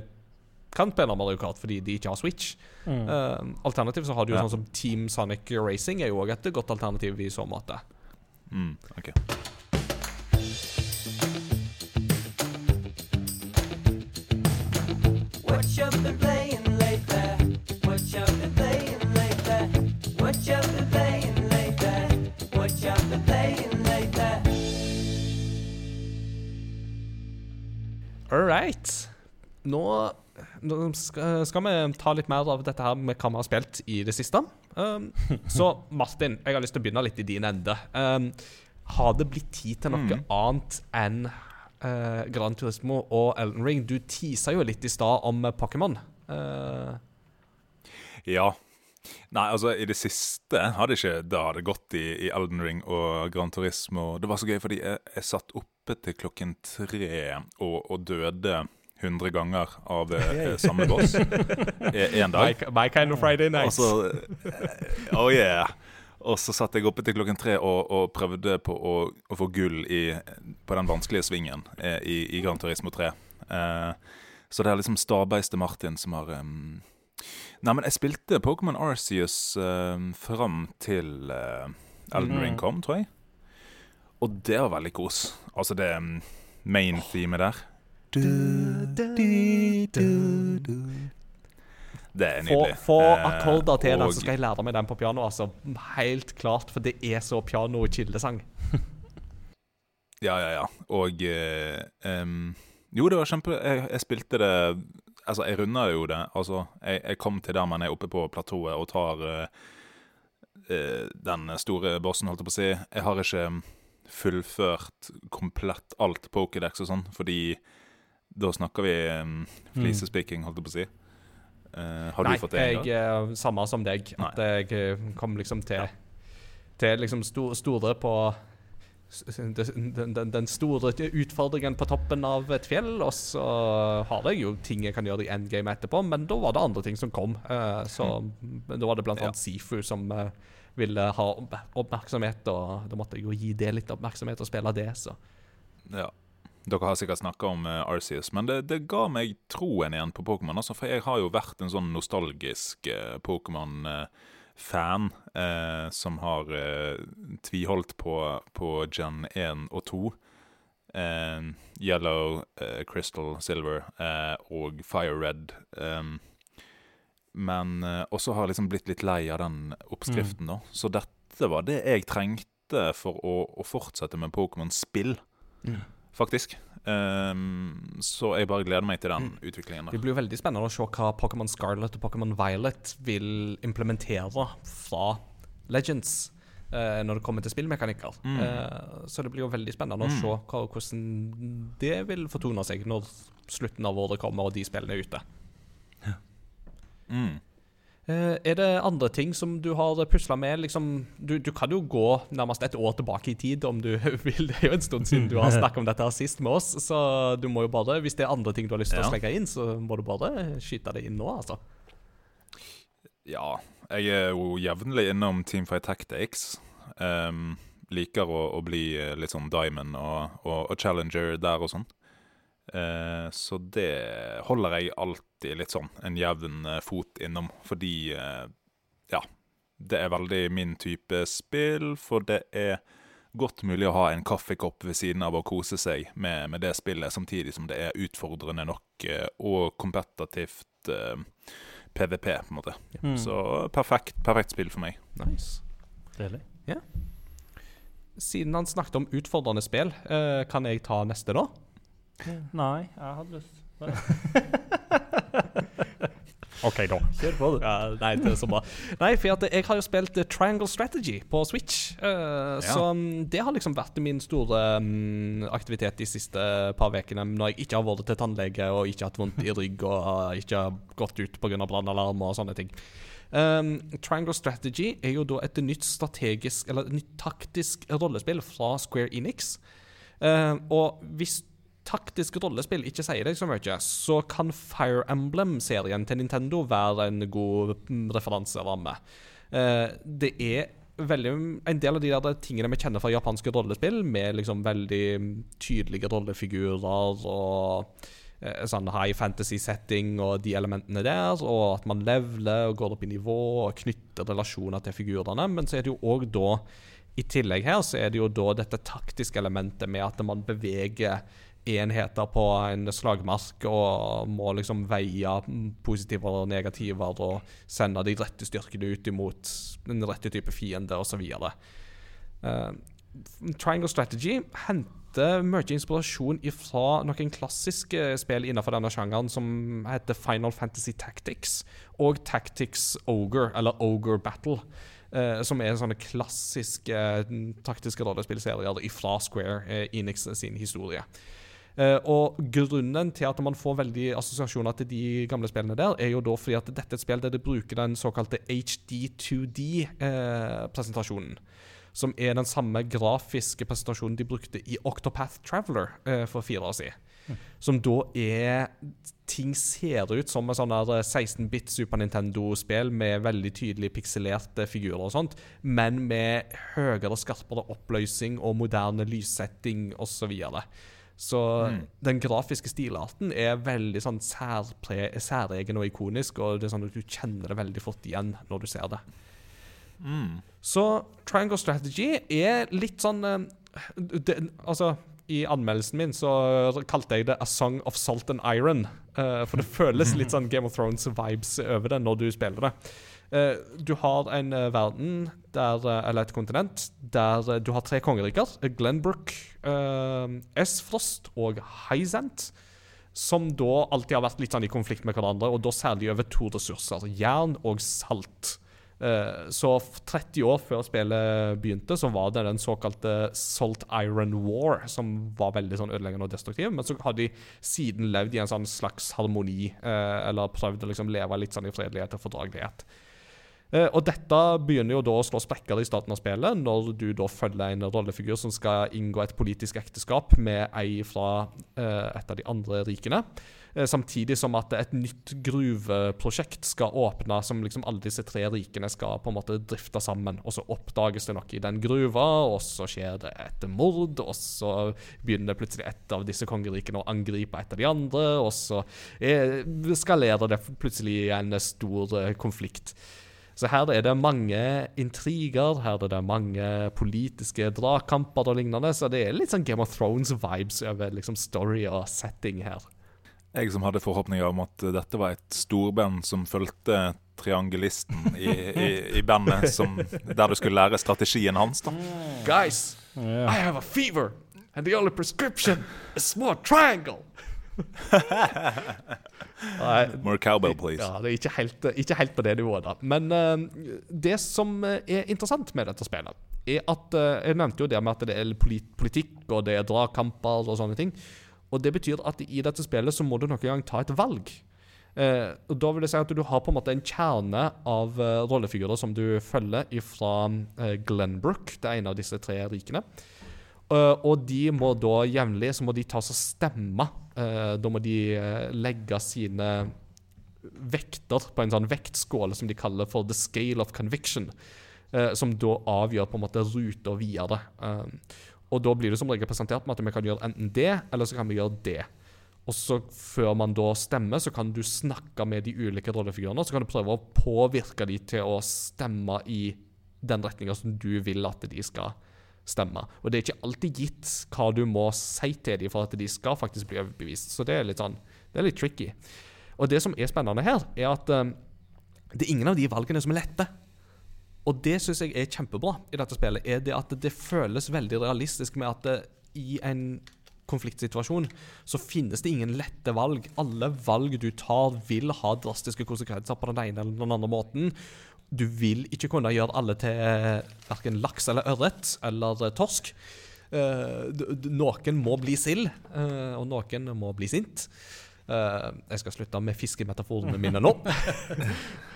Speaker 1: kan spille Mario Kart fordi de ikke har Switch.
Speaker 3: Mm.
Speaker 1: Uh, alternativt så har du jo
Speaker 2: Ja.
Speaker 1: sånn som Team Sonic Racing er jo også et godt alternativ i så måte.
Speaker 2: Mm, okay.
Speaker 5: What you been playing lately? What you been playing lately? What you been playing lately? What you been playing lately?
Speaker 1: All right. Nå skal, vi ta litt mer av dette her med hva vi har spilt i det siste. Um, så Martin, jeg har lyst til å begynne litt i din ende. Um, har det blitt tid til noe annet enn uh, Gran Turismo og Elden Ring? Du teasa jo litt i stad om eh, Pokémon. Uh,
Speaker 2: Ja. Nei, altså, i det siste har det ikke det har det gått i, i Elden Ring og Gran Turismo. Det var så gøy, fordi jeg, jeg satt oppe til klokken tre og, og døde 100 ganger av eh, samme boss én dag.
Speaker 1: my, my kind of Friday
Speaker 2: Og
Speaker 1: night.
Speaker 2: så eh, Oh yeah. Og så satt jeg oppe til klokken tre og, og prøvde på å, å få gull i, på den vanskelige svingen eh, i, i Gran Turismo 3. Eh, så det er liksom stabeiste Martin som har um... Nei, men jeg spilte Pokémon Arceus um, fram til uh, Elden Ring kom, tror jeg. Og det var veldig kos. Altså det um, main-themet der. Det er nydelig.
Speaker 1: få
Speaker 2: Eh,
Speaker 1: akkorder til den, så skal jeg lære meg den på piano. Altså. Helt klart, for det er så piano-kildesang.
Speaker 2: Ja, ja, ja. Og em, Jo, det var kjempe jeg, jeg spilte det Altså, jeg runda jo det. Altså, jeg, jeg kom til der man er oppe på platået og tar uh, den store bossen, holdt jeg på å si. Jeg har ikke fullført komplett alt Pokédex og sånn, fordi da snakker vi um, flisespiking, holdt jeg på å si. Uh, har du fått det gang?
Speaker 1: jeg er samme som deg. At jeg eh, kom liksom til Til liksom sto, store på den, den, den store utfordringen på toppen av et fjell, og så har jeg jo ting jeg kan gjøre i endgame etterpå, men da var det andre ting som kom. Uh, så mm. Da var det blant
Speaker 2: Ja.
Speaker 1: annet Sifu som uh, ville ha oppmerksomhet, og da måtte jeg jo gi det litt oppmerksomhet og spille det, så
Speaker 2: Ja. Dere har sikkert snakka om eh, Arceus, men det, det ga meg troen igjen på Pokémon. Altså, for jeg har jo vært en sånn nostalgisk eh, Pokémon-fan eh, som har tviholdt på, på Gen 1 og 2. Eh, Yellow, Crystal, Silver eh, og Fire Red. Um, men eh, også har liksom blitt litt lei av den oppskriften, da. Så dette var det jeg trengte for å, å fortsette med Pokémon-spill faktisk. Um, så jeg bare gleder meg til den utviklingen.
Speaker 1: Det blir jo veldig spennende å se hva Pokémon Scarlet og Pokémon Violet vil implementere fra Legends Uh, når det kommer til spillmekanikker.
Speaker 2: Mm.
Speaker 1: Uh, så det blir jo veldig spennende å se hva, hvordan det vil fortone seg når slutten av året kommer og de spillene er ute.
Speaker 2: Mm.
Speaker 1: Eh, er det andre ting som du har pusla med? Liksom, du, du kan jo gå nærmest et år tilbake i tid om du vil. Det er jo en stund siden du har snakket om dette her sist med oss. Så du må jo bare, hvis det er andre ting du har lyst til
Speaker 2: Ja.
Speaker 1: å slenge inn, så må du bare skyte det inn nå, altså.
Speaker 2: Ja, jeg er jo jevnlig innom Teamfight Tactics. Um, liker å, å bli eh, litt sånn Diamond og, og, og Challenger der og sånn. Eh, så det holder jeg alltid litt sånn en jevn eh, fot innom, fordi eh, ja, det er veldig min type spill, for det er godt mulig å ha en kaffekopp ved siden av å kose seg med, med det spillet, samtidig som det er utfordrende nok eh, og kompetitivt eh, PVP, på en måte.
Speaker 3: Mm.
Speaker 2: Så perfekt, perfekt spill for meg.
Speaker 1: Nice.
Speaker 3: Deilig.
Speaker 1: Siden han snakket om utfordrende spill, eh, kan jeg ta neste da?
Speaker 3: Nei, jeg hadde lyst.
Speaker 1: OK, da.
Speaker 3: Kjør på, du.
Speaker 1: Ja, nei, det er så bra. Nei, for at jeg har jo spilt eh, Triangle Strategy på Switch. eh, Så mm, det har liksom vært min store um, aktivitet de siste par ukene når jeg ikke har vært til tannlege og ikke hatt vondt i rygg og uh, ikke har gått ut pga. brannalarm og sånne ting. Um, Triangle Strategy er jo da et nytt strategisk, eller et nytt taktisk rollespill fra Square Enix. Uh, og hvis taktisk rollespill ikke sier deg så mye, så kan Fire Emblem-serien til Nintendo være en god mm, referanseramme. Eh, det er veldig, en del av de der tingene vi kjenner fra japanske rollespill, med liksom veldig mm, tydelige rollefigurer og eh, sånn high fantasy-setting og de elementene der, og at man leveler og går opp i nivå og knytter relasjoner til figurene. Men så er det jo òg da i tillegg her så er det jo da dette taktiske elementet med at man beveger enheter på en slagmark og må liksom veie positive og negativer og sende de rette styrkene ut imot den rette type fiende osv. Uh, Triangle Strategy henter mye inspirasjon fra noen klassiske spill innenfor denne sjangeren som heter Final Fantasy Tactics og Tactics Ogre, eller Ogre Battle. Uh, som er sånne klassiske uh, taktiske rollespillserier fra Square eh, Enix sin historie. Eh, og grunnen til at man får veldig assosiasjoner til de gamle spillene der, er jo da fordi at dette er et spill der de bruker den såkalte HD2D-presentasjonen. som er den samme grafiske presentasjonen de brukte i Octopath Traveler eh, for fire år siden. Som da er Ting ser ut som en sånn 16-bit Super Nintendo-spill med veldig tydelig pikselerte figurer og sånt, men med høyere og skarpere oppløsning og moderne lyssetting osv. Så, så den grafiske stilarten er veldig sånn særegen og ikonisk, og det er sånn at du kjenner det veldig fort igjen når du ser det. Så Triangle Strategy er litt sånn eh, det, Altså, i anmeldelsen min så kalte jeg det A Song of Salt and Iron. Uh, for det føles litt sånn Game of Thrones-vibes over det når du spiller det. Eh, du har en eh, verden, der, eh, eller et kontinent, der du har tre kongeriker. Glenbrook, uh, S-Frost og Hyzant. Som da alltid har vært litt sånn i konflikt med hverandre, og da særlig over to ressurser. Jern og salt. Så 30 år før spillet begynte, så var det den såkalte Salt Iron War, som var veldig sånn ødeleggende og destruktiv. Men så har de siden levd i en sånn slags harmoni, eller prøvd å liksom leve litt sånn i fredelighet og fordragelighet. Eh, og dette begynner jo da å slå sprekker i starten av spillet, når du da følger en rollefigur som skal inngå et politisk ekteskap med ei fra eh, et av de andre rikene. Eh, samtidig som at et nytt gruveprosjekt skal åpne, som liksom alle disse tre rikene skal på en måte drifte sammen. Og så oppdages det noe i den gruva, og så skjer det et mord, og så begynner plutselig et av disse kongerikene å angripe et av de andre, og så skalerer det plutselig en stor konflikt. Så her er det mange intriger, her er det mange politiske dragkamper og lignende, så det er litt sånn Game of Thrones-vibes over liksom story og setting her.
Speaker 2: Jeg som hadde forhåpninger om at dette var et storband som fulgte triangelisten i, i, i bandet, som, der du skulle lære strategien hans. da.
Speaker 1: Guys. I have a fever, and the only prescription is small triangle.
Speaker 2: More cowbell, please.
Speaker 1: ja, det er ikke helt, ikke helt på det nivået, da. Men uh, det som er interessant med dette spillet, er at uh, Jeg nevnte jo det med at det er politikk, og det er dragkamper og sånne ting. Og det betyr at i dette spillet så må du noen gang ta et valg. Eh, og da vil jeg si at Du har på en måte en kjerne av eh, rollefigurer som du følger fra eh, Glenbrook, det er en av disse tre rikene. Eh, og de må da jevnlig så må de ta og stemme. Eh, da må de eh, legge sine vekter på en sånn vektskål som de kaller for the scale of conviction. som da avgjør på en måte ruta videre. Og da blir det som regel presentert med at vi kan gjøre enten det, eller så kan vi gjøre det. Og så før man da stemmer, så kan du snakke med de ulike rollefigurene. Så kan du prøve å påvirke dem til å stemme i den retninga som du vil at de skal stemme. Og det er ikke alltid gitt hva du må si til dem for at de skal faktisk bli overbevist. Så det er litt sånn, det er litt tricky. Og det som er spennende her, er at um, det er ingen av de valgene som er lette. Og det syns jeg er kjempebra i dette spillet, er det at det føles veldig realistisk med at det, i en konfliktsituasjon så finnes det ingen lette valg. Alle valg du tar, vil ha drastiske konsekvenser på den ene eller den andre måten. Du vil ikke kunne gjøre alle til verken laks eller ørret eller eh, torsk. Eh, noen må bli sild, eh, og noen må bli sint. Eh, jeg skal slutte med fiskemetaforene mine nå.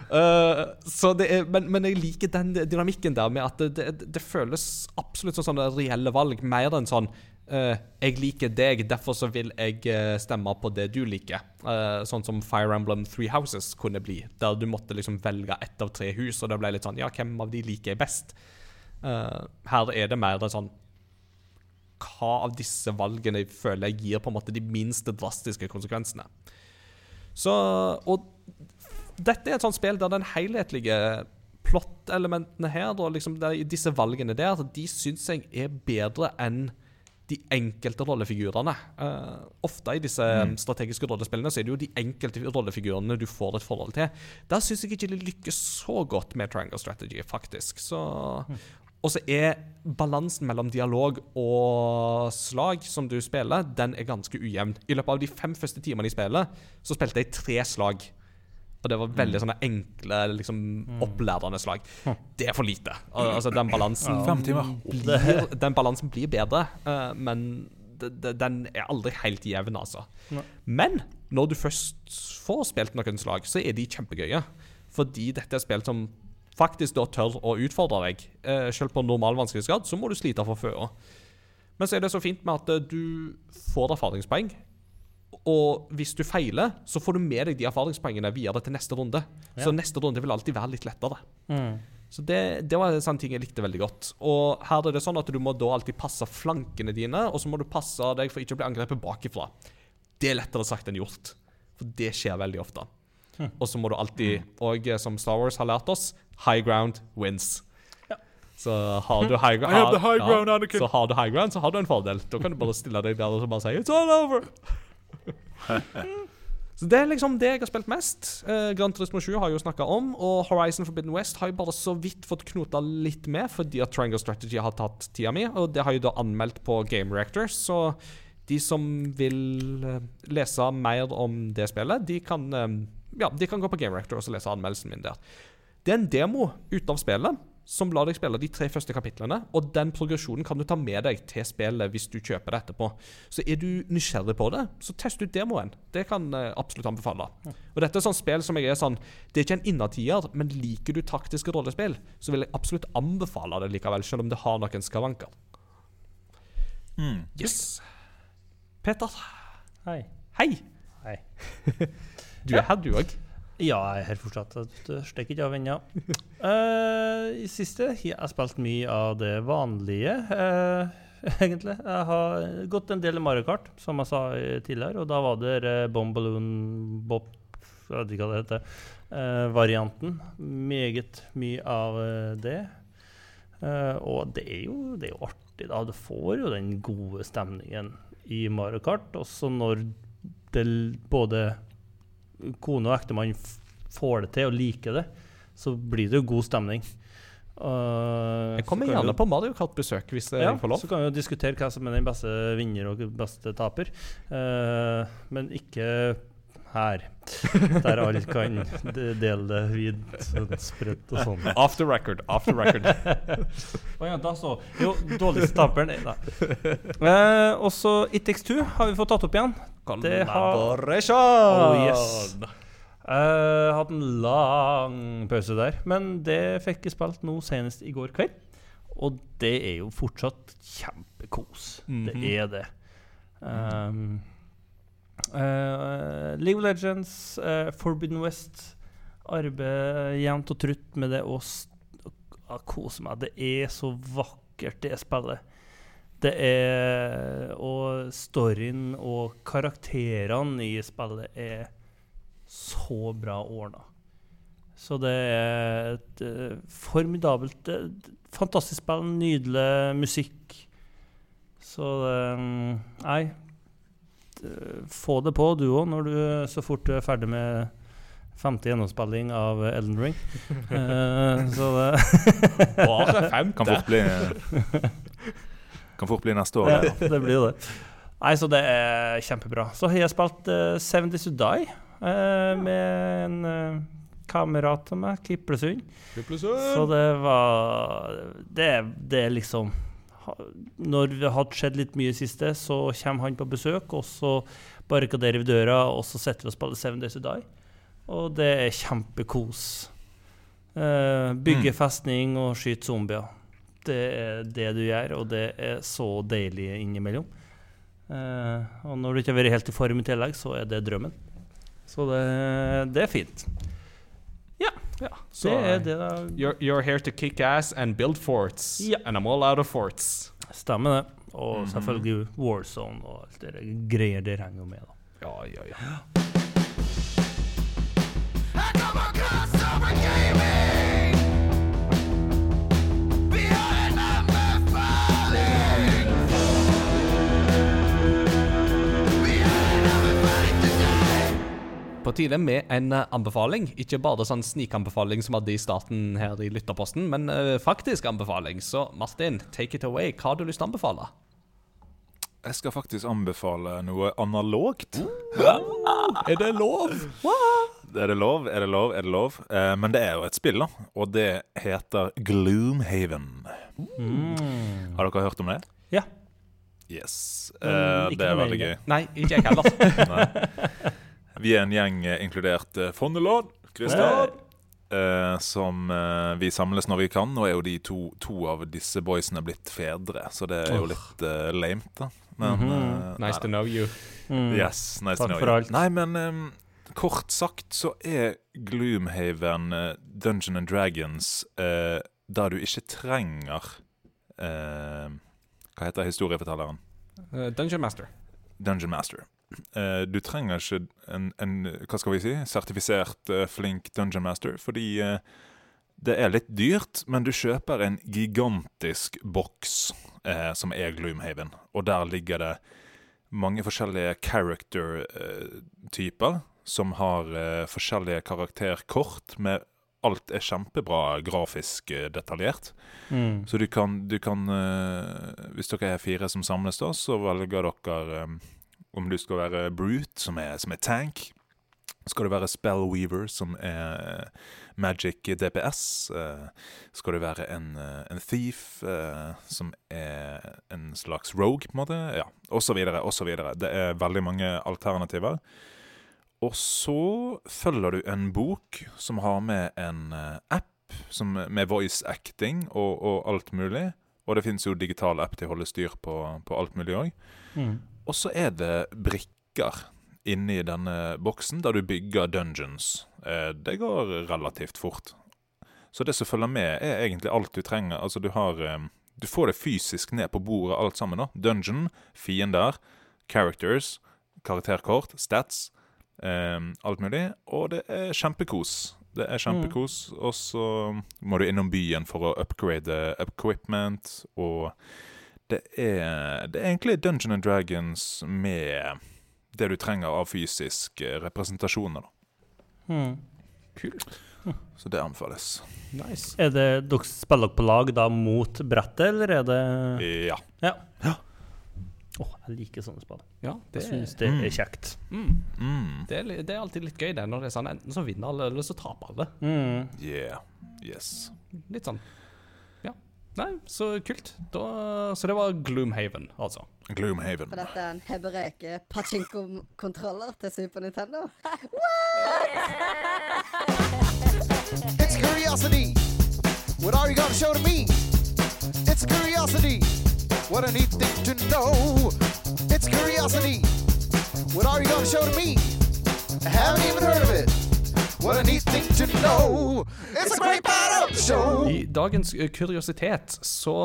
Speaker 1: Eh, så det er, men, men jeg liker den dynamikken der med at det, det, det føles absolutt som sånne reelle valg, mer enn sånn eh, Jeg liker deg, derfor så vil jeg eh, stemme på det du liker. Eh, sånn som Fire Emblem Three Houses kunne bli, der du måtte liksom velge ett av tre hus, og det ble litt sånn Ja, hvem av de liker jeg best? Eh, her er det mer sånn Hva av disse valgene føler jeg gir på en måte de minste drastiske konsekvensene? Så Og dette er et sånt spill der den helhetlige plott-elementene her, da, liksom disse valgene der, de syns jeg er bedre enn de enkelte rollefigurene. Uh, ofte i disse strategiske rollespillene så er det jo de enkelte rollefigurene du får et forhold til. Der syns jeg ikke de lykkes så godt med Triangle Strategy, faktisk. Så og så er balansen mellom dialog og slag som du spiller, den er ganske ujevn. I løpet av de fem første timene i spillet så spilte jeg tre slag. Og det var veldig sånne enkle, liksom opplærende slag. Det er for lite. Altså, den balansen
Speaker 2: Fem timer.
Speaker 1: blir, Den balansen blir bedre, eh, men den er aldri helt jevn, altså. Men når du først får spilt noen slag, så er de kjempegøye. Fordi dette er spill som faktisk da tør å utfordre deg. Eh, selv på normal vanskelighetsgrad så må du slite for føa. Men så er det så fint med at eh, du får erfaringspoeng. Og hvis du feiler, så får du med deg de erfaringspoengene videre til neste runde. Så neste runde vil alltid være litt lettere.
Speaker 3: Mm.
Speaker 1: Så det, det var en sånn ting jeg likte veldig godt. Og her er det sånn at du må da alltid passe flankene dine, og så må du passe deg for ikke å bli angrepet bakifra. Det er lettere sagt enn gjort, for det skjer veldig ofte. Og så må du alltid, og eh, som Star Wars har lært oss, high ground wins. Så har du high,
Speaker 2: ground, ja,
Speaker 1: Så har du high ground, så har du en fordel. Da kan du bare stille deg der og så bare si It's all over! Så Det er liksom det jeg har spilt mest. Eh, Gran Turismo 7 har jeg jo snakka om, og Horizon Forbidden West har jeg bare så vidt fått knota litt med, fordi at Triangle Strategy har tatt tida mi, og det har jeg da anmeldt på Game Reactor. Så de som vil eh, lese mer om det spillet, de kan, eh, ja, de kan gå på Game Reactor og så lese anmeldelsen min der. Det er en demo utenom spillet som lar deg spille de tre første kapitlene, og den progresjonen kan du ta med deg til spillet hvis du kjøper det etterpå. Så er du nysgjerrig på det, så test ut demoen. Det kan jeg absolutt anbefale. Og dette er sånn spill som jeg er sånn Det er ikke en innertier, men liker du taktiske rollespill, så vil jeg absolutt anbefale det likevel, selv om det har noen skavanker.
Speaker 2: Mm.
Speaker 1: Yes. Peter.
Speaker 3: Hei.
Speaker 1: Hei.
Speaker 3: Hei.
Speaker 1: Du er her, du òg.
Speaker 3: Ja, jeg her fortsatt. Jeg stikker ikke av ennå. Uh, I siste jeg har jeg spilt mye av det vanlige, uh, egentlig. Jeg har gått en del i Mario Kart, som jeg sa tidligere, og da var det uh, Bomb Balloon Bop Jeg vet ikke hva det heter. Uh, varianten. Meget mye av eh, det. Eh, og det er, jo, det er jo artig, da. Du får jo den gode stemningen i Mario Kart, også når det både kone og ektemann får det til og liker det, så blir det jo god stemning. Uh,
Speaker 1: Jeg kommer gjerne på Mario Kart-besøk hvis
Speaker 3: ja,
Speaker 1: jeg får lov.
Speaker 3: Så kan vi jo diskutere hva som er den beste vinner og beste taper. uh, men ikke her, der alle kan de- dele det vidt sånn spredt og sånn.
Speaker 1: The record. The record.
Speaker 3: Å ja, da så. Jo, dårligste taperen er da. Eh, også It Takes Two har vi fått tatt opp igjen.
Speaker 1: Collaboration!
Speaker 3: Oh, yes. Uh, hatt en lang pause der, men det fikk jeg spilt nå senest i går kveld. Og det er jo fortsatt kjempekos. Det
Speaker 1: Mhm.
Speaker 3: er det. Um, uh, League of Legends, uh, Forbidden West. Arbeid jevnt og trutt med det og og, og kose meg. Det er så vakkert, det spillet. Det er Og storyen og karakterene i spillet er så bra ordna. Så det er et uh, formidabelt uh, Fantastisk spill, nydelig musikk. Så det Nei. Få det på, du òg, når du så fort du er ferdig med femte gjennomspilling av Elden Ring. uh, så det
Speaker 1: Bare femte.
Speaker 2: Kan fort bli Kan fort bli neste år.
Speaker 3: Ja,
Speaker 2: det.
Speaker 3: det blir jo det. Nei, så det er kjempebra. Så har jeg spilt uh, Seven Days to Die eh, med en uh, kamerat av meg, Kiplesund. Så det var Det, det er liksom Når det har skjedd litt mye i siste, så kommer han på besøk, og så barrikaderer vi døra, og så setter vi og spiller Seven Days to Die. Og det er kjempekos. Uh, bygge
Speaker 2: Mm.
Speaker 3: festning og skyte zombier. Det er det du gjør, og det er så deilig innimellom. Uh, og når du ikke har vært helt i form i tillegg, så er det drømmen. Så det, det er fint.
Speaker 1: Ja, så
Speaker 3: det er det da.
Speaker 1: You're, you're here to kick ass and build forts.
Speaker 3: Ja.
Speaker 1: And I'm all out of forts.
Speaker 3: Stemmer det. Og
Speaker 2: Mhm.
Speaker 3: selvfølgelig Warzone og alt det greier der henger med. da.
Speaker 1: Ja, ja, ja.
Speaker 6: I come across over gaming
Speaker 1: På tide med en eh, anbefaling. Ikke bare sånn snikanbefaling som hadde i starten her i Lytterposten, men eh, faktisk anbefaling. Så Martin, take it away. Hva har du lyst til å anbefale?
Speaker 2: Jeg skal faktisk anbefale noe analogt.
Speaker 1: Er det lov?
Speaker 2: Er det lov? Er det lov? Er det lov? Eh, men det er jo et spill, da. Og det heter Gloomhaven. Har dere hørt om det?
Speaker 3: Ja.
Speaker 2: Yes. Eh, det er veldig gøy.
Speaker 1: Nei, ikke jeg heller.
Speaker 2: Vi er en gjeng eh, inkludert uh, Fonneland, Kristian, Uh, som uh, vi samles når vi kan. Nå er jo de to, to av disse boysene blitt fedre, så det er jo litt uh, lame, da. Men
Speaker 3: Mhm.
Speaker 2: eh,
Speaker 1: Nice
Speaker 2: nei
Speaker 1: to know you.
Speaker 3: Mm.
Speaker 2: Yes, nice
Speaker 3: Takk
Speaker 2: to know
Speaker 3: for
Speaker 2: you.
Speaker 3: alt.
Speaker 2: Nei, men um, kort sagt så er Gloomhaven eh, Dungeon and Dragons uh, der du ikke trenger eh, Hva heter historiefortelleren?
Speaker 1: Eh, Dungeon Master.
Speaker 2: Dungeon Master. Eh, du trenger ikke en, en hva skal vi si, sertifisert eh, flink Dungeon Master, fordi eh, det er litt dyrt, men du kjøper en gigantisk boks eh, som er Gloomhaven, og der ligger det mange forskjellige character-typer som har eh, forskjellige karakterkort med Alt er kjempebra grafisk eh, detaljert.
Speaker 3: Mm.
Speaker 2: Så du kan, du kan eh, Hvis dere er fire som samles, da, så velger dere eh, om du skal være brute, som er, som er tank. skal du være Spellweaver, som er Magic DPS? Eh, skal du være en, eh, en Thief, eh, som er en slags rogue, på en måte? Ja, og så videre. Det er veldig mange alternativer. Og så følger du en bok som har med en app som, med voice acting og, og alt mulig. Og det finnes jo digital app til å holde styr på, på alt mulig òg. Og så er det brikker inni denne boksen der du bygger dungeons. Eh, det går relativt fort. Så det som følger med, er egentlig alt du trenger. Altså, du har eh, Du får det fysisk ned på bordet, alt sammen. da. Dungeon, fiender, characters, karakterkort, stats, eh, alt mulig. Og det er kjempekos. Det er kjempekos. Og så må du innom byen for å upgrade equipment, og det er, det er egentlig Dungeon and Dragons med det du trenger av fysiske representasjoner. Da.
Speaker 3: Mm.
Speaker 1: Kult.
Speaker 2: Så det anbefales.
Speaker 1: Nice.
Speaker 3: Er det dere spiller på lag da mot brettet, eller er det
Speaker 2: Ja.
Speaker 3: Ja.
Speaker 2: Ja.
Speaker 3: Åh, jeg liker sånne spill.
Speaker 1: Ja, det,
Speaker 3: Jeg syns det
Speaker 2: Mm.
Speaker 3: er kjekt.
Speaker 1: mm,
Speaker 2: Mm.
Speaker 1: det, er, det er alltid litt gøy, det, når det er sånn enten så vinner alle, eller så taper alle.
Speaker 3: Mm.
Speaker 2: Yeah. Yes.
Speaker 1: Litt sånn. Nei, så kult. Da, så det var Gloomhaven, altså.
Speaker 2: Gloomhaven.
Speaker 7: For dette er en hebreke pachinko-kontroller til Super Nintendo.
Speaker 6: It's curiosity. What are you gonna show to me? It's curiosity. What I need to know. It's curiosity. What are you gonna show to me? I haven't even heard of it. What a neat thing to know. It's a great part of the show.
Speaker 1: I dagens eh, kuriositet så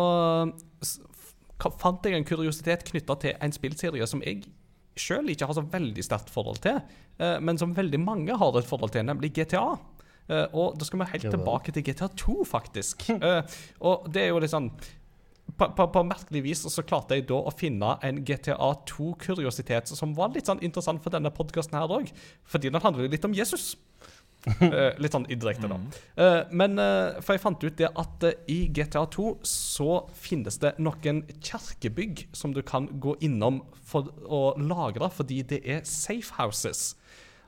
Speaker 1: fant jeg en kuriositet knytta til en spillserie som jeg sjøl ikke har så veldig sterkt forhold til, eh, men som veldig mange har et forhold til, nemlig GTA. Eh, og da skal vi helt tilbake til GTA 2, faktisk. Og det er jo litt sånn på, på, på merkelig vis så klarte jeg da å finne en GTA 2-kuriositet som var litt sånn interessant for denne podkasten her òg, fordi den handler litt om Jesus. Eh, litt sånn indirekte, da. Eh, men eh, For jeg fant ut det at i GTA 2 så finnes det noen kirkebygg som du kan gå innom for å lagre, fordi det er safe houses.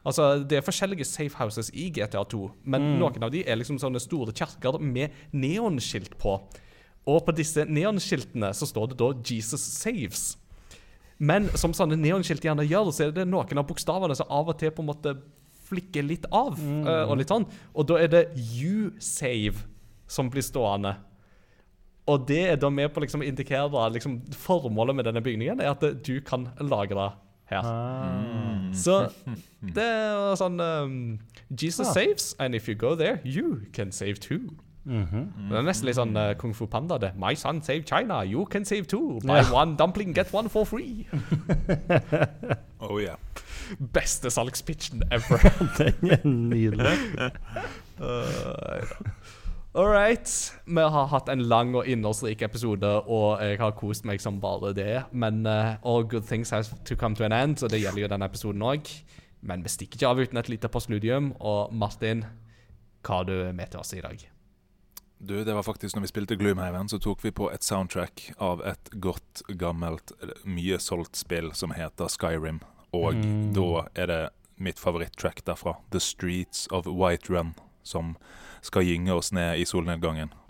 Speaker 1: Altså, Det er forskjellige safe houses i GTA 2, men noen av de er liksom sånne store kirker med neonskilt på. Og på disse neonskiltene så står det da 'Jesus saves'. Men som sånne neonskilt gjerne gjør, så er det noen av bokstavene som av og til på en måte flikker litt av. eh, og litt sånn. Og da er det 'you save' som blir stående. Og det er da med på liksom å indikere liksom, Formålet med denne bygningen er at du kan lagre her. Så det er sånn um, Jesus
Speaker 3: Ah.
Speaker 1: saves, and if you go there, you can save too. Det er nesten litt sånn uh, Kung Fu Panda. det My son saved China, you can save too. Buy
Speaker 3: yeah.
Speaker 1: one dumpling, get one for free.
Speaker 2: Oh yeah.
Speaker 1: Beste salgspitchen ever.
Speaker 3: Den er nydelig.
Speaker 1: All right. Vi har hatt en lang og innholdsrik episode, og jeg har kost meg som bare det. Men uh, all good things have to come to an end, og det gjelder jo denne episoden òg. Men vi stikker ikke av uten et lite postludium. Og Martin, hva har du med til oss i dag?
Speaker 2: Du, det var faktisk når vi spilte Gloomhaven, så tok vi på et soundtrack av et godt, gammelt, mye solgt spill som heter Skyrim. Og da er det mitt favoritttrack derfra, The Streets of White Run, som skal gynge oss ned i solnedgangen.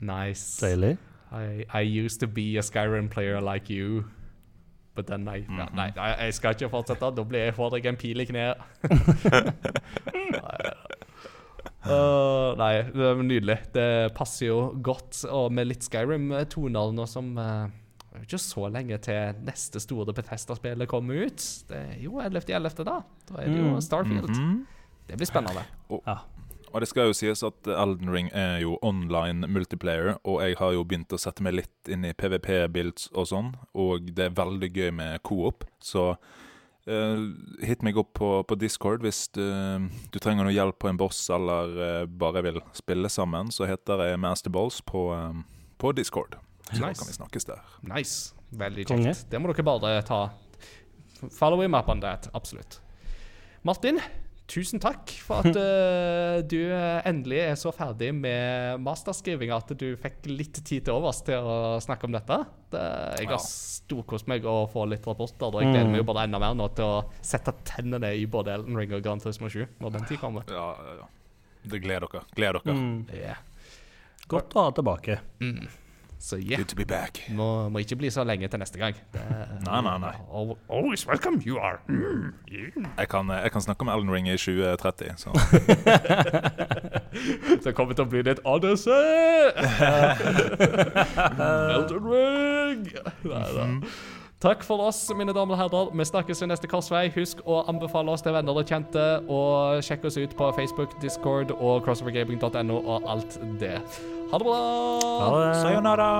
Speaker 1: Nice.
Speaker 3: Deilig.
Speaker 1: I, I used to be a Skyrim player like you. But then I mm Nei, nei, jeg skal ikke fortsette. Da blir jeg får jeg en pil i kneet. Uh, nei, det er nydelig. Det passer jo godt. Og med litt Skyrim-toner nå som uh, det er jo ikke så lenge til neste store Bethesda-spillet kommer ut. Det er jo 11.11., da. Da er det jo Starfield. Det blir spennende.
Speaker 3: Ja.
Speaker 2: Og det skal jo sies at Elden Ring er jo online multiplayer, og jeg har jo begynt å sette meg litt inn i PVP-bilds og sånn, og det er veldig gøy med co-op. Så Uh, hit meg opp på, på Discord hvis du, du trenger noe hjelp på en boss eller uh, bare vil spille sammen, så heter jeg Masterballs på, eh, på Discord. Så da
Speaker 1: Nice.
Speaker 2: kan vi snakkes der.
Speaker 1: Nice. Veldig
Speaker 3: Konge.
Speaker 1: kjekt. Det må dere bare ta. Follow him up on that. Absolutt. Martin, tusen takk for at uh, du eh, endelig er så ferdig med masterskrivinga at du fikk litt tid til overs til å snakke om dette. Det, jeg har storkost meg å få litt rapporter, og jeg gleder meg jo bare enda mer nå til å sette tennene i både Elden Ring og Grand Turismo 7 når den tid kommer.
Speaker 2: Ja, ja, ja. Det gleder dere. Gleder dere.
Speaker 3: Mm.
Speaker 1: Yeah.
Speaker 3: Godt å ha tilbake.
Speaker 1: Så yeah.
Speaker 2: Good to be back.
Speaker 1: Må, må ikke bli så lenge til neste gang. Det,
Speaker 2: Nei, nei, nei.
Speaker 1: Al- Always welcome, you are. Mm, yeah.
Speaker 2: Jeg kan, jeg kan snakke om Elden Ring i 2030, så
Speaker 1: Det kommer til å bli litt Odyssey! Elden Ring! Neida. Takk for oss, mine damer og herrer. Vi snakkes ved neste korsvei. Husk å anbefale oss til venner og kjente, og sjekk oss ut på Facebook, Discord og crossovergaming.no og alt det. Ha det bra!
Speaker 3: Ha det.
Speaker 2: Sayonara!